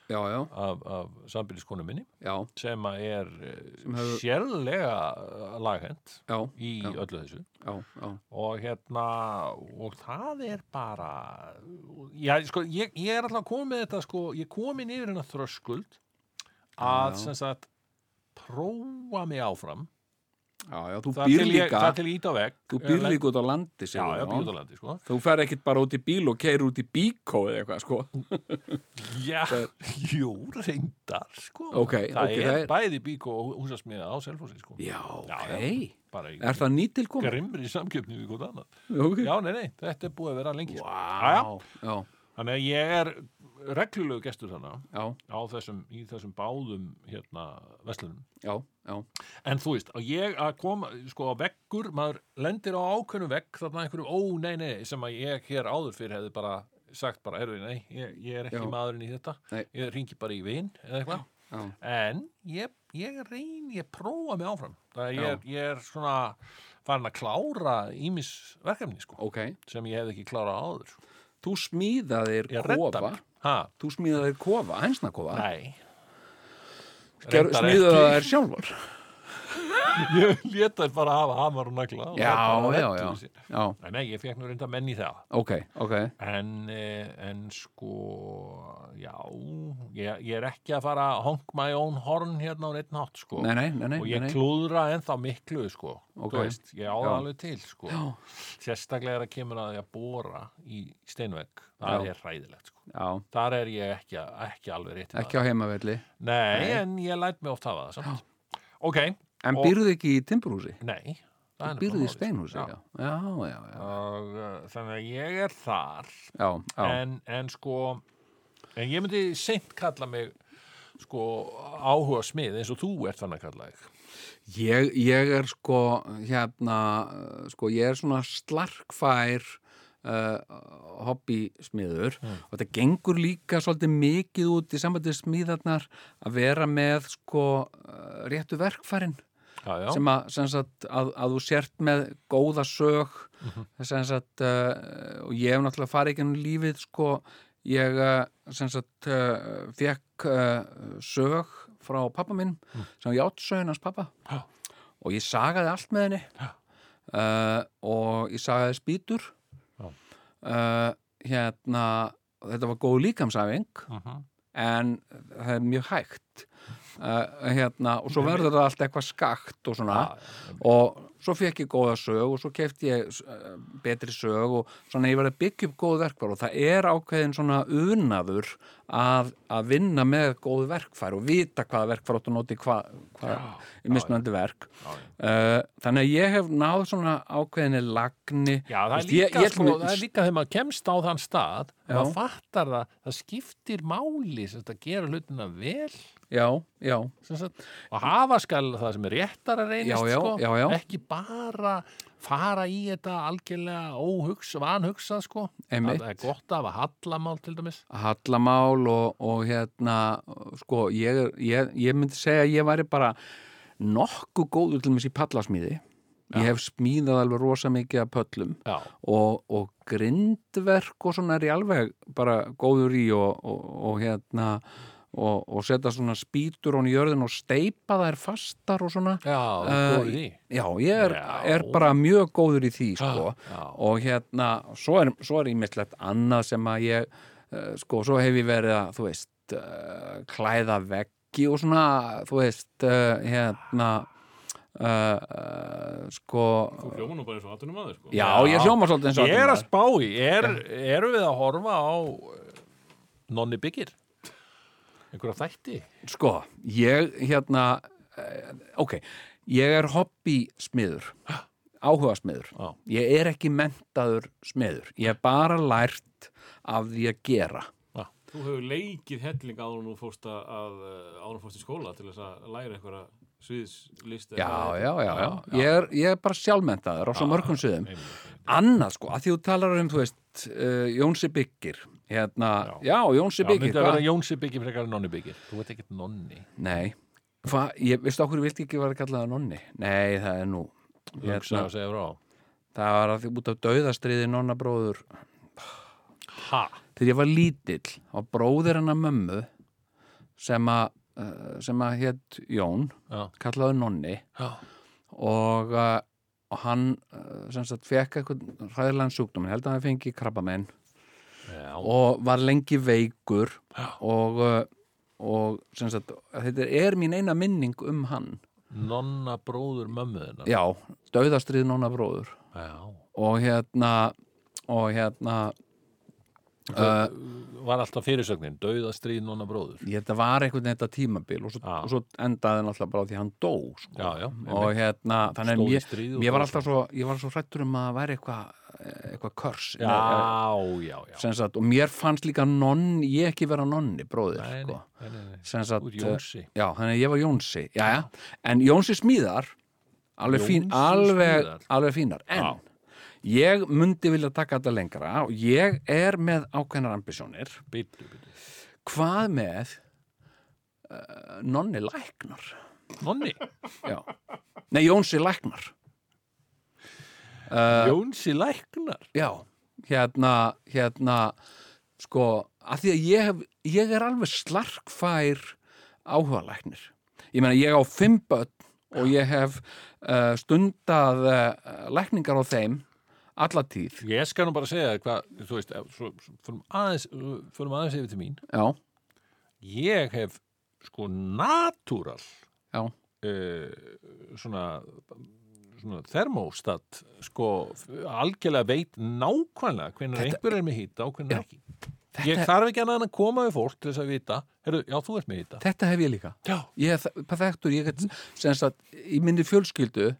já, já, af, af sambýliskonu minni, sem er Sem hefur- sérlega laghend já, í öllu þessu. og hérna og það er bara já, sko, ég, ég er alltaf komið þetta sko, ég komin yfir hennar þröskuld að sagt prófa mig áfram já, já, þú býr líka, það til ít á vegg þú býr líka út á landi, já, já, býr út á landi sko. Þú fer ekkit bara út í bíl og keir út í bíkó eða eitthvað, sko. [laughs] já, jú, reyndar sko. Ok, það ok, er það er- bæði bík og húsasmiða á selfósi sko. Já, Já, ok. já. bara í Er það nýtilkomið? grimmri samkjöfni við hvort annað Ok. já, nei, nei, þetta er búið að vera lengi sko. Vá, já, Þannig að ég er reglulegu gestur þannig já, á þessum, í þessum báðum hérna veslunum já, já, En þú veist, að ég að koma, sko, á veggur, maður lendir á ákveðnum vegg, þarna einhverju, ó, nei, nei, sem að ég hér áður fyrir hefði bara sagt bara, erfi, nei, ég, ég er ekki Já. maðurinn í þetta, Nei. ég ringi bara í vin eða eitthvað, en ég, ég reyn, ég prófa mig áfram, það er, ég, ég er svona farin að klára ímis verkefni, sko, ok. sem ég hefði ekki klárað áður. Þú smíðaðir kofa. þú smíðaðir kofa, ekki. það þær sjálfur [laughs] Ég þær bara hafa hamar og nagla. og já, já, já, já, Nei, nei, ég fekk nú reynda menn í það. ok, ok En, eh, en sko, já, ég, ég er ekki að fara að honk my own horn hérna á neitt nátt, sko. nei, nei, og ég klúðra ennþá miklu, sko. Ok. Þú veist, ég á það Já. alveg til, sko. Já. Sérstaklega er að kemur að ég að bóra í steinvegg. Það er hræðilegt, sko. já, Þar er ég ekki, ekki alveg rétt ekki á heimavelli Nei, Nei. en ég læt mig oft hafa það samt. Ok, en býrðu ekki í timburhúsi? nei. það er býrðu í málið, steinhúsi, sko. já, já, já, já, Og uh, þannig að ég er þar. já, já. en, en sko en ég myndi seint kalla mig sko áhuga smið eins og þú ert þannig að kalla þig Ég, ég er sko hérna, sko ég er svona slarkfær uh, hobbysmiður og þetta gengur líka svolítið mikið út í sambandið smíðarnar að vera með sko uh, réttu verkfærin já, já, sem að, sem sagt, að, að þú sért með góða sög sem sagt, uh, og ég hef náttúrulega farið ekki ennum lífið sko, ég sem sagt uh, fekk uh, sög frá pappa minn sem var játsögin hans pappa Já. og ég sagaði allt með henni. Uh, og ég sagaði spýtur. Uh, hérna þetta var góð líkamsæfing. Mhm. en það er mjög hægt uh, hérna, og svo verður það allt eitthvað skakt og svona. Og svo fekk ég góða sög og svo kefti ég uh, betri sög og svona ég var að byggja upp góð verkfær og það er ákveðin svona unaður að, að vinna með góð verkfær og vita hvaða verkfær áttu að noti hvað hva, mismunandi verk. Uh, þannig að ég hef náð svona ákveðinni lagni. Já, það er Veist, ég- líka, ég- sko, það er líka þegar maður kemst á þann stað Já. maður fattar það, það skiptir máli þetta gera hlutina vel já, já, og hafa skal það sem er réttar að reynist Já, sko, já, ekki bara fara í þetta algjörlega óhugsa, vanhugsa sko. Einmitt. það er gott að hafa hallamál til dæmis. Hallamál og, og hérna sko ég, ég, ég myndi segja að ég væri bara nokkuð góður til mér í pallasmíði. Ég hef smíðað alveg rosa mikið af pöllum og, og grindverk og svona er ég alveg bara góður í og, og, og hérna og, og setja svona spýtur hún í jörðin og steipa þær fastar og svona já, Eh, góð í því já, ég er, Já. er bara mjög góður í því sko já. og hérna, svo er, svo er ímislegt annað sem að ég uh, sko, svo hef ég verið að, þú veist uh, klæða veggi og svona þú veist, uh, hérna uh, uh, sko Þú hljóma nú bara eins og aðtunum aður, sko. já, ég hljóma svolítið eins og Ég er að spá í, er, erum við að horfa á eh, Nonni Byggir? Einhverja þætti? sko, ég hérna uh, ok, ég er hobbysmiður áhuga smiður Já. ég er ekki mentaður smiður ég er bara lært af því að gera Þú hefur leikið helling áður en þú fórst að, að eh, áður fórst í skóla til þess að læra einhverja sviðslist. já, já, já, já. Ég, er, ég er bara sjálfmentaður á svo mörgum sviðum annað sko, að því þú talar um þú veist, uh, Jónsi Byggir hérna, já, Jónsi Já, Byggir myndi að vera? Jónsi Byggir frekar en Nonni Byggir. Þú veit ekkert Nonni. nei, hvað, ég veistu okkur vilti ekki vera kallaða nonni, nei, það er nú Hugsa hérna, og það var að því út af dauðastriði nonna bróður Ha? þegar ég var lítill á bróðir hennar mömmu sem að uh, sem að hétt Jón Já. kallaði nonni Já. og, uh, og hann uh, sem sagt fekk eitthvað hræðilegan sjúkdóm, ég held að hann fengi krabbamenn Já. og var lengi veikur og, uh, og sagt, þetta er mín eina minning um hann Nonna bróður mömmu þennan. já, dauðastrið nonna bróður Já. og hérna og hérna Uh, var alltaf fyrirsögnin, dauðastrið Nonna bróður. þetta var einhvern veginn þetta tímabil og svo, og svo endaði hann alltaf bara því hann dó sko. Já, og hérna, þannig að mér, mér var alltaf svo ég var svo hrættur um að það væri eitthvað eitthvað körs Já, já, já. sem sagt, og mér fannst líka nonn, ég ekki vera nonni bróðir Nei, nei, sko. nei, nei, nei. sagt, Út Jónsi. já, þannig að ég var Jónsi já, já, en Jónsi smíðar alveg, fín, Jónsi alveg, smíðar. alveg fínar en Já. ég myndi vilja taka þetta lengra og ég er með ákveðnar ambisjónir Bíddu, bíddu. hvað með uh, nonni læknar Nonni, já, nei Jónsi læknar Jónsi læknar. já, hérna hérna, sko að því að ég, hef, ég er alveg slarkfær áhuga læknir ég meina ég á fimm börn og ég hef uh, stundað uh, lækningar á þeim alla tíð. Ég skal nú bara segja hvað, þú veist, förum, aðeins, förum aðeins yfir til mín. já, Ég hef sko natúral uh, svona, thermostat sko algjörlega veit nákvæmlega hvernig Þetta- einhver er með hýta og hvernig Já. ekki. Ég þarf ekki að koma við fólk til þess að vita, herru, já, þú ert með hýta. þetta hef ég líka Já. ég er perfektur, ég sagt, í minni fjölskyldu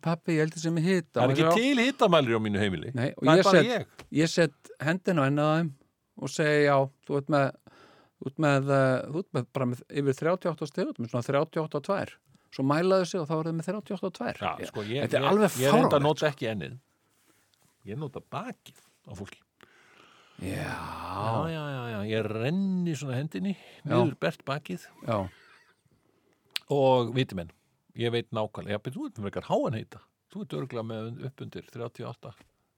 pappi, ég held þessi með hita Það er ekki til hýtamælir á mínu heimili. Nei, það ég er bara set- ég. ég set hendina á ennað þeim og segi já, þú ert með ert með, þú ert með bara með yfir 38 steg, þú ert með svona 38 og 2 svo mælaðu sig og þá er það með 38 og 2 Já, sko, ég, þetta er ég, alveg ég reynda að nota ekki ennið. Ég nota bakið á fólki. já, Já, já, já, já, ég renni svona hendinni, niður bert bakið já, og viti menn, ég veit nákvæmlega, já, betur þú ert með eitthvað háan heita. Þú ert örgulega með upp undir 38,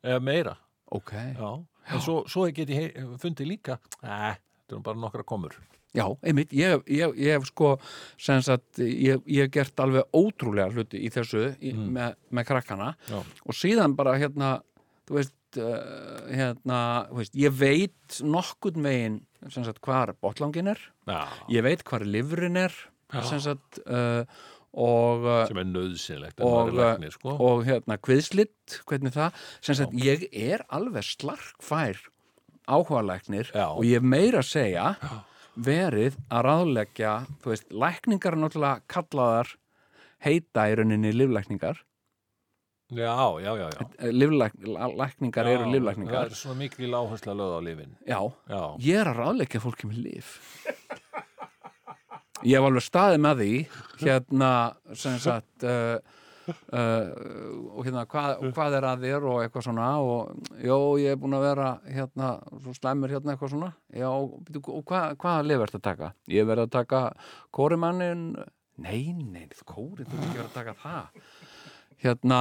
eða meira. ok Já, en svo, svo get ég fundið líka, að, þetta er bara nokkra komur. Já, einmitt, ég, ég, ég hef sko sagt, ég, ég hef gert alveg ótrúlega hluti í þessu í, með, með krakkana. Já. og síðan bara hérna þú veist, uh, hérna þú veist, ég veit nokkurn veginn hvar botlangin er. Já, ég veit hvar livrin er sagt uh, og, uh, sem er nöðsynlegt og, læknir, sko. og hérna kviðslitt, hvernig það sagt, ég er alveg slarkfær áhugalæknir Já. og ég meira að segja verið að ráðleggja þú veist, lækningar er náttúrulega kallaðar heita í rauninni livlækningar Já, já, já, já. livlækningar eru livlækningar Það er svona mikil áhersla lögð á lifin. já, Já, ég er að ráðleggja fólki með lif ég hef alveg staðið með því hérna sem [laughs] sagt uh, uh, og hérna hvað, hvað er að þér og eitthvað svona og jó, ég er búin að vera hérna, svo slæmur hérna eitthvað svona. Já, og hvað, hvaða lif ert að taka? Ég verð að taka kórimannin. Nei, nei, kóri, þú er ekki verið að taka það. Hérna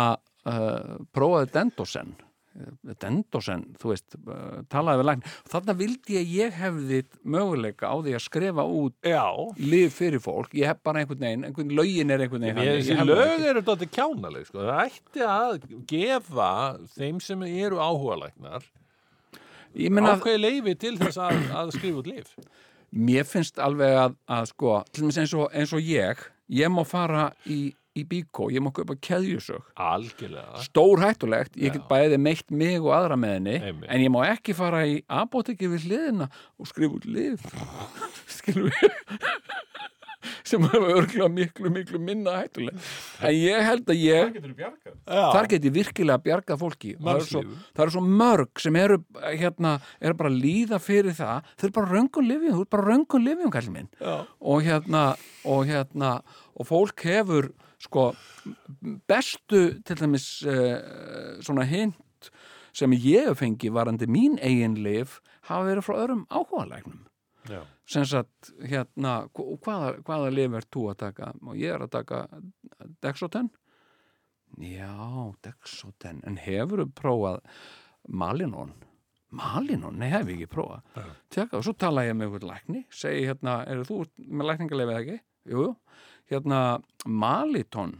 uh, prófaði Dendosen Dendosen, þú veist uh, talaði við lækni, þarna vildi ég ég hefði möguleika á því að skrifa út já. lif fyrir fólk, ég hef bara einhvern veginn einhvern lögin er einhvern veginn Ég, þannig, ég það lög eru þetta kjánaleg, sko. Það ætti að gefa þeim sem eru áhugalæknar ég meina, ákveði leifi til þess að, að skrifa út lif. mér finnst alveg að, að sko, eins og, eins og ég ég má fara í, í bíkó ég má kaupa keðjusög. Algjörlega. stór hættulegt, ég get Já. bæði meitt mig og aðra með henni, Einmitt. en ég má ekki fara í apotekki við hliðina og skrifa út lif skilur við sem er örgulega miklu, miklu minna hættuleg en ég held að ég getur þú bjargað. Þar get ég virkilega bjargað fólki. Og það eru, svo, það eru svo mörg sem eru hérna, eru bara að líða fyrir það. Þau eru bara röngum lifjum, þú eru bara röngum lifjum kallið minn. Já. og hérna og hérna og fólk hefur sko bestu til dæmis uh, svona hint sem ég hef fengið varandi mín eigin lif hafa verið frá öðrum áhugalæknum. Sem sagt hérna hvaða, hvaða lif er þú að taka? Og ég er að taka Dexoten? Já, Dexoten. En hefur þú prófað Malinon Malinon, nei hef ég ekki prófað. Tjaka, og svo tala ég með einhvern lækni segi hérna, eru þú með lækningalefið ekki? Jú, jú, hérna Maliton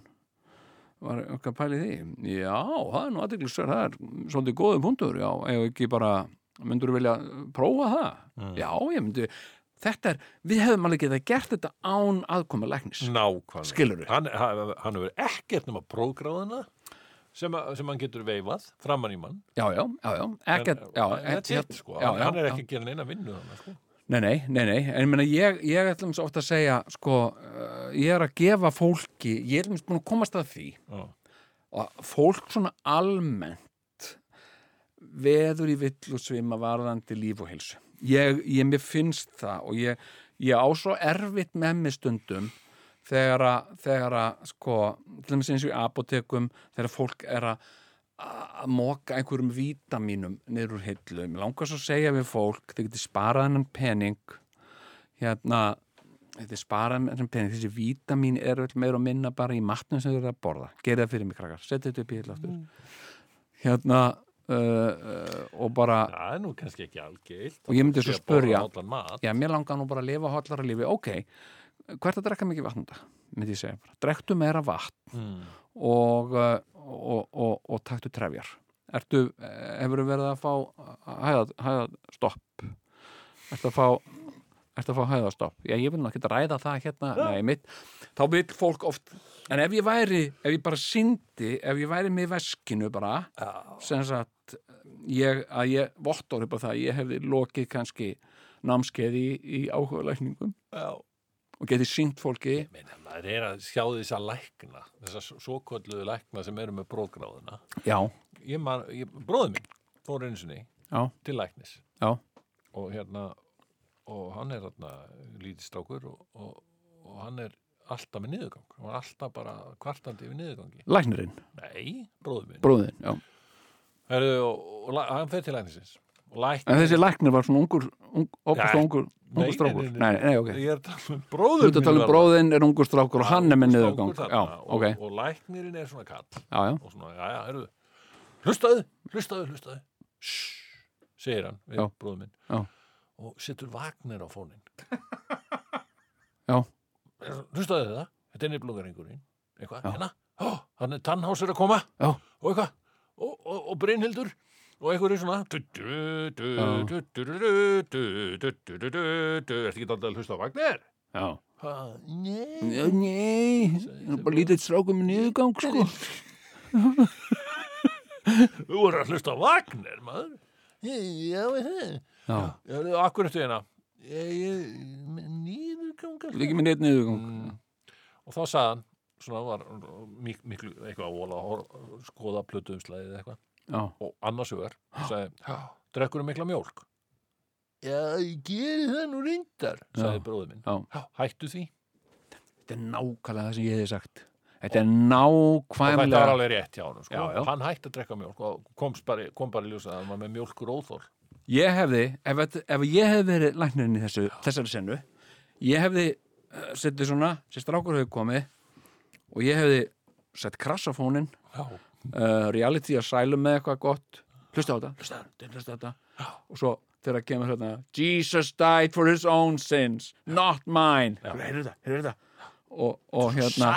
var okkar pælið því já, það er nú aðeinslega það er svolítið góðum punktur, já, ef ekki bara myndur þú vilja prófa það já, ég myndi þetta er, við hefum alveg getað gert þetta án aðkoma læknis Nákvæmlega. Skilurðu? Hann, hann, hann hefur ekkert nema prógráðuna sem, að- sem hann getur veifað framann í mann. já, já, já, já, ekkert sko. já, hann, hann er ekki að gera neina vinnu þannig, sko. Nei, nei, nei, nei, en ég meina ég, ég ætlum svo oft að segja, sko, uh, ég er að gefa fólki, ég er búin að komast að því Já. og fólk svona almennt veður í vill og svima varðandi líf og heilsu ég, ég mér finnst það og ég, ég á svo erfitt með mig stundum þegar að, þegar að sko, til dæmis eins og í apotekum þegar fólk er að að móka einhverjum vítamínum niður úr hillu, mér langar svo að segja við fólk þið getið sparað hennan pening hérna þetta er sparað hennan pening, þessi vítamín er öll meira og minna bara í matnum sem þið eru að borða. Gerið það fyrir mig krakkar, setja þetta upp í hillu aftur. Hérna uh, uh, og bara Það er nú kannski ekki algilt. Og ég myndi svo að mat. já, mér langar nú bara að lifa hóllara lífi. Ok, hvert að drekka mikið vatn þetta, myndi ég segja bara, drektu meira vatn Mm. og, uh, og, og, og taktu trefjar. Ertu, hefur verið að fá hæða, hæða stopp? Ertu að fá Ertu að fá hæða stopp? Já, ég vil nú ekki ræða það hérna, nei, mitt. Þá vil fólk oft, en ef ég væri ef ég bara syndi, ef ég væri með veskinu bara, sem sagt ég, að ég vottor upp á það, að ég hefði lokið kannski námskeið í, í áhugalækningum. Já. Og getið sínt fólki Meina, maður er að sjá þess að lækna, þess að svokvölduðu lækna sem eru með bróðgráðuna. Já, Ég man, ég, bróður minn fór einu sinni já, til læknis já, og hérna, og hann er hérna lítið strákur og, og, og hann er alltaf með niðurgang. Hann var alltaf bara kvartandi við niðurgangi. læknirinn, Nei, bróður minn. bróðin, og, og, og hann fer til læknisins. Læknir, En þessi læknir var svona ungur, ung, opast ungur, ungur strákur. nei, Nei, nei, ok. Ég er að tala um Þú bróður ert að tala um bróðin er ungur strákur og hann er með niðurgang. Já, ok. og, og læknirinn er svona kall. Já, já, og svona, já, já, heyrðu hlustaðu, hlustaðu, hlustaðu Shhh, segir hann við Já. bróðum minn Já. og setur Wagner á fónin [laughs] Já. hlustaðu þetta þetta er nefnblóðaringurinn eitthvað, hérna, ó, hann er tannhás er að koma Já. og eitthvað og, og, og Brynhildur og einhverju svona Ertu ekki alltaf að hlusta á Wagner? Já Nei Nei, það er bara lítið strákum í niðurgang sko Þú voru að hlusta á Wagner maður Já, ég hef Akkur eftir hérna Nýðurgang Líkið með neitt niðurgang Og þá sagðan svona var miklu eitthvað að vola skoða plötuumslæðið eitthvað Já, Og annars hugar sagði, drekkur mikla mjólk? Já, ég geri það nú reyndar sagði bróðið minn. Já. Hættu því. Þetta er nákvæmlega það sem ég hefði sagt. Þetta er Og þetta nákvæmlega... alveg rétt hjá hann sko. Hann hætti að drekka mjólk og kom bara, kom bara í ljósa að hann var með mjólkur óþól Ég hefði, ef, ef ég hefði verið læknirinn í þessu, þessari sennu, ég hefði uh, setið svona, sem strákur hefði komið og ég hefði sett krassafónin uh, reality asylum með eitthvað gott. Hlusta á þetta, hlusta á þetta, hlusta á þetta. Og svo þegar það kemur hérna Jesus died for his own sins not mine. Heyrðu þetta, heyrðu þetta. Og, og hérna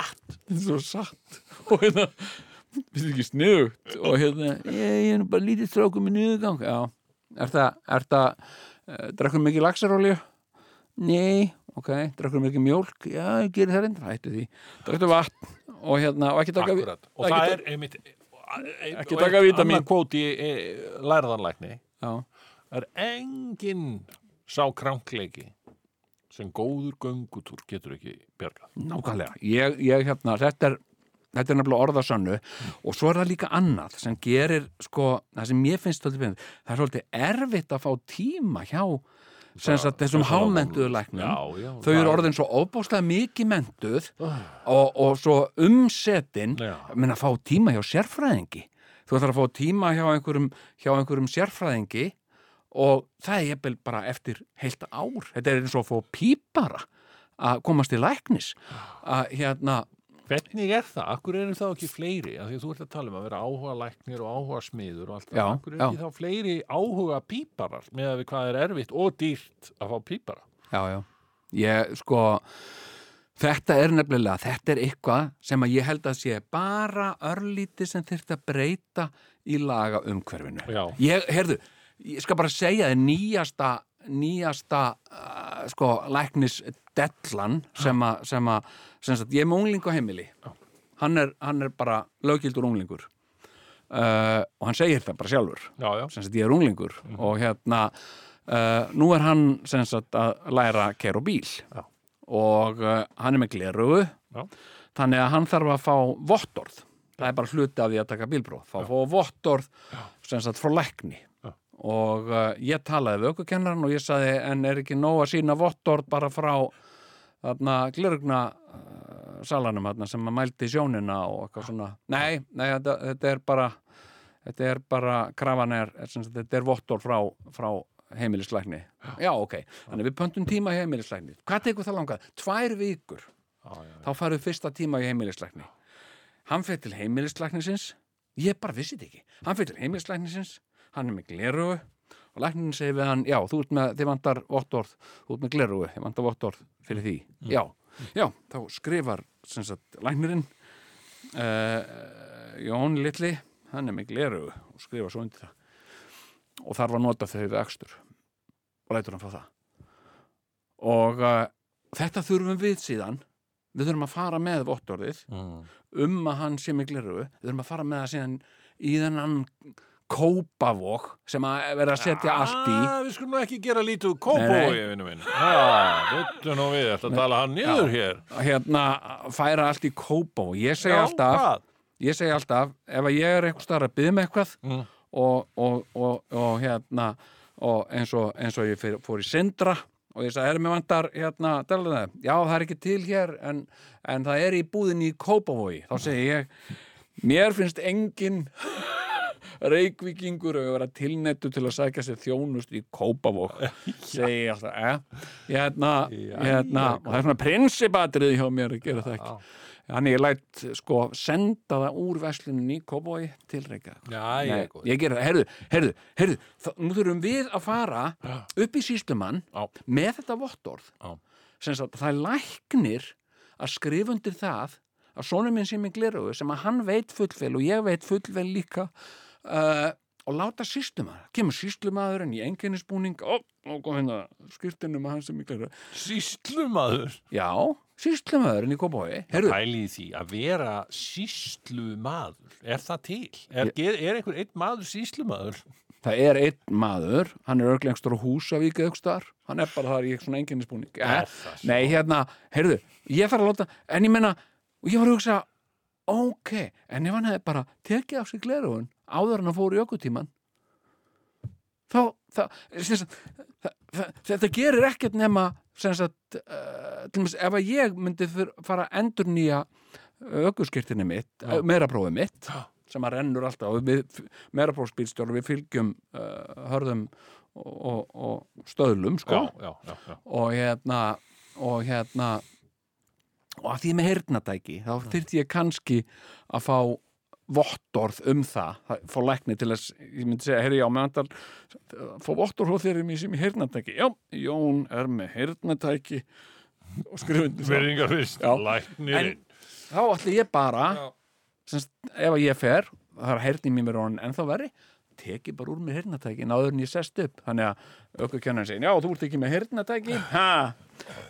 svo satt. Og hérna finnst þetta ekki sniðugt? Og hérna ég, er bara lítið strákum með niðurgang. Já, er það, er það uh, drekkur mikið laxarolju nei, ok, drekkur mikið mjólk? Já, ég gerir það reyndar, hættu því. Drekkur vatn og hérna, og. Og það er einmitt Ekki taka vítamín. Annar kvóti e, lærðanlækni er engin sá krankleiki sem góður göngutúr getur ekki bjargað. Nákvæmlega, ég, ég hérna, þetta er þetta er nefnilega orðasönnu. Og svo er það líka annað sem gerir sko, það sem ég finnst það er svolítið erfitt að fá tíma hjá þessum hámentuðu læknum Já, þau eru orðin svo óbúslega mikið mentuð og, og svo umsetin menn að fá tíma hjá sérfræðingi. Þú ætlar að fá tíma hjá einhverjum hjá einhverjum sérfræðingi og það er bara eftir heilt ár, þetta er eins og að fá pípara að komast í læknis. Að hérna Hvernig er það? Akkur eru þá ekki fleiri? Því þú ert að tala um að vera áhuga læknir og áhuga smiður og allt það. Akkur eru ekki þá fleiri áhuga píparar með að við hvað er erfitt og dýrt að fá pípara? já, já, ég sko þetta er nefnilega, þetta er eitthvað sem að ég held að sé bara örlítið sem þyrfti að breyta í laga umhverfinu Já. ég, heyrðu, ég skal bara segja þér nýjasta nýjasta uh, sko læknis dellan sem að sem að, sem sagt, ég er með ungling á heimili. Hann er, hann er bara löggildur unglingur. Uh, og hann segir það bara sjálfur. Já, já. sem sagt ég er unglingur. Og hérna uh, nú er hann sem sagt að læra á bíl. Já. og hann er með glerugu þannig að hann þarf að fá vottorð. Það er bara hluti af því að taka bílbróð fá, fá vottorð frá lækni og uh, ég talaði við aukukennaran og ég saði en er ekki nóg að sína vottord bara frá glirugna uh, salanum þarna sem að mældi sjónina og eitthvað svona? Nei, nei, þetta, þetta er bara þetta er bara, krafan er, er þetta er vottord frá, frá heimilislækni. Já, ok, þannig við pöntum tíma í heimilislækni. Hvað tekur það langað? Tvær vikur. Já, já, þá farið fyrsta tíma í heimilislækni. Hann fyrir til heimilislæknisins. Ég bara vissi þetta ekki. Hann fyrir til heimilislæknisins, hann er með glerugu og læknin segir við hann já, þú ert með, þið vantar vottorð. Þú ert með glerugu, þið vantar vottorð fyrir því. Já, já, þá skrifar sem sagt, læknirinn uh, Jón Littli hann er með glerugu og skrifar svo undir það. Og þarf að nota þau við akstur. Og lætur hann fá það. Og uh, þetta þurfum við síðan. Við þurfum að fara með vottorðið Mm. um að hann sé með glerugu við þurfum að fara með það síðan í þennan kópavók sem að vera að setja allt í Ah, við skulum ekki gera lítið nei. vinnu minn. Já, byttu nú við, þetta tala hann niður hér. hérna færa allt í kópavók ég segi alltaf, segi alltaf ef ég er eitthvað starf að byggja með eitthvað Mm. og, og, og, og hérna og eins og, eins og ég fyrir, fór í Sindra og ég sagði, erum við vantar hérna, dalaði, já það er ekki til hér en, en það er í búðinni í Kópavogi þá segi ég, mér finnst engin reykvíkingur að vera tilnettu til að sækja sér þjónust í Kópavog. Segi ég alltaf, eh hérna, hérna, og það er svona prinsipatrið hjá mér að gera það ekki. Þannig ég læt sko senda það úr veslunum í Kópavogi til Reykjavík. Ég ég gera það, herðu, herðu, herðu þá, nú þurfum við að fara upp í síslumann Já. með þetta vottorð. Það er læknir að skrifa undir það að sonur minn sem er glerugu sem að hann veit fullvel og ég veit fullvel líka uh, og láta síslumaður kemur síslumaðurinn í enginnisbúning og, hérna skýrtinu með hann sem er glerugu Sýslumaður. já, síslumaðurinn í herðu, Pæli því að vera sýslumaður. Er það til? Er, er, er einhver einn maður sýslumaður? Það er einn maður, hann er örglengstur á Húsavík eða star, hann er bara þar í. Er það svo? Nei, hérna, heyrðu, ég fara að láta, en ég menna, og ég var að hugsa, ok, en ef hann hefði bara tekið af sig glerugun áður en að fóru í ökkutíman, þá, það, sagt, það, það, þetta gerir ekkert nema, sagt, uh, til dæmis, ef að ég myndi fara að endur nýja ökkuskirtinni mitt, uh, meiraprófið mitt, sem að rennur alltaf og við fylgjum uh, hörðum og, og, og stöðlum, sko. Já. og hérna og hérna og að því með heyrnatæki þá þyrfti ég kannski að fá vottorð um það, það fá lækni til að, ég myndi segja, heyrði já, með andal fá vottorð hóð þeirri mér sem í heyrnatæki já, Jón er með heyrnatæki og skrifundi það. Verðingar fyrst, Já. læknirinn. þá ætli ég bara semst, ef að ég fer það er heyrni mér mér orðin ennþá verri teki bara úr mér heyrnatækin áður en ég sest upp. Þannig að aukakennarinn segir já, þú ert ekki með heyrnatæki ha,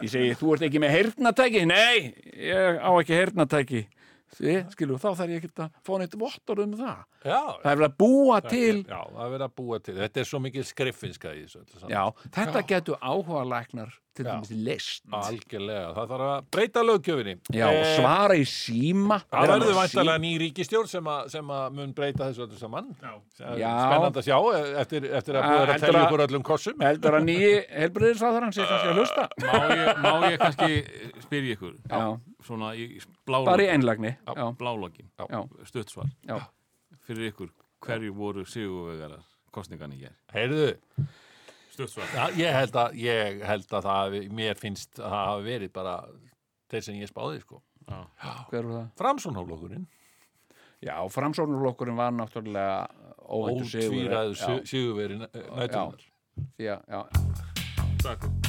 ég segi, þú ert ekki með heyrnatæki nei, ég á ekki heyrnatæki því, skilu, þá þarf ég ekki að fá neitt vottor um það Já, það er verið að búa til Já, það er verið að búa til. Þetta er svo mikið skriffinska í þessu. já, þetta getur áhuga læknar til Já. dæmis list Algjörlega. Það þarf að breyta löggjöfinni. já, og Eh, svara í síma Það verður með væntalega ný ríkistjórn sem, að- sem að mun breyta þessu öllu saman. Já. Já. Spennandi að sjá eh, eftir, eftir að Ah, búið að að- okkur öllum kossum. heldur að nýji helbriðisráðarann sé kannski að hlusta Má ég, má ég kannski spyrja ykkur já, svona í bara í blálogin, einlagni já, blálogin já, stuttsvar já. Fyrir ykkur hverju voru sigurvegarar kostningan í hér Heyrðu, já, ég, held að, ég held að það, mér finnst að það hafi verið bara þeir sem ég spáði, sko. hver var það? Framsónhóflokkurinn, Já, framsóknarflokkurinn var náttúrulega óvæntur sigur ótvíraðu já, sigurveri nættunar. já, já, Takk